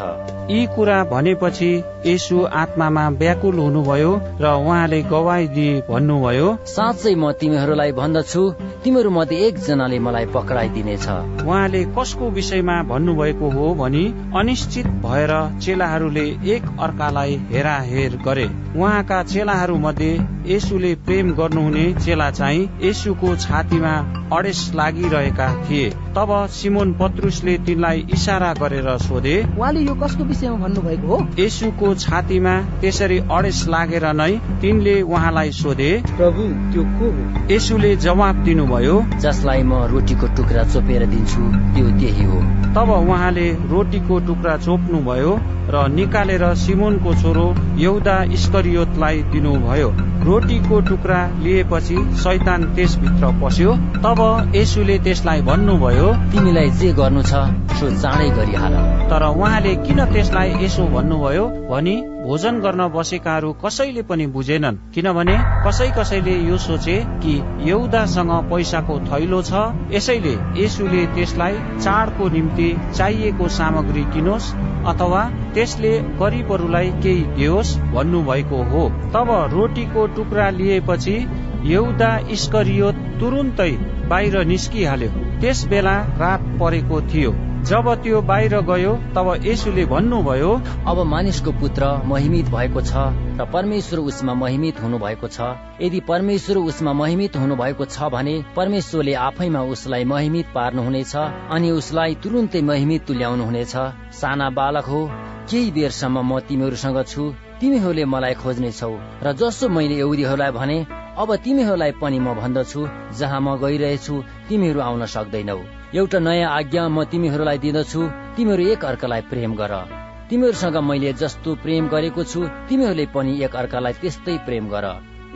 यी कुरा भनेपछि यसु आत्मामा व्याकुल हुनुभयो र उहाँले गवाई दिए भन्नुभयो साँच्चै म तिमीहरूलाई भन्दछु तिमीहरू मध्ये एकजनाले मलाई पक्राइदिनेछ। उहाँले कसको विषयमा भन्नुभएको हो भनी अनिश्चित भएर चेलाहरूले एक अर्कालाई हेराहेर गरे। उहाँका चेलाहरू मध्ये यसुले प्रेम गर्नुहुने चेला चाहिँ यसुको छातीमा अडेस लागिरहेका थिए। तब सिमोन पत्रुसले तिनलाई इसारा गरेर सोधे उहाँले यो कसको विषयमा भन्नुभएको हो? यसुको छातीमा त्यसरी अडेस लागेर नै तिनले उहाँलाई सोधे प्रभु त्यो को हो? यसुले जवाब दिनुभयो जसलाई म रोटीको टुक्रा चोपेर दिन्छु त्यो त्यही हो। तब उहाँले रोटीको टुक्रा चोप्नुभयो र निकालेर सिमोनको छोरो यौदा इस्करियोतलाई दिनुभयो। रोटीको टुक्रा लिएपछि शैतान त्यसभित्र पस्यो। तब यसुले त्यसलाई भन्नुभयो तिमीलाई जे गर्नु छ सो चाँडै गरिहाल। तर उहाँले किन त्यसलाई यसो भन्नुभयो? भनी भोजन गर्न बसेकाहरू कसैले पनि बुझेनन्। किनभने कसै कसैले यो सोचे कि यौदासँग पैसाको थैलो छ। यसैले यसुले त्यसलाई चाडको निम्ति चाहिएको सामग्री किनोस्। अथवा त्यसले गरिबहरूलाई केही दियोस् भन्नुभएको हो। तब रोटीको टुक्रा लिएपछि यौदा इस्करियोत तुरुन्तै बाहिर निस्किहाल्यो। त्यस बेला रात परेको थियो। जब त्यो बाहिर गयो तब यसुले भन्नुभयो अब मानिसको पुत्र महिमित भएको छ। र परमेश्वर उसमा महिमित हुनु भएको छ। यदि परमेश्वर उसमा महिमित हुनु भएको छ भने परमेश्वरले आफैमा उसलाई महिमित पार्नुहुनेछ अनि उसलाई तुरुन्तै महिमित तुल्याउनु हुनेछ साना बालक हो केही बेरसम्म म तिमीहरूसँग छु तिमीहरूले मलाई खोज्नेछौ। र जसो मैले एउरीहरूलाई भने अब तिमीहरूलाई पनि म भन्दछु जहाँ म गइरहेछु तिमीहरू आउन सक्दैनौ। एउटा नयाँ आज्ञा म तिमीहरूलाई दिँदछु तिमीहरू एक अर्कालाई प्रेम गर। तिमीहरूसँग मैले जस्तो प्रेम गरेको छु तिमीहरूले पनि एक अर्कालाई त्यस्तै प्रेम गर।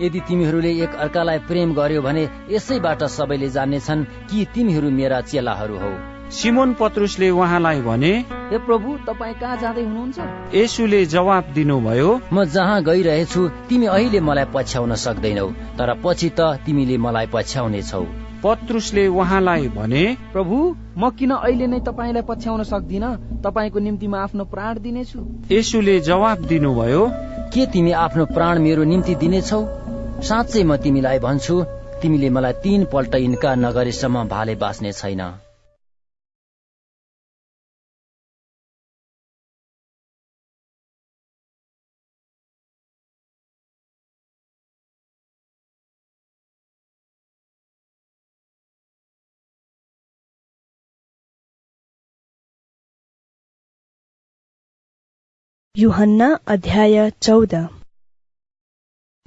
यदि तिमीहरूले एक अर्कालाई प्रेम गर्यो भने यसैबाट सबैले जान्नेछन् कि तिमीहरू मेरा चेलाहरू हौ। सिमोन पत्रुसले उहाँलाई भने हे प्रभु तपाईँ कहाँ जाँदै हुनुहुन्छ? यसुले जवाब दिनुभयो म जहाँ गइरहेछु तिमी अहिले मलाई पछ्याउन सक्दैनौ तर पछि त तिमीले मलाई पछ्याउनेछौ। पत्रुसले उहाँलाई भने प्रभु म किन अहिले नै तपाईँलाई पछ्याउन सक्दिन? तपाईँको निम्ति म आफ्नो प्राण दिनेछु। यसुले जवाब दिनुभयो के तिमी आफ्नो प्राण मेरो निम्ति दिनेछौ? साँच्चै म तिमीलाई भन्छु तिमीले मलाई तीन पल्ट इन्कार नगरेसम्म भाले बाँच्ने छैन। युहन्ना अध्याय चौध।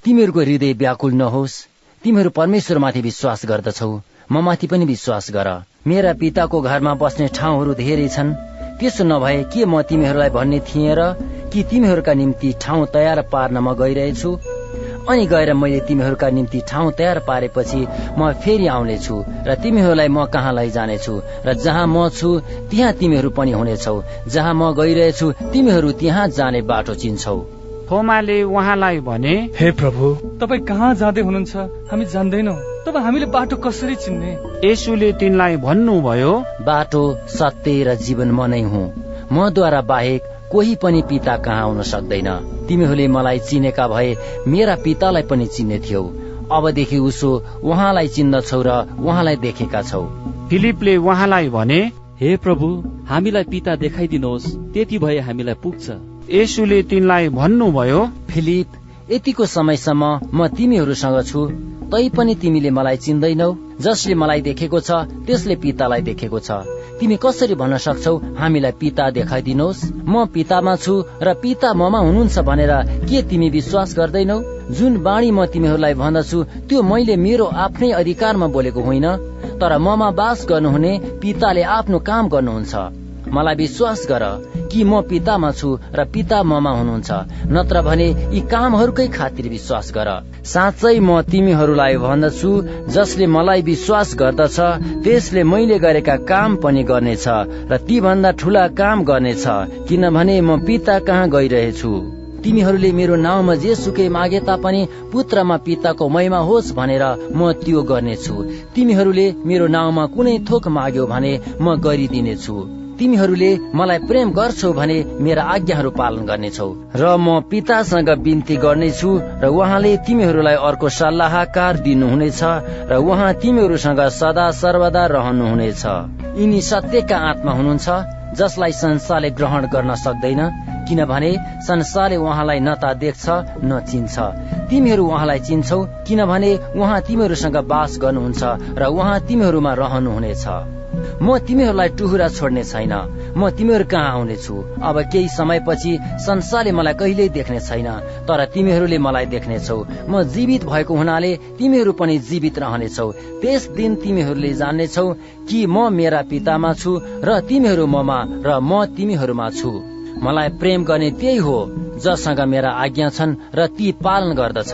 तिमीहरूको हृदय व्याकुल नहोस्। तिमीहरू परमेश्वरमाथि विश्वास गर्दछौ। म माथि पनि विश्वास गर। मेरा पिताको घरमा बस्ने ठाउँहरू धेरै छन्। त्यसो नभए के म तिमीहरूलाई भन्ने थिएँ र कि तिमीहरूका निम्ति ठाउँ तयार पार्न म गइरहेछु? अनि गएर मैले तिमीहरूका निम्ति ठाउँ तयार पारेपछि म फेरि आउनेछु र तिमीहरूलाई म कहाँ लैजानेछु र जहाँ म छु त्यहाँ तिमीहरू पनि हुनेछौ। जहाँ म गइरहेछु तिमीहरू त्यहाँ जाने बाटो चिन्छौ। थोमाले उहाँलाई भने हे प्रभु तपाईँ कहाँ जाँदै हुनुहुन्छ? हामी जान्दैनौ। तब हामीले बाटो कसरी चिन्ने? यसुले तिनलाई भन्नुभयो बाटो सत्य र जीवन म नै हुँ। मद्वारा बाहेक कोही पनि पिता कहाँ आउन सक्दैन। तिमीहरूले मलाई चिनेका भए मेरा पितालाई पनि चिन्ने थियौ। अबदेखि उसो उहाँलाई चिन्दछौ र उहाँलाई देखेका छौ। फिलिपले उहाँलाई भने हे प्रभु हामीलाई पिता देखाइदिनुहोस् त्यति भए हामीलाई पुग्छ। यसुले तिनलाई भन्नुभयो फिलिप यतिको समयसम्म म तिमीहरूसँग छु। तै पनि तिमीले मलाई चिन्दैनौ जसले मलाई देखेको छ त्यसले पितालाई देखेको छ। तिमी कसरी भन्न सक्छौ हामीलाई पिता देखाइदिनुहोस् म पितामा छु र पिता ममा हुनुहुन्छ भनेर के तिमी विश्वास गर्दैनौ? जुन बाणी म तिमीहरूलाई भन्दछु त्यो मैले मेरो आफ्नै अधिकारमा बोलेको होइन। तर ममा बास गर्नुहुने पिताले आफ्नो काम गर्नुहुन्छ। मलाई विश्वास गर। कि म पितामा छु र पिता ममा हुनुहुन्छ। नत्र भने यी कामहरूकै खातिर विश्वास गर। साँच्चै म तिमीहरूलाई भन्दछु जसले मलाई विश्वास गर्दछ त्यसले मैले गरेका काम पनि गर्नेछ र ती भन्दा ठुला काम गर्नेछ किनभने म पिता कहाँ गइरहेछु। तिमीहरूले मेरो नाउँमा जे सुकै मागे तापनि पुत्रमा पिताको महिमा होस् भनेर म त्यो गर्नेछु। तिमीहरूले मेरो नाउँमा कुनै थोक माग्यो भने म गरिदिनेछु। तिमीहरूले मलाई प्रेम गर्छौ भने मेरा आज्ञाहरू पालन गर्नेछौ। र म पितासँग बिन्ती गर्नेछु र उहाँले तिमीहरूलाई अर्को सल्लाहकार दिनुहुनेछ र उहाँ तिमीहरूसँग सदा सर्वदा रहनुहुनेछ। यिनी सत्यका आत्मा हुनुहुन्छ जसलाई संसारले ग्रहण गर्न सक्दैन। किनभने संसारले उहाँलाई न त देख्छ न चिन्छ। तिमीहरू उहाँलाई चिन्छौ किनभने उहाँ तिमीहरूसँग बास गर्नुहुन्छ र उहाँ तिमीहरूमा रहनुहुनेछ। म तिमीहरूलाई टुहुरा छोड्ने छैन। म तिमीहरू कहाँ आउनेछु? अब केही समयपछि संसारले मलाई कहिल्यै देख्ने छैन तर तिमीहरूले मलाई देख्नेछौ। म जीवित भएको हुनाले तिमीहरू पनि जीवित रहनेछौ। त्यस दिन तिमीहरूले जान्नेछौ कि म मेरा पितामा छु र तिमीहरू ममा र म तिमीहरूमा छु। मलाई प्रेम गर्ने त्यही हो जससँग मेरा आज्ञा छन् र ती पालन गर्दछ।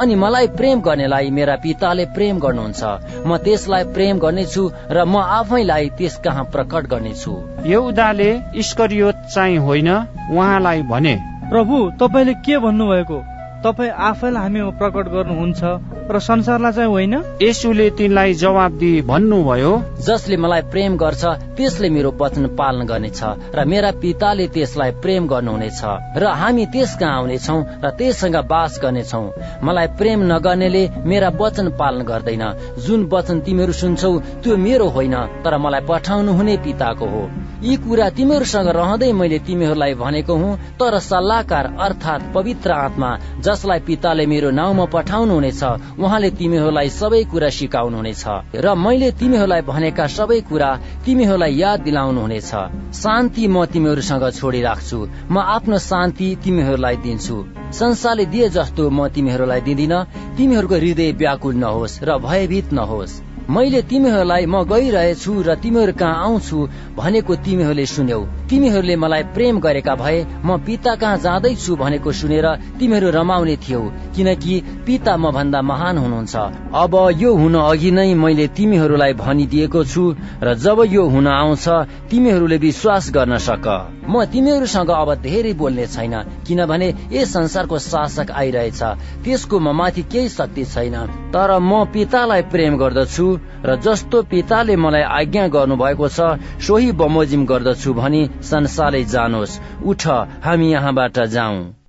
अनि मलाई प्रेम गर्नेलाई मेरा पिताले प्रेम गर्नुहुन्छ। म त्यसलाई प्रेम गर्नेछु र म आफैलाई त्यस कहाँ प्रकट गर्नेछु। यहुदाले इस्करियोत चाहिँ होइन उहाँलाई भने प्रभु तपाईँले के भन्नुभएको? तपाईँ आफैलाई हामीमा प्रकट गर्नुहुन्छ र संसारलाई चाहिँ होइन? यसुले तिनलाई जवाब दिई भन्नुभयो जसले मलाई प्रेम गर्छ त्यसले मेरो वचन पालन गर्नेछ र मेरा पिताले त्यसलाई प्रेम गर्नुहुनेछ र हामी त्यस कहाँ आउनेछौ र त्यससँग बास गर्नेछौ। मलाई प्रेम नगर्नेले मेरा वचन पालन गर्दैन। जुन वचन तिमीहरू सुन्छौ त्यो मेरो होइन तर मलाई पठाउनु हुने पिताको हो। यी कुरा तिमीहरूसँग रहँदै मैले तिमीहरूलाई भनेको हुँ तर सल्लाहकार अर्थात् पवित्र आत्मा जसलाई पिताले मेरो नाउँमा पठाउनु हुनेछ उहाँले तिमीहरूलाई सबै कुरा सिकाउनु हुनेछ र मैले तिमीहरूलाई भनेका सबै कुरा तिमीहरूलाई याद दिलाउनु हुनेछ शान्ति म तिमीहरूसँग छोडिराख्छु। म आफ्नो शान्ति तिमीहरूलाई दिन्छु। संसारले दिए जस्तो म तिमीहरूलाई दिँदिन। तिमीहरूको हृदय व्याकुल नहोस् र भयभीत नहोस्। मैले तिमीहरूलाई म गइरहेछु र तिमीहरू कहाँ आउँछु भनेको तिमीहरूले सुन्यौ। तिमीहरूले मलाई प्रेम गरेका भए म पिता कहाँ जाँदैछु भनेको सुनेर तिमीहरू रमाउने थियौ किनकि पिता म भन्दा महान हुनुहुन्छ। अब यो हुन अघि नै मैले तिमीहरूलाई भनिदिएको छु र जब यो हुन आउँछ तिमीहरूले विश्वास गर्न सक। म तिमीहरूसँग अब धेरै बोल्ने छैन किनभने यस संसारको शासक आइरहेछ। त्यसको म माथि केही शक्ति छैन तर म पितालाई प्रेम गर्दछु र जस्तो पिताले मलाई आज्ञा गर्नुभएको छ सोही बमोजिम गर्दछु भनी संसारले जानोस्। उठ हामी यहाँबाट जाउँ।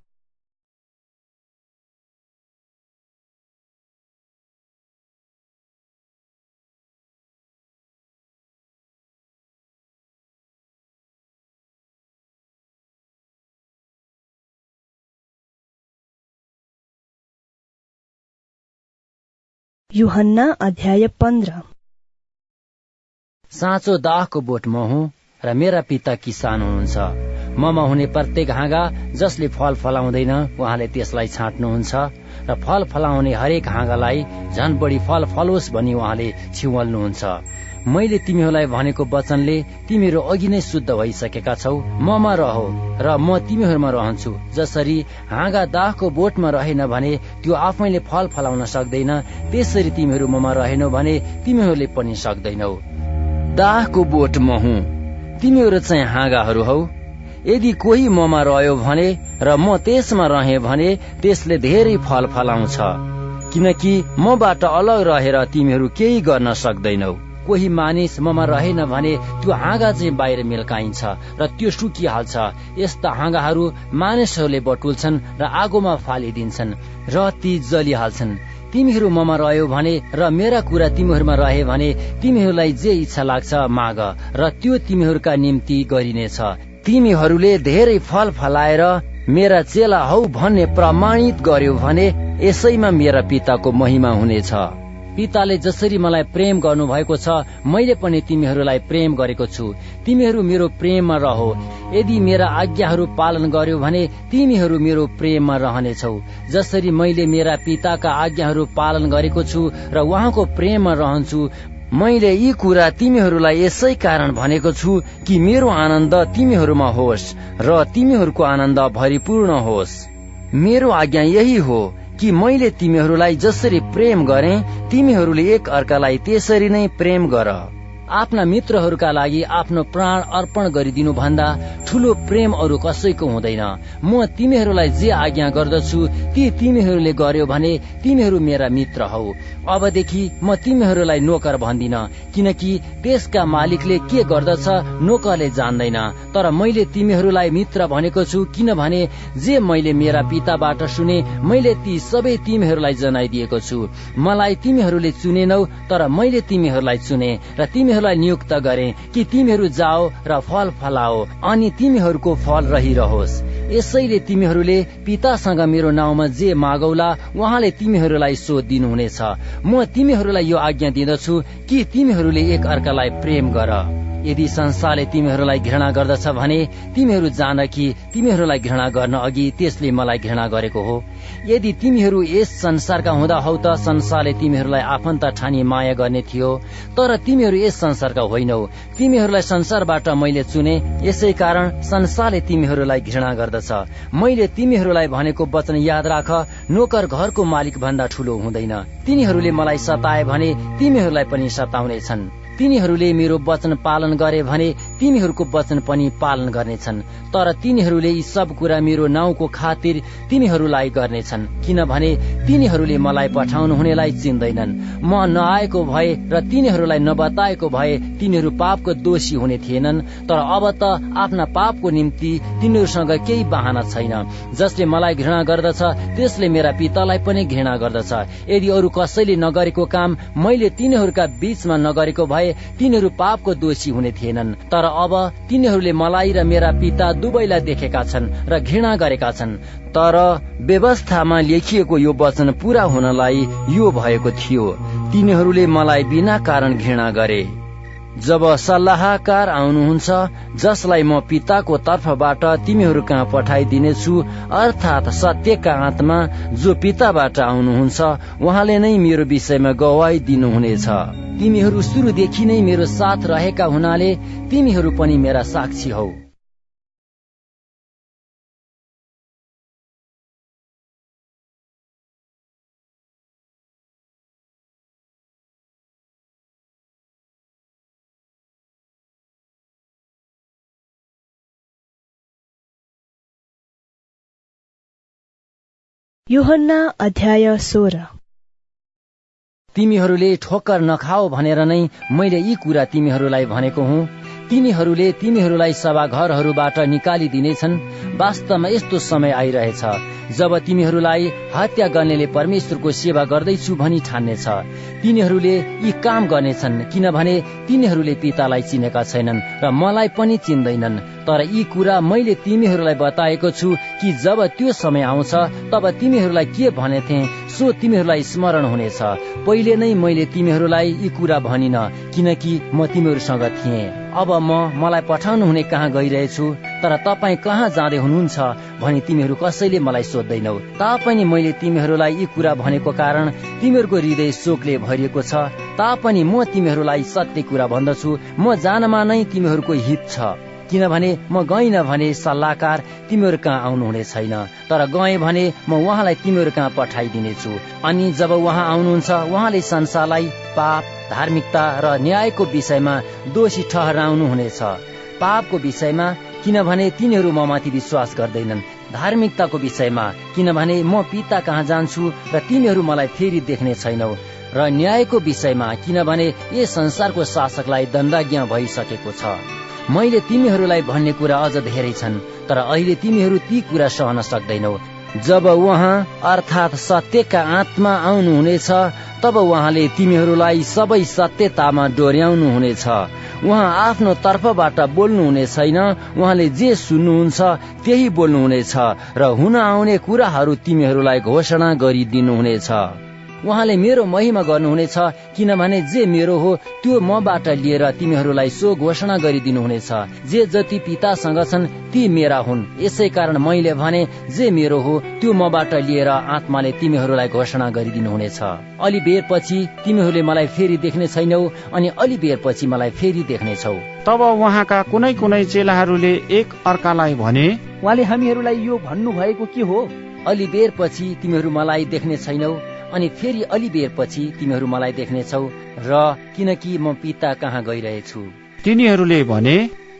युहन्ना अध्याय पन्ध्र। साँचो दाहको बोट म हुँ र मेरा पिता किसान हुनुहुन्छ। ममा हुने प्रत्येक हाँगा जसले फल फलाउँदैन उहाँले त्यसलाई छाँट्नुहुन्छ र फल फलाउने हरेक हाँगालाई झन बढी फल फलोस् भनी उहाँले छिवल्नुहुन्छ। मैले तिमीहरूलाई भनेको वचनले तिमीहरू अघि नै शुद्ध भइसकेका छौ। ममा रहो र म तिमीहरूमा रहन्छु। जसरी हाँगा दाहको बोटमा रहेन भने त्यो आफैले फल फलाउन सक्दैन त्यसरी तिमीहरू ममा रहेनौ भने तिमीहरूले पनि सक्दैनौ। दाहको बोट म हुँ। तिमीहरू चाहिँ हाँगाहरू हौ। यदि कोही ममा रह्यो भने र म त्यसमा रहे भने त्यसले धेरै फल फलाउँछ। किनकि मबाट अलग रहेर तिमीहरू केही गर्न सक्दैनौ। कोही मानिस ममा रहेन भने त्यो हाँगा चाहिँ बाहिर मिल्काइन्छ र त्यो सुकिहाल्छ। यस्ता हाँगाहरू मानिसहरूले बटुल्छन् र आगोमा फालिदिन्छन् र ती जलिहाल्छन्। तिमीहरू ममा रह्यो भने र मेरा कुरा तिमीहरूमा रहे भने तिमीहरूलाई जे इच्छा लाग्छ माग र त्यो तिमीहरूका निम्ति गरिनेछ। तिमीहरूले धेरै फल फलाएर मेरा चेला हौ भन्ने प्रमाणित गर्यो भने यसैमा मेरा पिताको महिमा हुनेछ। पिताले जसरी मलाई प्रेम गर्नु भएको छ मैले पनि तिमीहरूलाई प्रेम गरेको छु। तिमीहरू मेरो प्रेममा रहो। यदि मेरा आज्ञाहरू पालन गर्यो भने तिमीहरू मेरो प्रेममा रहनेछौ। जसरी मैले मेरा पिताका आज्ञाहरू पालन गरेको छु र उहाँको प्रेममा रहन्छु मैले यी कुरा तिमीहरूलाई यसै कारण भनेको छु कि मेरो आनन्द तिमीहरूमा होस् र तिमीहरूको आनन्द भरिपूर्ण होस्। मेरो आज्ञा यही हो कि मैले तिमीहरूलाई जसरी प्रेम गरे तिमीहरूले एक अर्कालाई त्यसरी नै प्रेम गर। आफ्ना मित्रहरूका लागि आफ्नो प्राण अर्पण गरिदिनु भन्दा ठुलो प्रेम अरू कसैको हुँदैन। म तिमीहरूलाई जे आज्ञा गर्दछु ती तिमीहरूले गर्यो भने तिमीहरू मेरा मित्र हौ। अबदेखि म तिमीहरूलाई नोकर भन्दिन किनकि त्यसका मालिकले के गर्दछ नोकरले जान्दैन। तर मैले तिमीहरूलाई मित्र भनेको छु किनभने जे मैले मेरा पिताबाट सुने मैले ती सबै तिमीहरूलाई जनाइदिएको छु। मलाई तिमीहरूले चुनेनौ तर मैले तिमीहरूलाई चुने र तिमीहरू तिमीहरूलाई नियुक्त गरे कि तिमीहरू जाओ र फल फलाओ अनि तिमीहरूको फल रहिरहोस्। यसैले तिमीहरूले पितासँग मेरो नाउँमा जे मागौला उहाँले तिमीहरूलाई सोध दिनुहुनेछ। म तिमीहरूलाई यो आज्ञा दिँदछु कि तिमीहरूले एक अर्कालाई प्रेम गर। यदि संसारले तिमीहरूलाई घृणा गर्दछ भने तिमीहरू जान कि तिमीहरूलाई घृणा गर्न अघि त्यसले मलाई घृणा गरेको हो। यदि तिमीहरू यस संसारका हुँदा हौ त संसारले तिमीहरूलाई आफन्त ठानी माया गर्ने थियो तर तिमीहरू यस संसारका होइनौ। तिमीहरूलाई संसारबाट मैले चुने यसै कारण संसारले तिमीहरूलाई घृणा गर्दछ। मैले तिमीहरूलाई भनेको वचन याद राख नोकर घरको मालिक भन्दा ठुलो हुँदैन। तिनीहरूले मलाई सताए भने तिमीहरूलाई पनि सताउनेछन्। तिनीहरूले मेरो वचन पालन गरे भने तिमीहरूको वचन पनि पालन गर्नेछन्। तर तिनीहरूले यी सब कुरा मेरो नाउँको खातिर तिनीहरूलाई गर्नेछन्। किनभने तिनीहरूले मलाई पठाउनु हुनेलाई चिन्दैनन्। म नआएको भए र तिनीहरूलाई नबताएको भए तिनीहरू पापको दोषी हुने थिएनन्। तर अब त आफ्ना पापको निम्ति तिनीहरूसँग केही बाहना छैन। जसले मलाई घृणा गर्दछ त्यसले मेरा पितालाई पनि घृणा गर्दछ। यदि अरू कसैले नगरेको काम मैले तिनीहरूका बीचमा नगरेको भए तिनीहरू पापको दोषी हुने थिएनन्। तर अब तिनीहरूले मलाई र मेरा पिता दुवैलाई देखेका छन् र घृणा गरेका छन्। तर व्यवस्थामा लेखिएको यो वचन पूरा हुनलाई यो भएको थियो। तिनीहरूले मलाई बिना कारण घृणा गरे। जब सल्लाहकार आउनुहुन्छ जसलाई म पिताको तर्फबाट तिमीहरू कहाँ पठाइदिनेछु अर्थात् सत्यका आत्मा जो पिताबाट आउनुहुन्छ उहाँले नै मेरो विषयमा गवाई दिनुहुनेछ। तिमीहरू सुरुदेखि नै मेरो साथ रहेका हुनाले तिमीहरू पनि मेरा साक्षी हौ। युहन्ना अध्याय सोह्र। तिमीहरूले ठोक्कर नखाओ भनेर नै मैले यी कुरा तिमीहरूलाई भनेको हुँ। तिनीहरूले तिमीहरूलाई सभाघरहरूबाट निकालिदिनेछन्। वास्तवमा यस्तो समय आइरहेछ जब तिमीहरूलाई हत्या गर्नेले परमेश्वरको सेवा गर्दैछु भनी ठान्नेछ। तिनीहरूले यी काम गर्नेछन् किनभने तिनीहरूले पितालाई चिनेका छैनन् र मलाई पनि चिन्दैनन्। तर यी कुरा मैले तिमीहरूलाई बताएको छु कि जब त्यो समय आउँछ तब तिमीहरूलाई के भनेथे सो तिमीहरूलाई स्मरण हुनेछ। पहिले नै मैले तिमीहरूलाई यी कुरा भनिन किनकि म तिमीहरूसँग थिएँ। अब म मलाई पठाउनु हुने कहाँ गइरहेछु तर तपाईँ कहाँ जाँदै हुनुहुन्छ भनी तिमीहरू कसैले मलाई सोध्दैनौ। तापनि मैले तिमीहरूलाई यी कुरा भनेको कारण तिमीहरूको हृदय शोकले भरिएको छ। तापनि म तिमीहरूलाई सत्य कुरा भन्दछु। म जानमा नै तिमीहरूको हित छ। किनभने म गइन भने सल्लाहकार तिमीहरू कहाँ आउनुहुने छैन। तर गएँ भने म उहाँलाई तिमीहरू कहाँ पठाइदिनेछु। अनि जब उहाँ आउनुहुन्छ उहाँले संसारलाई पाप धार्मिकता र न्यायको विषयमा दोषी ठहराउनु हुनेछ पापको विषयमा किनभने तिनीहरू ममाथि विश्वास गर्दैनन्। धार्मिकताको विषयमा किनभने म पिता कहाँ जान्छु र तिमीहरू मलाई फेरि देख्ने छैनौ। र न्यायको विषयमा किनभने यस संसारको शासकलाई दण्डाज्ञा भइसकेको छ। मैले तिमीहरूलाई भन्ने कुरा अझ धेरै छन् तर अहिले तिमीहरू ती कुरा सहन सक्दैनौ। जब उहाँ अर्थात् सत्यका आत्मा आउनुहुनेछ तब उहाँले तिमीहरूलाई सबै सत्यतामा डोर्याउनु हुनेछ उहाँ आफ्नो तर्फबाट बोल्नुहुने छैन उहाँले जे सुन्नुहुन्छ त्यही बोल्नुहुनेछ र हुन आउने कुराहरू तिमीहरूलाई घोषणा गरिदिनुहुनेछ। उहाँले मेरो महिमा गर्नुहुनेछ किनभने जे मेरो हो त्यो मबाट लिएर तिमीहरूलाई सो घोषणा गरिदिनुहुनेछ। जे जति पितासँग छन् ती मेरा हुन्। यसै कारण मैले भने जे मेरो हो त्यो मबाट लिएर आत्माले तिमीहरूलाई घोषणा गरिदिनुहुनेछ। अलि बेर पछि तिमीहरूले मलाई फेरि देख्ने छैनौ अनि अलि बेर पछि मलाई फेरि देख्नेछौ तब उहाँका कुनै कुनै चेलाहरूले एक अर्कालाई भने उहाँले हामीहरूलाई यो भन्नु भएको के हो? अलि बेर पछि तिमीहरू मलाई देख्ने छैनौ अनि फेरि अलि बेर पछि तिमीहरू मलाई देख्नेछौ र किनकि म पिता कहाँ गइरहेछु? तिनीहरूले भने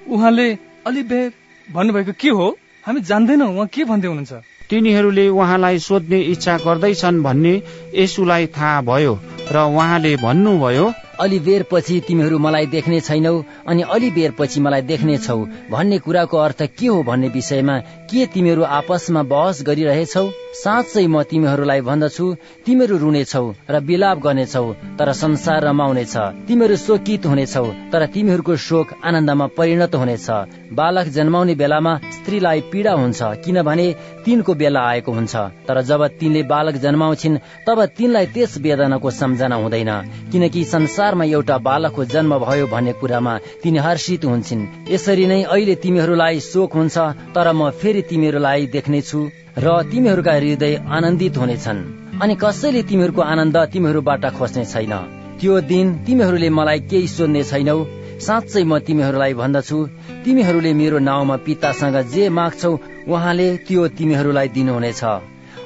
उहाँले अलि बेर भन्नुभएको के हो? हामी जान्दैनौ उहाँ के भन्दै हुनुहुन्छ? तिनीहरूले उहाँलाई सोध्ने इच्छा गर्दैछन् भन्ने यसुलाई थाहा भयो र उहाँले भन्नुभयो अलि बेर पछि तिमीहरू मलाई देख्ने छैनौ अनि अलि बेर पछि मलाई देख्ने छौ। भन्ने कुराको अर्थ के हो भन्ने विषयमा के तिमीहरू आपसमा बहस गरिरहेछौ? साँच्चै म तिमीहरूलाई भन्दछु तिमीहरू रुनेछौ र विलाप गर्नेछौ तर संसार रमाउनेछ। तिमीहरू शोकित हुनेछौ तर तिमीहरूको शोक आनन्दमा परिणत हुनेछ। बालक जन्माउने बेलामा स्त्रीलाई पीडा हुन्छ किनभने तिनको बेला आएको हुन्छ। तर जब तिनले बालक जन्माउँछिन् तब तिनलाई त्यस वेदनाको सम्झना हुँदैन किनकि संसारमा एउटा बालकको जन्म भयो भन्ने कुरामा तिनी हर्षित हुन्छन्। यसरी नै अहिले तिमीहरूलाई शोक हुन्छ तर म फेरि तिमीहरूलाई देख्नेछु र तिमीहरूका हृदय आनन्दित हुनेछन्। अनि कसैले तिमीहरूको आनन्द तिमीहरूबाट खोज्ने छैन। त्यो दिन तिमीहरूले मलाई केही सोध्ने छैनौ। साँच्चै म तिमीहरूलाई भन्दछु तिमीहरूले मेरो नाउँमा पितासँग जे माग्छौ उहाँले त्यो तिमीहरूलाई दिनुहुनेछ।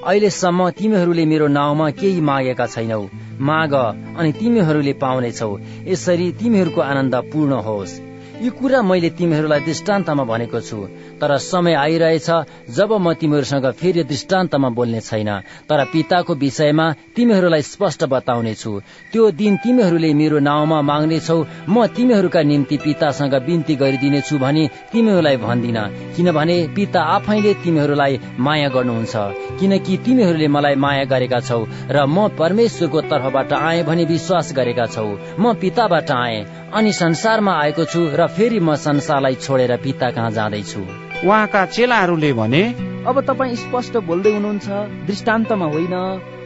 अहिलेसम्म तिमीहरूले मेरो नाउँमा केही मागेका छैनौ। माग अनि तिमीहरूले पाउनेछौ। यसरी तिमीहरूको आनन्द पूर्ण होस्। यो कुरा मैले तिमीहरूलाई दृष्टान्तमा भनेको छु। तर समय आइरहेछ जब म तिमीहरूसँग फेरि दृष्टान्तमा बोल्ने छैन। तर पिताको विषयमा तिमीहरूलाई स्पष्ट बताउने छु त्यो दिन तिमीहरूले मेरो नाउँमा माग्नेछौ म तिमीहरूका निम्ति पितासँग बिन्ती गरिदिनेछु भनी तिमीहरूलाई भन्दिन। किनभने पिता आफैले तिमीहरूलाई माया गर्नुहुन्छ। किनकि तिमीहरूले मलाई माया गरेका छौ र म परमेश्वरको तर्फबाट आए भनी विश्वास गरेका छौ। म पिताबाट आए। अनि संसारमा आएको छु र फेरि म संसारलाई छोडेर पिता कहाँ जाँदैछु? उहाँका चेलाहरूले भने अब तपाईँ स्पष्ट बोल्दै हुनुहुन्छ दृष्टान्तमा होइन।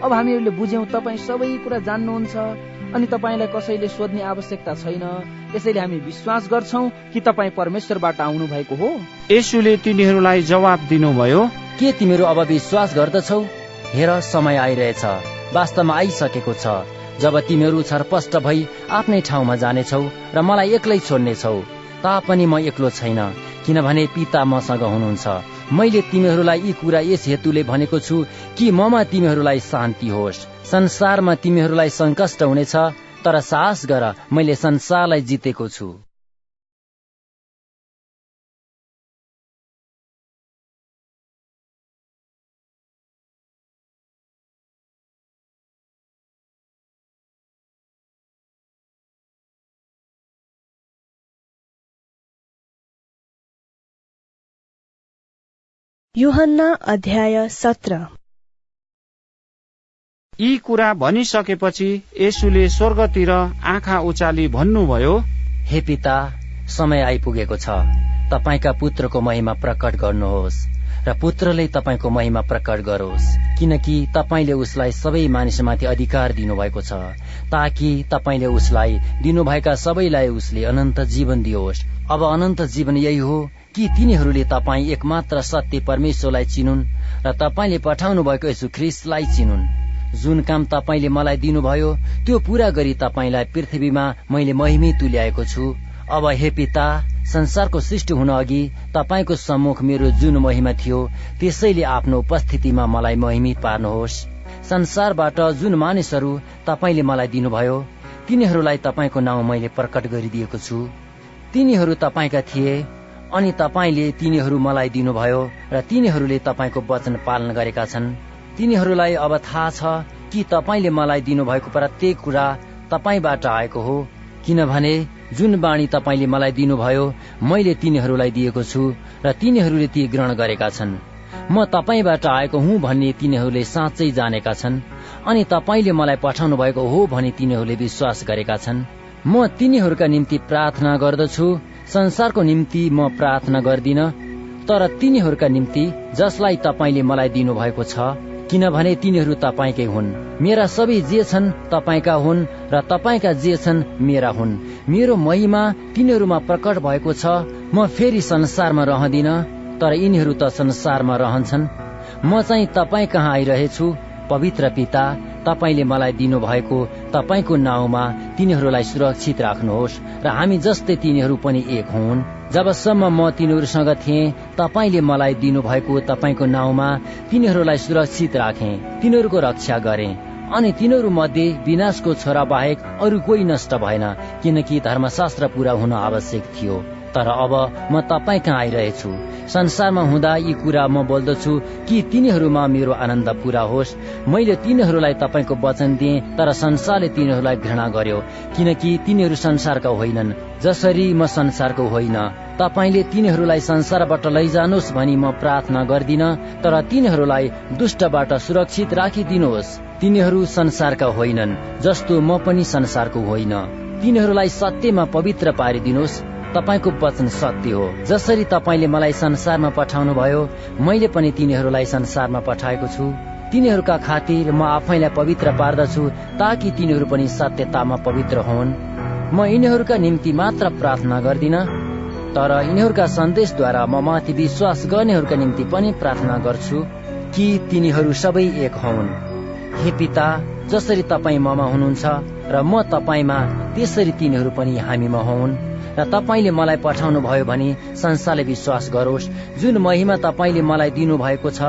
अब हामीहरूले बुझ्यौं तपाईँ सबै कुरा जान्नुहुन्छ अनि तपाईँलाई कसैले सोध्ने आवश्यकता छैन। यसैले हामी विश्वास गर्छौ कि तपाईँ परमेश्वरबाट आउनु भएको हो। यसुले तिनीहरूलाई जवाब दिनुभयो के तिमीहरू अब विश्वास गर्दछौ? हेर समय आइरहेछ। वास्तवमा आइसकेको छ। जब तिमीहरू छरपष्ट भई आफ्नै ठाउँमा जानेछौ र मलाई एक्लै छोड्नेछौ तापनि म एक्लो छैन किनभने पिता मसँग हुनुहुन्छ। मैले तिमीहरूलाई यी कुरा यस हेतुले भनेको छु कि ममा तिमीहरूलाई शान्ति होस्। संसारमा तिमीहरूलाई संकष्ट हुनेछ तर साहस गर मैले संसारलाई जितेको छु। युहन्ना अध्याय सत्र। यी कुरा भनिसकेपछि येशूले स्वर्गतिर आँखा उचाली भन्नुभयो हे पिता समय आइपुगेको छ। तपाईँका पुत्रको महिमा प्रकट गर्नुहोस् र पुत्रले तपाईँको महिमा प्रकट गरोस् किनकि तपाईँले उसलाई सबै मानिसमाथि अधिकार दिनुभएको छ ताकि तपाईँले उसलाई दिनुभएका सबैलाई उसले अनन्त जीवन दियोस्। अब अनन्त जीवन यही हो कि तिनीहरूले तपाईँ एकमात्र सत्य परमेश्वरलाई चिनुन् र तपाईँले पठाउनु भएको यसु ख्रिस्टलाई चिनुन्। जुन काम तपाईँले मलाई दिनुभयो त्यो पूरा गरी तपाईँलाई पृथ्वीमा मैले महिमै तुल्याएको छु। अब हे पिता संसारको सृष्टि हुन अघि तपाईँको सम्मुख मेरो जुन महिमा थियो त्यसैले आफ्नो उपस्थितिमा मलाई महिमित पार्नुहोस्। संसारबाट जुन मानिसहरू तपाईँले मलाई दिनुभयो तिनीहरूलाई तपाईँको नाउँ मैले प्रकट गरिदिएको छु। तिनीहरू तपाईँका थिए अनि तपाईँले तिनीहरू मलाई दिनुभयो र तिनीहरूले तपाईँको वचन पालन गरेका छन्। तिनीहरूलाई अब थाहा छ कि तपाईँले मलाई दिनुभएको प्रत्येक कुरा तपाईँबाट आएको हो। किनभने जुन बाणी तपाईँले मलाई दिनुभयो मैले तिनीहरूलाई दिएको छु र तिनीहरूले ती ग्रहण गरेका छन्। म तपाईँबाट आएको हुँ भन्ने तिनीहरूले साँच्चै जानेका छन् अनि तपाईँले मलाई पठाउनु भएको हो भनी तिनीहरूले विश्वास गरेका छन्। म तिनीहरूका निम्ति प्रार्थना गर्दछु। संसारको निम्ति म प्रार्थना गर्दिन। तर तिनीहरूका निम्ति जसलाई तपाईँले मलाई दिनुभएको छ किनभने तिनीहरू तपाईँकै हुन्। मेरा सबै जे छन् तपाईँका हुन् र तपाईँका जे छन् मेरा हुन्। मेरो महिमा तिनीहरूमा प्रकट भएको छ। म फेरि संसारमा रहँदिन तर यिनीहरू त संसारमा रहन्छन्। म चाहिँ तपाईँ कहाँ आइरहेछु? पवित्र पिता तपाईँले मलाई दिनुभएको तपाईँको नाउँमा तिनीहरूलाई सुरक्षित राख्नुहोस् र हामी जस्तै तिनीहरू पनि एक हुन्। जबसम्म म तिनीहरूसँग थिएँ तपाईँले मलाई दिनुभएको तपाईँको नाउँमा तिनीहरूलाई सुरक्षित राखे तिनीहरूको रक्षा गरे। अनि तिनीहरू मध्ये विनाशको छोरा बाहेक अरू कोही नष्ट भएन किनकि धर्मशास्त्र पूरा हुन आवश्यक थियो। तर अब म तपाईँ कहाँ आइरहेछु? संसारमा हुँदा यी कुरा म बोल्दछु कि तिनीहरूमा मेरो आनन्द पूरा होस्। मैले तिनीहरूलाई तपाईँको वचन दिएँ तर संसारले तिनीहरूलाई घृणा गर्यो किनकि तिनीहरू संसारका होइनन्। जसरी म संसारको होइन तपाईँले तिनीहरूलाई संसारबाट लैजानुहोस् भनी म प्रार्थना गर्दिन तर तिनीहरूलाई दुष्टबाट सुरक्षित राखिदिनुहोस्। तिनीहरू संसारका होइनन् जस्तो म पनि संसारको होइन। तिनीहरूलाई सत्यमा पवित्र पारिदिनुहोस्। तपाईँको वचन सत्य हो। जसरी तपाईँले मलाई संसारमा पठाउनु भयो मैले पनि तिनीहरूलाई संसारमा पठाएको छु। तिनीहरूका खातिर म आफैलाई पवित्र पार्दछु ताकि तिनीहरू पनि सत्यतामा पवित्र हुन्। म यिनीहरूका निम्ति मात्र प्रार्थना गर्दिन तर यिनीहरूका सन्देशद्वारा म माथि विश्वास गर्नेहरूका निम्ति पनि प्रार्थना गर्छु कि तिनीहरू सबै एक हुन्। हे पिता जसरी तपाईँ ममा हुनुहुन्छ र म तपाईँमा त्यसरी तिनीहरू पनि हामीमा हुन्। र तपाईँले मलाई पठाउनु भयो भने संसारले विश्वास गरोस्। जुन महिमा तपाईँले मलाई दिनु भएको छ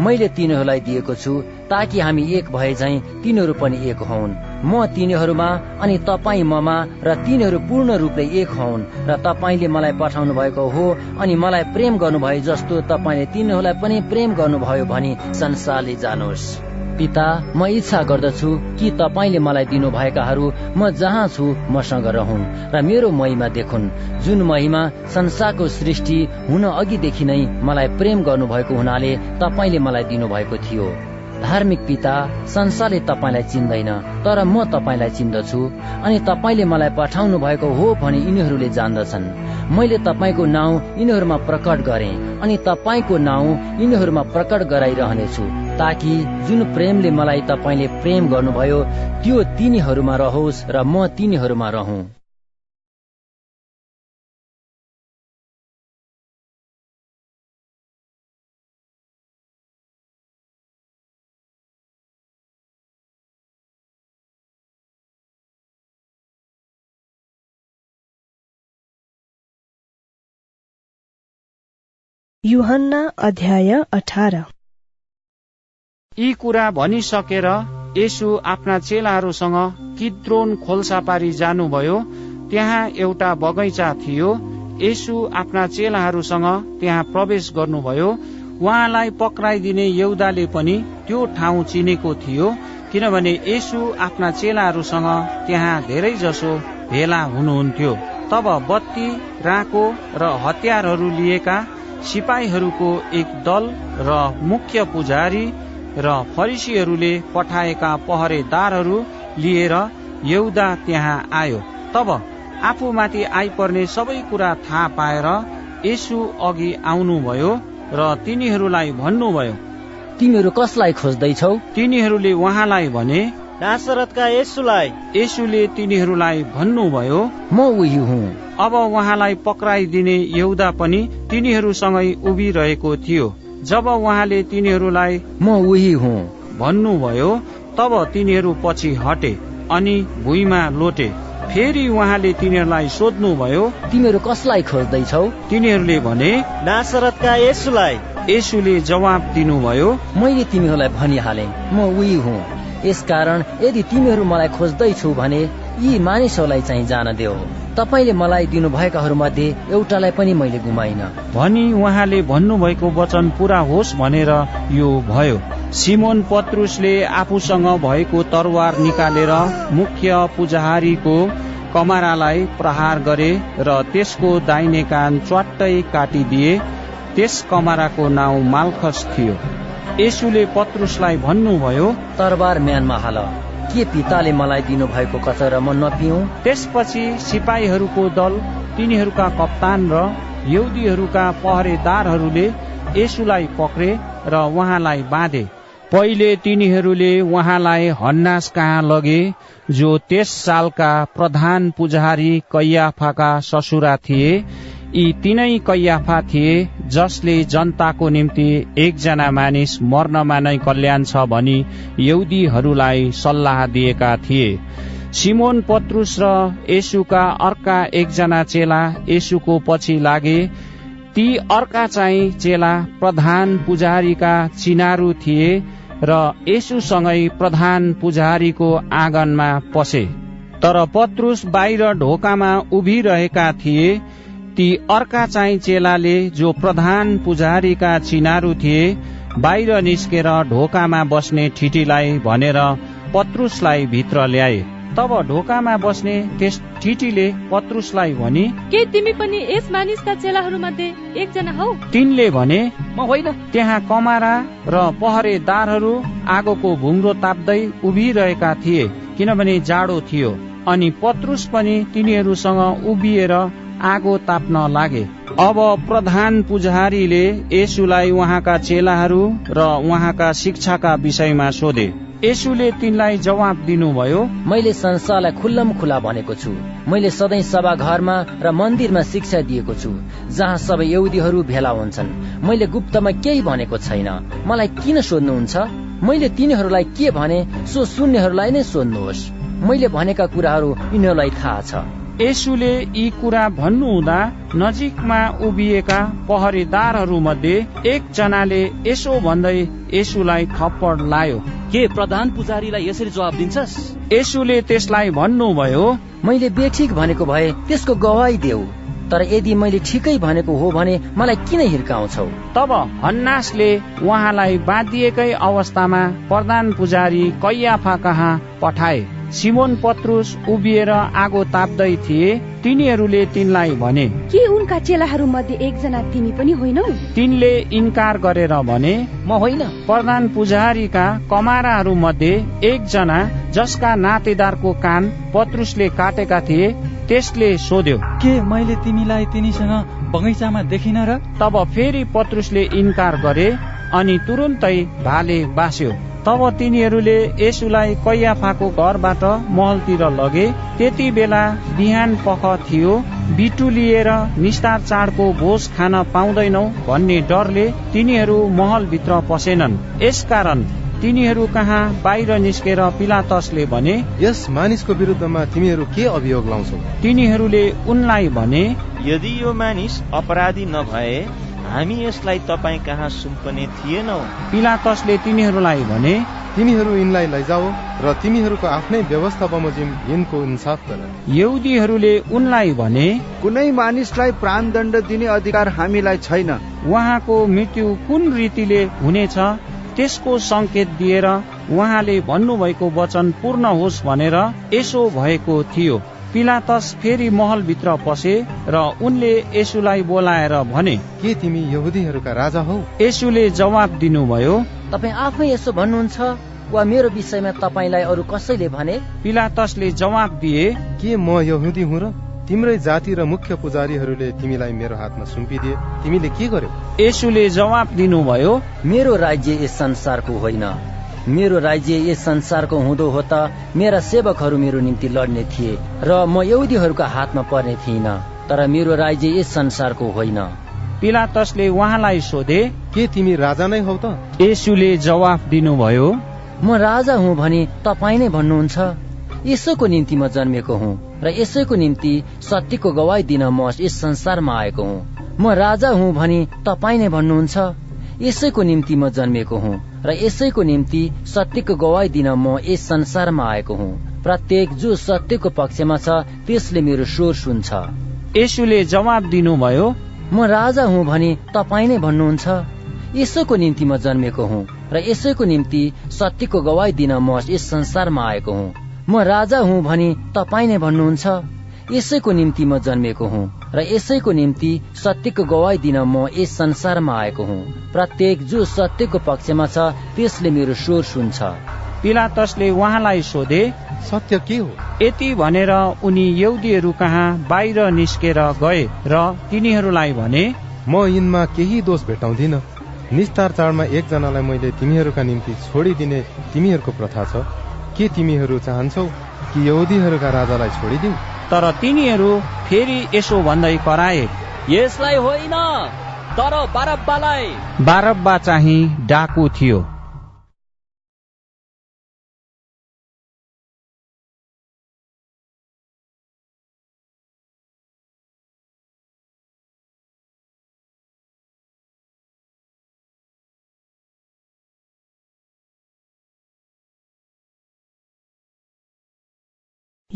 मैले तिनीहरूलाई दिएको छु ताकि हामी एक भए झै तिनीहरू पनि एक हुन् म तिनीहरूमा अनि तपाईँ ममा र तिनीहरू पूर्ण रूपले एक हुन् र तपाईँले मलाई पठाउनु भएको हो अनि मलाई प्रेम गर्नुभयो जस्तो तपाईँले तिनीहरूलाई पनि प्रेम गर्नुभयो भनी संसारले जानोस्। पिता म इच्छा गर्दछु कि तपाईँले मलाई दिनुभएकाहरू म जहाँ छु मसँग रहन् र मेरो महिमा देखुन्। जुन महिमा संसारको सृष्टि हुन अघिदेखि नै मलाई प्रेम गर्नुभएको हुनाले तपाईँले मलाई दिनुभएको थियो। धार्मिक पिता संसारले तपाईँलाई चिन्दैन तर म तपाईँलाई चिन्दछु अनि तपाईँले मलाई पठाउनु भएको हो भने यिनीहरूले जान्दछन्। मैले तपाईँको नाउँ यिनीहरूमा प्रकट गरे अनि तपाईँको नाउँ यिनीहरूमा प्रकट गराइरहनेछु ताकि जुन प्रेमले मलाई तपाईँले प्रेम गर्नुभयो त्यो तिनीहरूमा रहोस् र म तिनीहरूमा रहँ। युहन्ना अध्याय अठार। यी कुरा भनिसकेर यसु आफ्ना चेलाहरूसँग किद्रोन खोल्सा पारी जानुभयो। त्यहाँ एउटा बगैँचा थियो। यसु आफ्ना चेलाहरूसँग त्यहाँ प्रवेश गर्नुभयो। उहाँलाई पक्राइदिने यौदाले पनि त्यो ठाउँ चिनेको थियो किनभने यसु आफ्ना चेलाहरूसँग त्यहाँ धेरै जसो भेला हुनुहुन्थ्यो। तब बत्ती राको र हतियारहरू लिएका सिपाहीहरूको एक दल र मुख्य पुजारी र फरिसीहरूले पठाएका पहरेदारहरू लिएर यहुदा त्यहाँ आयो। तब आफूमाथि आइपर्ने सबै कुरा थाहा पाएर यसु अघि आउनुभयो र तिनीहरूलाई भन्नुभयो तिमीहरू कसलाई खोज्दैछौ? तिनीहरूले उहाँलाई भने नासरतका यसुलाई यसुले तिनीहरूलाई भन्नुभयो म उही हुँ। अब उहाँलाई पक्राइदिने यहुदा पनि तिनीहरूसँगै उभिरहेको थियो। जब उहाँले तिनीहरूलाई म उही हुँ। भन्नुभयो तब तिनीहरू पछि हटे अनि भुइँमा लोटे। फेरि उहाँले तिनीहरूलाई सोध्नुभयो तिमीहरू कसलाई खोज्दैछौ? तिनीहरूले भने नासरतका यसुलाई यसुले जवाब दिनुभयो मैले तिमीहरूलाई भनिहाले। म उही हुँ। यसकारण यदि तिमीहरू मलाई खोज्दैछौ भने यी मानिसहरूलाई चाहिँ जान देऊ। तपाईँले मलाई दिनुभएकाहरू मध्ये एउटालाई पनि मैले गुमाइन। भनी उहाँले भन्नुभएको वचन पूरा होस् भनेर यो भयो। सिमोन पत्रुसले आफूसँग भएको तरवार निकालेर मुख्य पुजारीको कमारालाई प्रहार गरे र त्यसको दाहिने कान च्वाट्टै काटिदिए त्यस कमाराको नाउँ माल्खस थियो। यसुले पत्रुसलाई भन्नुभयो तरबार म्यानमा हाल। के पिताले मलाई दिनुभएको कचर म नपिउ त्यसपछि सिपाहीहरूको दल तिनीहरूका कप्तान र यहुदीहरूका पहरेदारहरूले यसुलाई पक्रे र उहाँलाई बाँधे। पहिले तिनीहरूले उहाँलाई हन्नास कहाँ लगे जो त्यस सालका प्रधान पुजारी कैयाफाका ससुरा थिए यी तिनै कैयाफा थिए जसले जनताको निम्ति एकजना मानिस मर्नमा नै कल्याण छ भनी यहुदीहरूलाई सल्लाह दिएका थिए। सिमोन पत्रुस र यसुका अर्का एकजना चेला यसुको पछि लागे। ती अर्का चाहिँ चेला प्रधान पुजारीका चिनारू थिए र यसुसँगै प्रधान पुजारीको आँगनमा पसे। तर पत्रुस बाहिर ढोकामा उभिरहेका थिए। ती अर्का चाहिँ चेलाले जो प्रधान पुजारीका चिनारू थिए बाहिर निस्केर ढोकामा बस्ने ठिटीलाई भनेर पत्रुसलाई भित्र ल्याए। तब ढोकामा बस्ने त्यस ठिटीले पत्रुसलाई भनी के तिमी पनि यस मानिसका चेलाहरू मध्ये एकजना हौ? तिनले भने म होइन। त्यहाँ कमारा र पहरेदारहरू आगोको भुङ्रो ताप्दै उभिरहेका थिए किनभने जाडो थियो। अनि पत्रुस पनि तिनीहरूसँग उभिएर आगो ताप्न लागे। अब प्रधान पुजारीले यसुलाई उहाँका चेलाहरू र उहाँका शिक्षाका विषयमा सोधे। यसुले तिनलाई जवाब दिनुभयो मैले संसारलाई खुल्लम खुला भनेको छु। मैले सधैँ सभा घरमा र मन्दिरमा शिक्षा दिएको छु जहाँ सबै यहुदीहरू भेला हुन्छन्। मैले गुप्तमा केही भनेको छैन। मलाई किन सोध्नुहुन्छ? मैले तिनीहरूलाई के भने सो सुन्नेहरूलाई नै सोध्नुहोस्। मैले भनेका कुराहरू यिनीहरूलाई थाहा छ। यसुले यी कुरा भन्नुहुँदा नजिकमा उभिएका पहरेदारहरू मध्ये एकजनाले यसो भन्दै यसुलाई थप्पड लायो। के प्रधान पुजारीलाई यसरी जवाब दिन्छस्? यसुले त्यसलाई भन्नुभयो मैले बेठिक भनेको भए त्यसको गवाई देऊ। तर यदि मैले ठिकै भनेको हो भने मलाई किन हिर्काउँछौ? तब हन्नासले उहाँलाई बाँधिएकै अवस्थामा प्रधान पुजारी कैयाफा कहाँ पठाए। सिमोन पत्रुस उभिएर आगो ताप्दै थिए। तिनीहरूले तिनलाई भने के उनका चेलाहरू मध्ये एकजना तिमी पनि होइनौ? तिनले इन्कार गरेर भने म होइन। प्रधान पुजारीका कमाराहरू मध्ये एकजना जसका नातेदारको कान पत्रुसले काटेका थिए त्यसले सोध्यो के मैले तिमीलाई तिनीसँग बगैँचामा देखिन र? तब फेरि पत्रुसले इन्कार गरे अनि तुरुन्तै भाले बास्यो। तब तिनीहरूले यसुलाई कैयाफाको घरबाट महलतिर लगे। त्यति बेला बिहान पख थियो बिटु लिएर निस्तार चाडको भोज खान पाउँदैनौ भन्ने डरले तिनीहरू महलभित्र पसेनन्। यसकारण तिनीहरू कहाँ बाहिर निस्केर पिलातसले भने यस मानिसको विरुद्धमा तिमीहरू के अभियोग लाउँछौ? तिनीहरूले उनलाई भने यदि यो मानिस अपराधी नभए हामी यसलाई तपाईँ कहाँ सुम्पने थिएनौ? पिलातसले तिनीहरूलाई भने तिमीहरू यिनलाई लैजाऊ र तिमीहरूको आफ्नै व्यवस्था बमोजिम यिनको इन्साफ गर। यहुदीहरूले उनलाई भने कुनै मानिसलाई प्राणदण्ड दिने अधिकार हामीलाई छैन। उहाँको मृत्यु कुन रीतिले हुनेछ? त्यसको संकेत दिएर उहाँले भन्नुभएको वचन पूर्ण होस् भनेर यसो भएको थियो। पिलातस फेरि महलभित्र पसे र उनले यसुलाई बोलाएर भने के तिमी यहुदीहरूका राजा हौ? यसुले जवाब दिनुभयो तपाईँ आफै यसो भन्नुहुन्छ वा मेरो विषयमा तपाईँलाई अरू कसैले भने? पिलातसले जवाब दिए के म यहुदी हुँ र तिम्रै जाति र मुख्य पुजारीहरूले तिमीलाई मेरो हातमा सुम्पिदिए। तिमीले के गर्यौ यसुले जवाब दिनुभयो मेरो राज्य यस संसारको होइन। मेरो राज्य यस संसारको हुँदो हो त मेरा सेवकहरू मेरो निम्ति लड्ने थिए र म यहुदीहरूका हातमा पर्ने थिइनँ तर मेरो राज्य यस संसारको होइन। पिलातसले उहाँलाई सोधे के तिमी राजा नै हौ त? यसुले जवाब दिनुभयो म राजा हुँ भने तपाईँ नै भन्नुहुन्छ यसैको निम्ति म जन्मेको हुँ। र यसैको निम्ति सत्यको गवाई दिन म यस संसारमा आएको हुँ। म राजा हुँ भने तपाईँ नै भन्नुहुन्छ। यसैको निम्ति म जन्मेको हुँ र यसैको निम्ति सत्यको गवाई दिन म यस संसारमा आएको हुँ। प्रत्येक जो सत्यको पक्षमा छ त्यसले मेरो स्वर सुन्छ। यसुले जवाब दिनुभयो। म राजा हुँ भने तपाईँ नै भन्नुहुन्छ। यसैको निम्ति म जन्मेको हुँ र यसैको निम्ति सत्यको गवाई दिन म यस संसारमा आएको हुँ। म राजा हुँ भने तपाईँ नै भन्नुहुन्छ। यसैको निम्ति म जन्मेको हुँ र यसैको निम्ति सत्यको गवाई दिन म यस संसारमा आएको हुँ। प्रत्येक जो सत्यको पक्षमा छ त्यसले मेरो स्वर सुन्छ। पिलातसले उहाँलाई सोधे सत्य के हो? यति भनेर उनी यहुदीहरू कहाँ बाहिर निस्केर गए र तिनीहरूलाई भने म यिनमा केही दोष भेटाउँदिन। निस्तार चाडमा एकजनालाई मैले तिमीहरूका निम्ति छोडिदिने तिमीहरूको प्रथा छ। के तिमीहरू चाहन्छौ कि यहुदीहरूका राजालाई छोडिदिउ तर तिनीहरू फेरि यसो भन्दै कराए यसलाई होइन तर बारब्बालाई। बारब्बा चाहिँ डाकु थियो।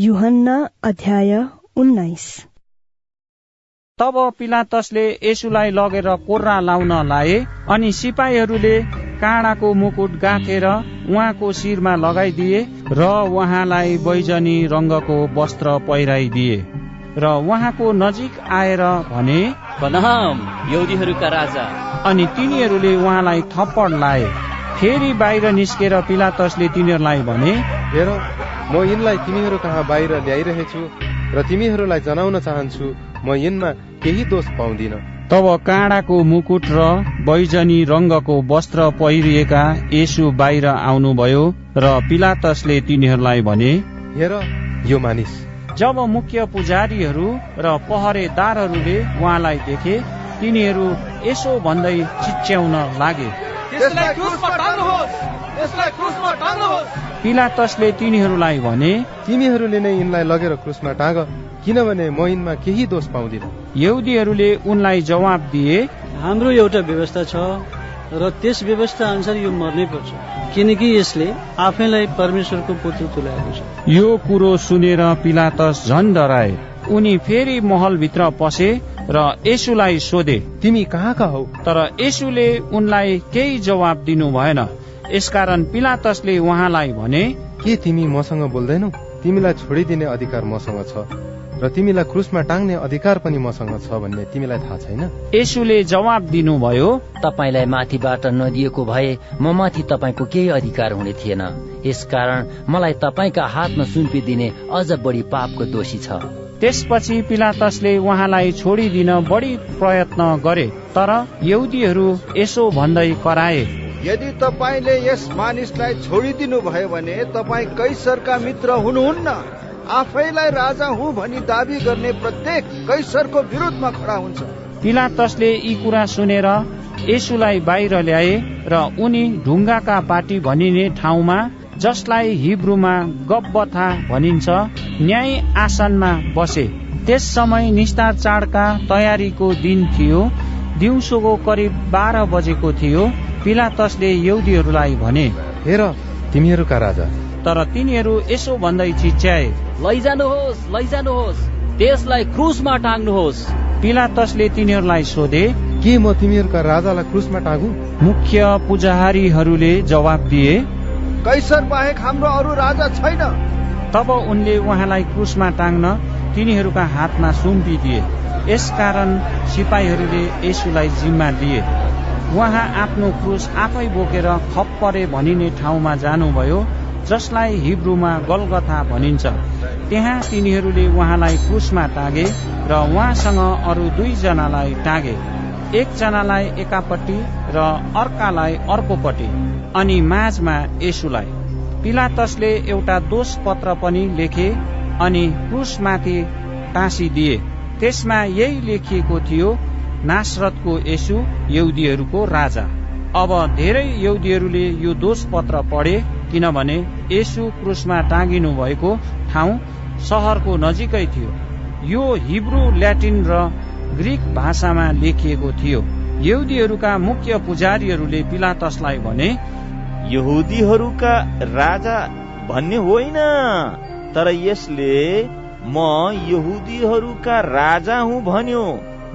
युहन्ना अध्याय उन्नाइस। तब पिलातसले यसुलाई लगेर कोर्रा लाउन लाए अनि सिपाहीहरूले काँडाको मुकुट गाँथेर उहाँको शिरमा लगाइदिए र उहाँलाई बैजनी रङ्गको वस्त्र पहिराइदिए र उहाँको नजिक आएर भने राजा। अनि तिनीहरूले उहाँलाई थप्पड लाए। फेरि बाहिर निस्केर पिलातसले तिनीहरूलाई भने हेर म यिनलाई तिमीहरू कहाँ बाहिर ल्याइरहेछु र तिमीहरूलाई जनाउन चाहन्छु म यिनमा केही दोष पाउँदिन। तब काँडाको मुकुट र बैजनी रङ्गको वस्त्र पहिरिएका यसु बाहिर आउनुभयो र पिलातसले तिनीहरूलाई भने हेर यो मानिस। जब मुख्य पुजारीहरू र पहरेदारहरूले उहाँलाई देखे तिनीहरू यसो भन्दै चिच्याउन लागे। पिलातसले तिनीहरूलाई भने तिमीहरूले नै यिनलाई लगेर क्रुसमा टाँग किनभने म यिनमा केही दोष पाउँदिन। यहुदीहरूले उनलाई जवाब दिए हाम्रो एउटा व्यवस्था छ र त्यस व्यवस्था अनुसार यो मर्नै पर्छ किनकि यसले आफैलाई परमेश्वरको पुत्र तुल्याएको छ। यो कुरो सुनेर पिलातस झन डराए। उनी फेरि महलभित्र पसे र यसुलाई सोधे तिमी कहाँका हौ? तर यसुले उनलाई केही जवाब दिनु भएन। यसकारण पिलातसले उहाँलाई भने के तिमी मसँग बोल्दैनौ? तिमीलाई छोडिदिने अधिकार मसँग छ र तिमीलाई क्रुसमा टाङ्ने अधिकार पनि मसँग छ भन्ने तिमीलाई थाहा छैन? यसुले जवाब दिनुभयो तपाईँलाई माथिबाट नदिएको भए म माथि तपाईँको केही अधिकार हुने थिएन। यसकारण मलाई तपाईँका हातमा सुम्पिदिने अझ बढी पापको दोषी छ। त्यसपछि पिलातसले उहाँलाई छोडिदिन बढी प्रयत्न गरे तर यहुदीहरू यसो भन्दै कराए यदि तपाईँले यस मानिसलाई छोडिदिनु भयो भने तपाईँ कैसरका मित्र हुनुहुन्न। आफैलाई राजा हुँ भनी दावी गर्ने प्रत्येक कैसरको विरुद्धमा खडा हुन्छ। पिलातसले यी कुरा सुनेर यसुलाई बाहिर ल्याए र उनी ढुङ्गाका पाटी भनिने ठाउँमा जसलाई हिब्रूमा गब्बथा भनिन्छ न्याय आसनमा बसे। त्यस समय निस्तार चाडका तयारीको दिन थियो। दिउँसोको करिब बाह्र बजेको थियो। पिलातसले यहुदीहरूलाई भने हेर तिमीहरूका राजा। तर तिनीहरू यसो भन्दै चिच्याए लैजानुहोस् लैजानुहोस् त्यसलाई क्रुसमा टाङ्नुहोस् पिलातसले तिनीहरूलाई सोधे के म तिमीहरूका राजालाई क्रुसमा टाँगु? मुख्य पुजारीहरूले जवाब दिए कैसर बाहेक हाम्रो अरू राजा छैन। तब उनले उहाँलाई क्रुसमा टाङ्न तिनीहरूका हातमा सुम्पिदिए यसकारण सिपाहीहरूले यसुलाई जिम्मा लिए। उहाँ आफ्नो क्रुस आफै बोकेर खप्परे भनिने ठाउँमा जानुभयो जसलाई हिब्रूमा गलगथा भनिन्छ। त्यहाँ तिनीहरूले उहाँलाई क्रुसमा टागे र उहाँसँग अरू दुईजनालाई टागे। एकजनालाई एकापट्टि र अर्कालाई अर्कोपट्टि। अनि माझमा यसुलाई पिलातसले एउटा दोष पत्र पनि लेखे अनि क्रुसमाथि टाँसिदिए। त्यसमा यही लेखिएको थियो नासरतको यसु यौदीहरूको राजा। अब धेरै यौदीहरूले यो दोष पत्र पढे किनभने यसु क्रुसमा टाँगिनु भएको ठाउँ सहरको नजिकै थियो। यो हिब्रू ल्याटिन र ग्रिक भाषामा लेखिएको थियो। यहुदीहरूका मुख्य पुजारीहरूले पिलातसलाई भने यहुदीहरूका राजा भन्ने होइन तर यसले म यहुदीहरूका राजा हुँ भन्यो।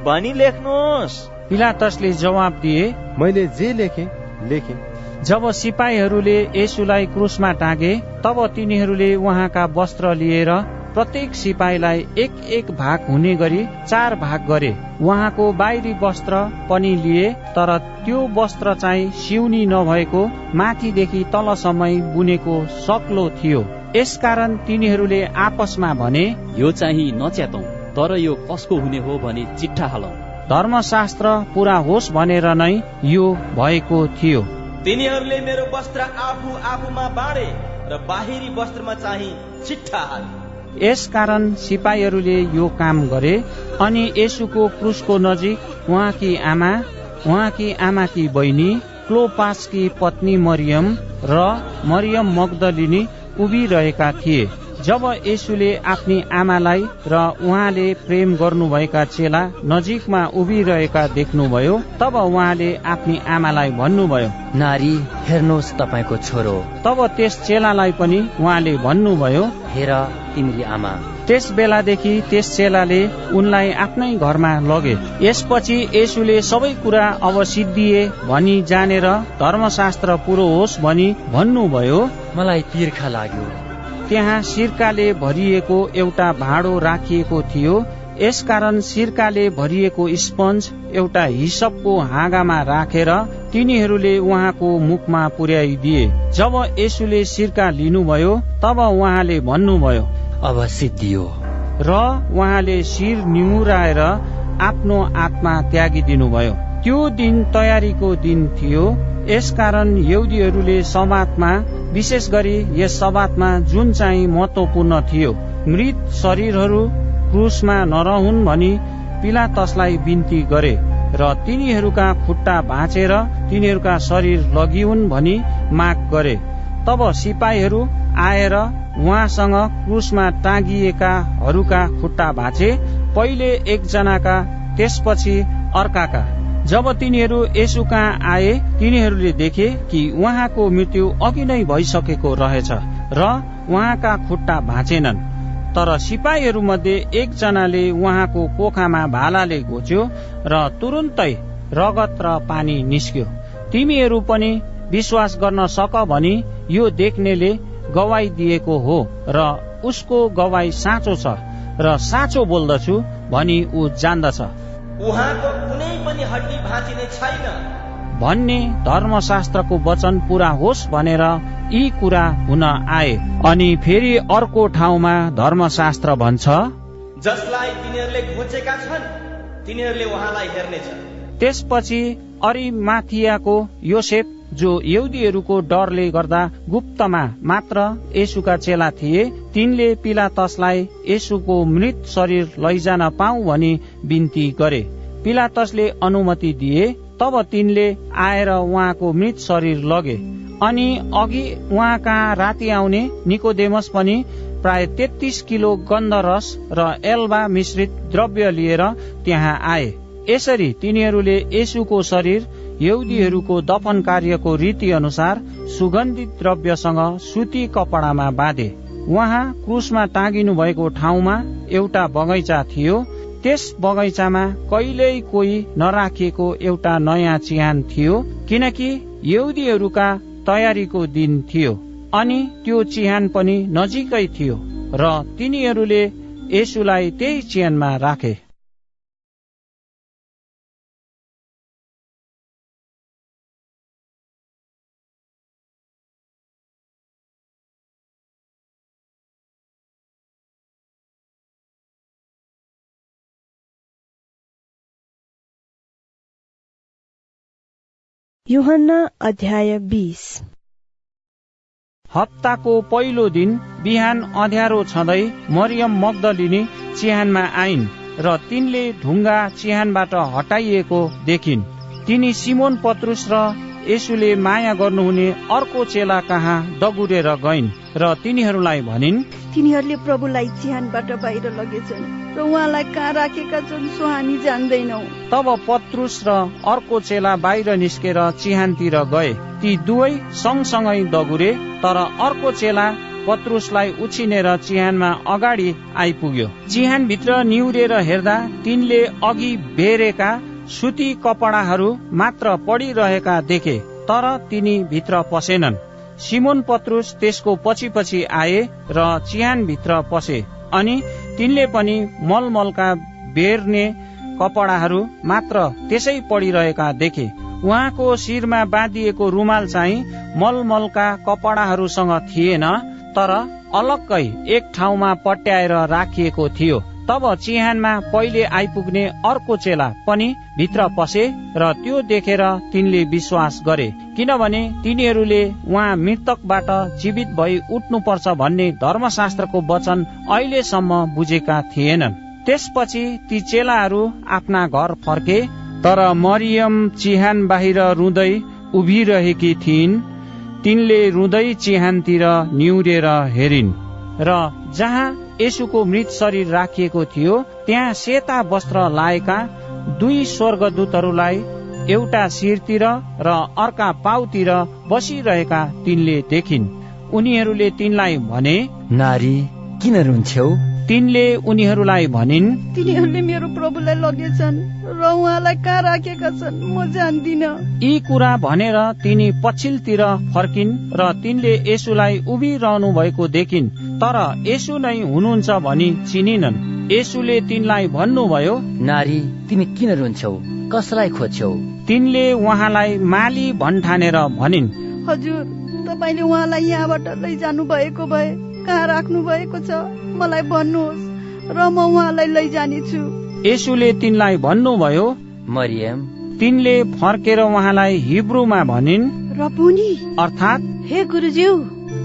भनी लेख्नुहोस् पिलातसले जवाब दिए मैले जे लेखे लेखे। जब सिपाहीहरूले यसुलाई क्रुसमा टागे तब तिनीहरूले उहाँका वस्त्र लिएर प्रत्येक सिपाहीलाई एक एक भाग हुने गरी चार भाग गरे। उहाँको बाहिरी वस्त्र पनि लिए तर त्यो वस्त्र चाहिँ सिउनी नभएको माथिदेखि तलसम्म बुनेको सक्लो थियो। यसकारण तिनीहरूले आपसमा भने यो चाहिँ नच्यातौ तर यो कसको हुने हो भने चिट्ठा हालौ। धर्मशास्त्र पूरा होस् भनेर नै यो भएको थियो। तिनीहरूले मेरो वस्त्र आफू आफूमा बाँडे र बाहिरी वस्त्रमा चाहिँ चिट्ठा हाले। यसकारण सिपाहीहरूले यो काम गरे अनि यसुको क्रुसको नजिक उहाँकी आमा उहाँकी आमाकी बहिनी क्लोपासकी पत्नी मरियम र मरियम मगदलिनी उभिरहेका थिए। जब यसुले आफ्नी आमालाई र उहाँले प्रेम गर्नुभएका चेला नजिकमा उभिरहेका देख्नुभयो तब उहाँले आफ्नी आमालाई भन्नुभयो नारी हेर्नुहोस् तपाईँको छोरो। तब त्यस चेलालाई पनि उहाँले भन्नुभयो हेर तिम्री आमा। त्यस बेलादेखि त्यस चेलाले उनलाई आफ्नै घरमा लगे। यसपछि यसुले सबै कुरा अब सिद्धिए भनी जानेर धर्मशास्त्र पुरो होस् भनी भन्नुभयो। मलाई तिर्खा लाग्यो। त्यहाँ सिर्काले भरिएको एउटा भाँडो राखिएको थियो। यसकारण सिर्काले भरिएको स्पन्ज एउटा हिसपको हाँगामा राखेर तिनीहरूले उहाँको मुखमा पुर्याइदिए। जब यसुले सिर्का लिनुभयो तब उहाँले भन्नुभयो अब सिद्धियो र उहाँले शिर निमुराएर आफ्नो आत्मा त्यागिदिनु भयो त्यो दिन तयारीको दिन थियो। यसकारण यौदीहरूले समातमा विशेष गरी यस सबातमा जुन चाहिँ महत्वपूर्ण थियो मृत शरीरहरू क्रुसमा नरहुन् भनी पिलातसलाई बिन्ती गरे र तिनीहरूका खुट्टा भाँचेर तिनीहरूका शरीर लगिउन् भनी माग गरे। तब सिपाहीहरू आएर उहाँसँग क्रुसमा टाँगिएकाहरूका खुट्टा भाँचे पहिले एकजनाका त्यसपछि अर्काका। जब तिनीहरू यसु कहाँ आए तिनीहरूले देखे कि उहाँको मृत्यु अघि नै भइसकेको रहेछ र उहाँका खुट्टा भाँचेनन्। तर सिपाहीहरू मध्ये एकजनाले उहाँको कोखामा भालाले घोच्यो र तुरुन्तै रगत र पानी निस्क्यो। तिमीहरू पनि विश्वास गर्न सक भनी यो देख्नेले गवाई दिएको हो र उसको गवाई साँचो छ र साँचो बोल्दछु भनी ऊ जान्दछ। उहाँको कुनै पनि हड्डी भाँचिने छैन। भन्ने धर्मशास्त्रको वचन पूरा होस् भनेर यी कुरा हुन आए। अनि फेरि अर्को ठाउँमा धर्मशास्त्र भन्छ जसलाई तिनीहरूले घोचेका छन् तिनीहरूले उहाँलाई हेर्नेछ। त्यसपछि अरिमाथियाको योसेफ जो यहुदीहरूको डरले गर्दा गुप्तमा मात्र यसुका चेला थिए तिनले पिलातसलाई यसुको मृत शरीर लैजान पाऊ भनी बिन्ती गरे। पिलातसले अनुमति दिए तब तिनले आएर उहाँको मृत शरीर लगे। अनि अघि उहाँ कहाँ राति आउने निकोदेमस पनि प्राय तेत्तिस किलो गन्धरस र एल्बा मिश्रित द्रव्य लिएर त्यहाँ आए। यसरी तिनीहरूले यसुको शरीर यहुदीहरूको दफन कार्यको रीति अनुसार सुगन्धित द्रव्यसँग सुती कपडामा बाँधे। उहाँ क्रुसमा टाँगिनु भएको ठाउँमा एउटा बगैँचा थियो। त्यस बगैँचामा कहिल्यै कोही नराखिएको एउटा नयाँ चिहान थियो किनकि यहुदीहरूका तयारीको दिन थियो अनि त्यो चिहान पनि नजिकै थियो र तिनीहरूले यसुलाई त्यही चिहानमा राखे। युहन्ना अध्याय बिस। हप्ताको पहिलो दिन बिहान अँध्यारो छँदै मरियम मग्दलिनी चिहानमा आइन् र तिनले ढुङ्गा चिहानबाट हटाइएको देखिन्। तिनी सिमोन पत्रुस र यसुले माया गर्नुहुने अर्को चेला कहाँ दगुरेर गइन् र तिनीहरूलाई भनिन् तिनीहरूले प्रभुलाई चिहानबाट बाहिर लगेछन्। र उहाँलाई कहाँ राखेका छन् सो हामी जान्दैनौ। तब पत्रुस र अर्को चेला बाहिर निस्केर चिहानतिर गए। ती दुवै सँगसँगै दगुरे तर अर्को चेला पत्रुसलाई उछिनेर चिहानमा अगाडि आइपुग्यो। चिहानभित्र निहुरेर हेर्दा तिनले अघि बेरेका सुती कपडाहरू मात्र पडिरहेका देखे तर तिनी भित्र पसेनन्। सिमोन पत्रुस त्यसको पछि पछि आए र चिहानभित्र पसे अनि तिनले पनि मलमलका बेर्ने कपडाहरू मात्र त्यसै पडिरहेका देखे। उहाँको शिरमा बाँधिएको रुमाल चाहिँ मलमलका कपडाहरूसँग थिएन तर अलग्गै एक ठाउँमा पट्याएर राखिएको थियो। तब चिहानमा पहिले आइपुग्ने अर्को चेला पनि भित्र पसे र त्यो देखेर तिनले विश्वास गरे किनभने तिनीहरूले उहाँ मृतकबाट जीवित भई उठ्नुपर्छ भन्ने धर्मशास्त्रको वचन अहिलेसम्म बुझेका थिएनन्। त्यसपछि ती चेलाहरू आफ्ना घर फर्के तर मरियम चिहान बाहिर रुँदै उभिरहेकी थिइन्। तिनले रुँदै चिहानतिर निहुरेर हेरिन् र जहाँ यसुको मृत शरीर राखिएको थियो। त्यहाँ सेता वस्त्र लाएका दुई स्वर्गदूतहरूलाई एउटा शिरतिर र अर्का पाउतिर बसिरहेका तिनले देखिन्। उनीहरूले तिनलाई भने नारी किन रुन्छौ? तिनले उनीहरूलाई भनिन् तिनीहरूले मेरो प्रभुलाई लगेछन् र उहाँलाई कहाँ राखेका छन् म जान्दिन। यी कुरा भनेर तिनी पछिल्तिर फर्किन् र तिनले यसुलाई उभिरहनु भएको देखिन् तर यसु नै हुनुहुन्छ भनी चिनिनन्। यसुले तिनलाई भन्नुभयो नारी तिमी किन रुन्छौ? कसलाई खोज्छौ? तिनले उहाँलाई माली भन्ठानेर भनिन् हजुर तपाईँले उहाँलाई यहाँबाट लैजानु भएको भए कहाँ राख्नु भएको छ। मलाई भन्नुहोस् र म उहाँलाई लैजानेछु। यसुले तिनलाई भन्नुभयो मरियम। तिनले फर्केर उहाँलाई हिब्रूमा भनिन् रपुनी अर्थात् हे गुरुज्यू।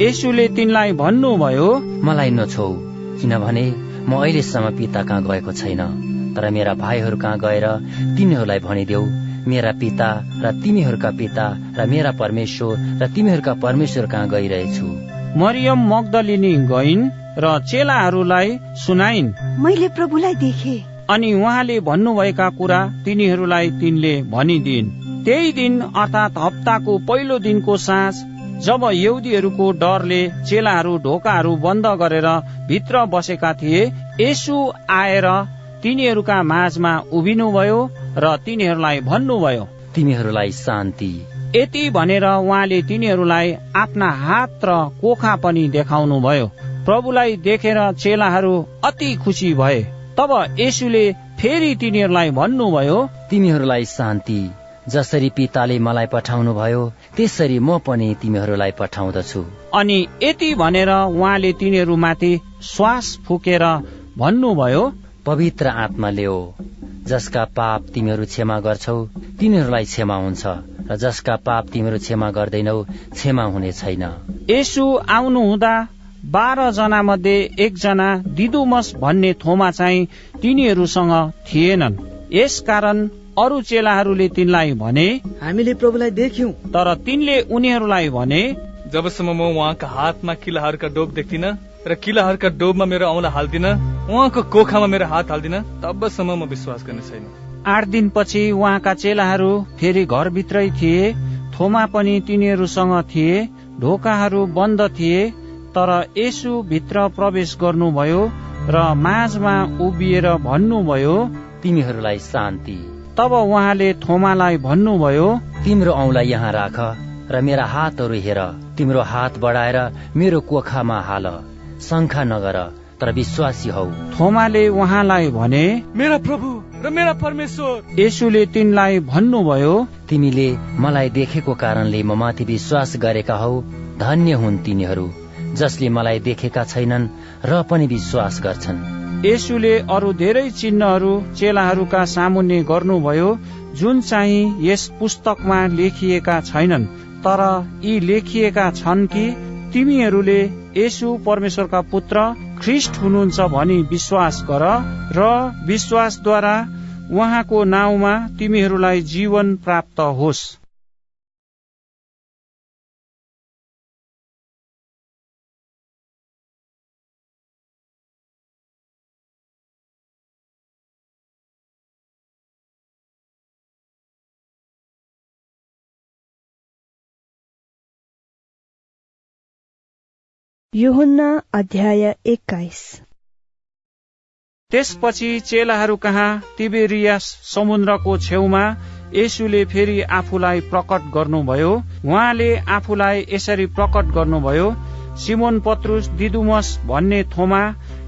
यसुले तिनलाई भन्नुभयो मलाई नछौ किनभने म अहिलेसम्म पिता कहाँ गएको छैन। तर मेरा भाइहरू कहाँ गएर तिनीहरूलाई भनिदेऊ मेरा पिता र तिमीहरूका पिता र मेरा परमेश्वर र तिमीहरूका परमेश्वर कहाँ गइरहेछु। मरियम मग्दलिनी गइन् र चेलाहरूलाई सुनाइन्। मैले प्रभुलाई देखे। अनि उहाँले भन्नुभएका कुरा तिनीहरूलाई तिनले भनिदिन्। त्यही दिन अर्थात् हप्ताको पहिलो दिनको साँझ जब यहुदीहरूको डरले चेलाहरू ढोकाहरू बन्द गरेर भित्र बसेका थिए यसु आएर तिनीहरूका माझमा उभिनुभयो र तिनीहरूलाई भन्नुभयो तिमीहरूलाई शान्ति यति भनेर उहाँले तिनीहरूलाई आफ्ना हात र कोखा पनि देखाउनु भयो प्रभुलाई देखेर चेलाहरू अति खुसी भए। तब यसुले फेरि तिनीहरूलाई भन्नुभयो तिमीहरूलाई शान्ति। जसरी पिताले मलाई पठाउनु भयो त्यसरी म पनि तिमीहरूलाई पठाउँदछु। अनि यति भनेर उहाँले तिनीहरूमाथि श्वास फुकेर भन्नुभयो पवित्र आत्मा ल्याओ जसका पाप तिमीहरू क्षमा गर्छौ तिनीहरूलाई क्षमा हुन्छ र जसका पाप तिमीहरू क्षमा गर्दैनौ क्षमा हुने छैन। यसु आउनु हुँदा बाह्र जना मध्ये एकजना दिदुमस भन्ने थोमा चाहिँ तिनीहरूसँग थिएनन्। यस कारण अरू चेलाहरूले तिनलाई भने हामीले प्रभुलाई देख्यौं। तर तिनले उनीहरूलाई भने जबसम्म म उहाँका हातमा किलाहरूका डोब देख्दिन र किलाहरूका डोबमा मेरो औँला हाल्दिन उहाँको कोखामा मेरो हात हाल्दिन तबसम्म म विश्वास गर्ने छैन। आठ दिनपछि उहाँका चेलाहरू फेरि घरभित्रै थिए थोमा पनि तिनीहरूसँग थिए ढोकाहरू बन्द थिए तर यसु भित्र प्रवेश गर्नुभयो र माझमा उभिएर भन्नुभयो तिमीहरूलाई शान्ति। तब उहाँले थोमालाई भन्नुभयो तिम्रो औँला यहाँ राख र मेरा हातहरू हेर तिम्रो हात बढाएर मेरो कोखामा हाल शङ्खा नगर। तर विश्वासी हौ। थोमाले उहाँलाई भने मेरा प्रभु र मेरा परमेश्वर। यसुले तिनलाई भन्नुभयो तिमीले मलाई देखेको कारणले म माथि विश्वास गरेका हौ धन्य हुन् तिनीहरू जसले मलाई देखेका छैनन् र पनि विश्वास गर्छन्। यसुले अरू धेरै चिन्हहरू चेलाहरूका सामुन्ने गर्नुभयो जुन चाहिँ यस पुस्तकमा लेखिएका छैनन् तर यी लेखिएका छन् कि तिमीहरूले यसु परमेश्वरका पुत्र ख्रिस्ट हुनुहुन्छ भनी विश्वास गर र विश्वासद्वारा उहाँको नाउँमा तिमीहरूलाई जीवन प्राप्त होस्। युहुन्ना अध्याय एक्काइस। त्यसपछि चेलाहरू कहाँ तिबेरियास समुद्रको छेउमा यसुले फेरि आफूलाई प्रकट गर्नुभयो। उहाँले आफूलाई यसरी प्रकट गर्नुभयो सिमोन पत्रुस दिदुमस भन्ने थोमा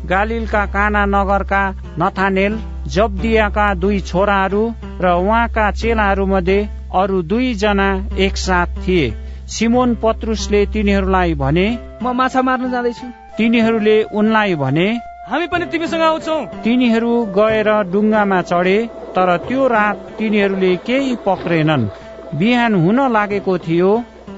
गालिलका काना नगरका नथानेल जब्दियाका दुई छोराहरू र उहाँका चेलाहरू मध्ये अरू दुईजना एकसाथ थिए। सिमोन पत्रुसले तिनीहरूलाई भने म माछा मार्न जाँदैछु। तिनीहरूले उनलाई भने हामी पनि तिमीसँग आउँछौ। तिनीहरू गएर डुङ्गामा चढे तर त्यो रात तिनीहरूले केही पक्रेनन्। बिहान हुन लागेको थियो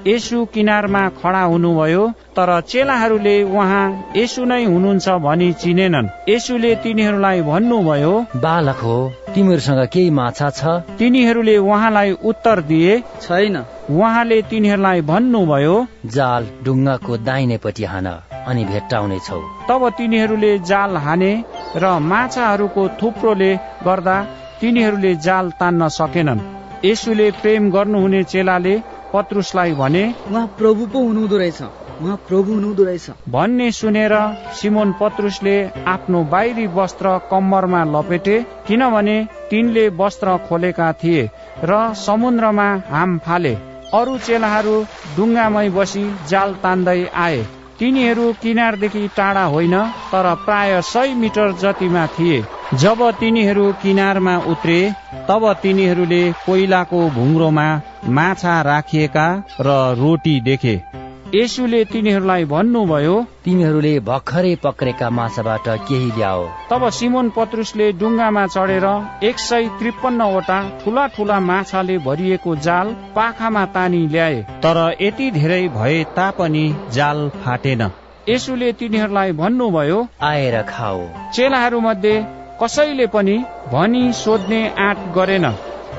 यसु किनारमा खडा हुनुभयो तर चेलाहरूले उहाँ यसु नै हुनुहुन्छ भनी चिनेनन्। यसुले तिनीहरूलाई भन्नुभयो बालक हो तिमीहरूसँग केही माछा छ? तिनीहरूले उहाँलाई उत्तर दिए छैन। उहाँले तिनीहरूलाई भन्नुभयो जाल ढुङ्गाको दाहिनेपट्टि हान अनि भेट्टाउने छौ। तब तिनीहरूले जाल हाने र माछाहरूको थुप्रोले गर्दा तिनीहरूले जाल तान्न सकेनन्। यसुले प्रेम गर्नुहुने चेलाले पत्रुसलाई भने उहाँ प्रभु पो हुनुहुँदो रहेछ। उहाँ प्रभु हुनुहुँदो रहेछ। भन्ने सुनेर सिमोन पत्रुसले आफ्नो बाहिरी वस्त्र कम्मरमा लपेटे किनभने तिनले वस्त्र खोलेका थिए र समुद्रमा हाम फाले। अरू चेलाहरू डुङ्गामै बसी जाल तान्दै आए। तिनीहरू किनारदेखि टाढा होइन तर प्राय सय मिटर जतिमा थिए। जब तिनीहरू किनारमा उत्रे तब तिनीहरूले कोइलाको भुङ्रोमा माछा राखिएका र रोटी देखे। यसुले तिनीहरूलाई भन्नुभयो तिमीहरूले भर्खरै पक्रेका माछाबाट केही ल्याओ। तब सिमोन पत्रुसले डुङ्गामा चढेर एक सय त्रिपन्नवटा ठुला ठुला माछाले भरिएको जाल पाखामा तानी ल्याए। तर यति धेरै भए तापनि जाल फाटेन। यसुले तिनीहरूलाई भन्नुभयो आएर खाओ। चेलाहरू मध्ये कसैले पनि भनी सोध्ने आँट गरेन।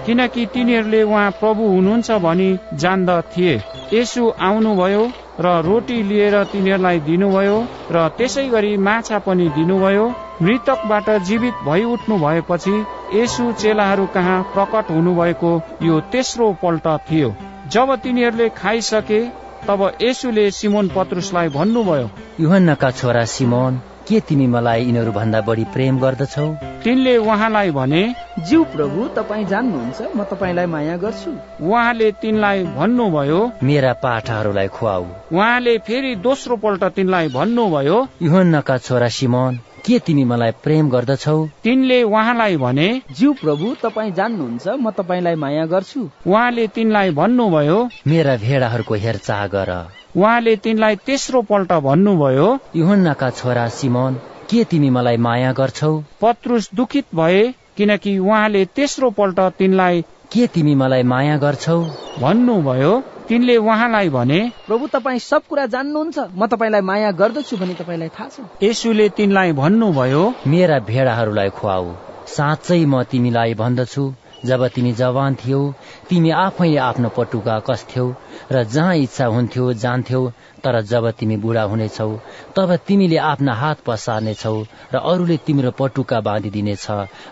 किनकि तिनीहरूले उहाँ प्रभु हुनुहुन्छ भनी जान्दथे। यसु आउनुभयो र रोटी लिएर तिनीहरूलाई दिनुभयो र त्यसै गरी माछा पनि दिनुभयो। मृतकबाट जीवित भइ उठ्नु भएपछि यसु चेलाहरू कहाँ प्रकट हुनुभएको यो तेस्रो पल्ट थियो। जब तिनीहरूले खाइसके तब यसुले सिमोन पत्रुसलाई भन्नुभयो युहन्नाका छोरा सिमोन के तिमी मलाई यिनीहरू भन्दा बढी प्रेम गर्दछौ? तिनले उहाँलाई भने ज्यू प्रभु तपाईँ जान्नुहुन्छ म तपाईँलाई माया गर्छु। उहाँले तिनलाई भन्नुभयो मेरा पाठाहरूलाई खुवाऊ। उहाँले फेरि दोस्रो पल्ट तिनलाई भन्नुभयो युहन्नाका छोरा सिमोन के तिमी मलाई प्रेम गर्दछौ? तिनले उहाँलाई भने ज्यू प्रभु तपाईँ जान्नुहुन्छ म तपाईँलाई माया गर्छु। उहाँले तिनलाई भन्नुभयो मेरा भेडाहरूको हेरचाह गर। उहाँले तिनलाई तेस्रो पल्ट भन्नुभयो युहन्नाका छोरा सिमोन के तिमी मलाई माया गर्छौ? पत्रुस दुखित भए किनकि उहाँले तेस्रो पल्ट तिनलाई के तिमी मलाई माया गर्छौ? भन्नुभयो तिनले उहाँलाई भने प्रभु तपाईँ सब कुरा जान्नुहुन्छ। म तपाईँलाई माया गर्दछु भनी तपाईँलाई थाहा छ। यसुले तिनलाई भन्नुभयो मेरा भेडाहरूलाई खुवाऊ। साँच्चै म तिमीलाई भन्दछु। जब तिमी जवान थियौ तिमी आफै आफ्नो पटुका कस्थ्यौ र जहाँ इच्छा हुन्थ्यो जान्थ्यौ। तर जब तिमी बुढा हुनेछौ तब तिमीले आफ्ना हात पसार्नेछौ र अरूले तिम्रो पटुका बाँधिदिनेछ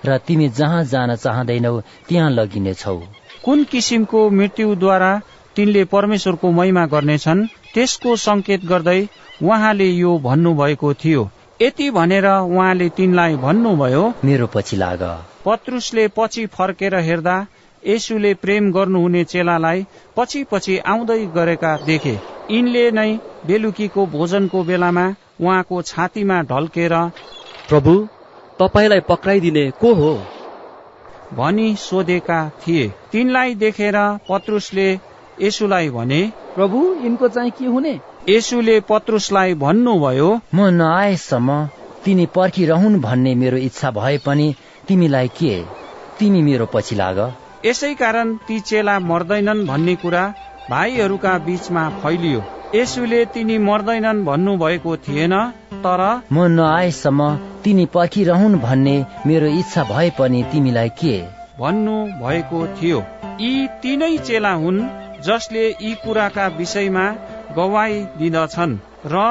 र तिमी जहाँ जान चाहँदैनौ त्यहाँ लगिनेछौ। कुन किसिमको मृत्युद्वारा तिनले परमेश्वरको महिमा गर्नेछन्। त्यसको संकेत गर्दै उहाँले यो भन्नुभएको थियो। यति भनेर उहाँले तिनलाई भन्नुभयो मेरो पछि लाग। पत्रुसले पछि फर्केर हेर्दा यसुले प्रेम गर्नुहुने चेलालाई पछि पछि आउँदै गरेका देखे। यिनले नै बेलुकीको भोजनको बेलामा उहाँको छातीमा ढल्केर प्रभु तपाईँलाई पक्राइदिने को हो? भनी सोधेका थिए। तिनलाई देखेर पत्रुसले यसुलाई भने प्रभु यिनको चाहिँ के हुने? यसुले पत्रुसलाई भन्नुभयो म नआएसम्म तिनी पर्खिरहन् भन्ने मेरो इच्छा भए पनि तिमीलाई के? तिमी मेरो पछि लाग। यसै कारण ती चेला मर्दैनन् भन्ने कुरा भाइहरूका बीचमा फैलियो। यसुले तिनी मर्दैनन् भन्नुभएको थिएन तर म नआएसम्म तिनी पर्खिरहन् भन्ने मेरो इच्छा भए पनि तिमीलाई के? भन्नु भएको थियो। यी तीनै चेला हुन् जसले यी कुराका विषयमा गवाई दिँदछन् र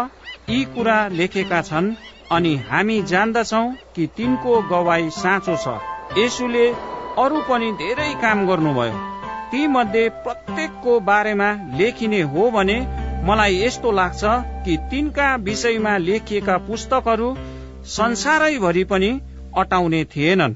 यी कुरा लेखेका छन् अनि हामी जान्दछौ कि तिनको गवाई साँचो छ। यसुले अरू पनि धेरै काम गर्नुभयो। ती मध्ये प्रत्येकको बारेमा लेखिने हो भने मलाई यस्तो लाग्छ कि तिनका विषयमा लेखिएका पुस्तकहरू संसारैभरि पनि अटाउने थिएनन्।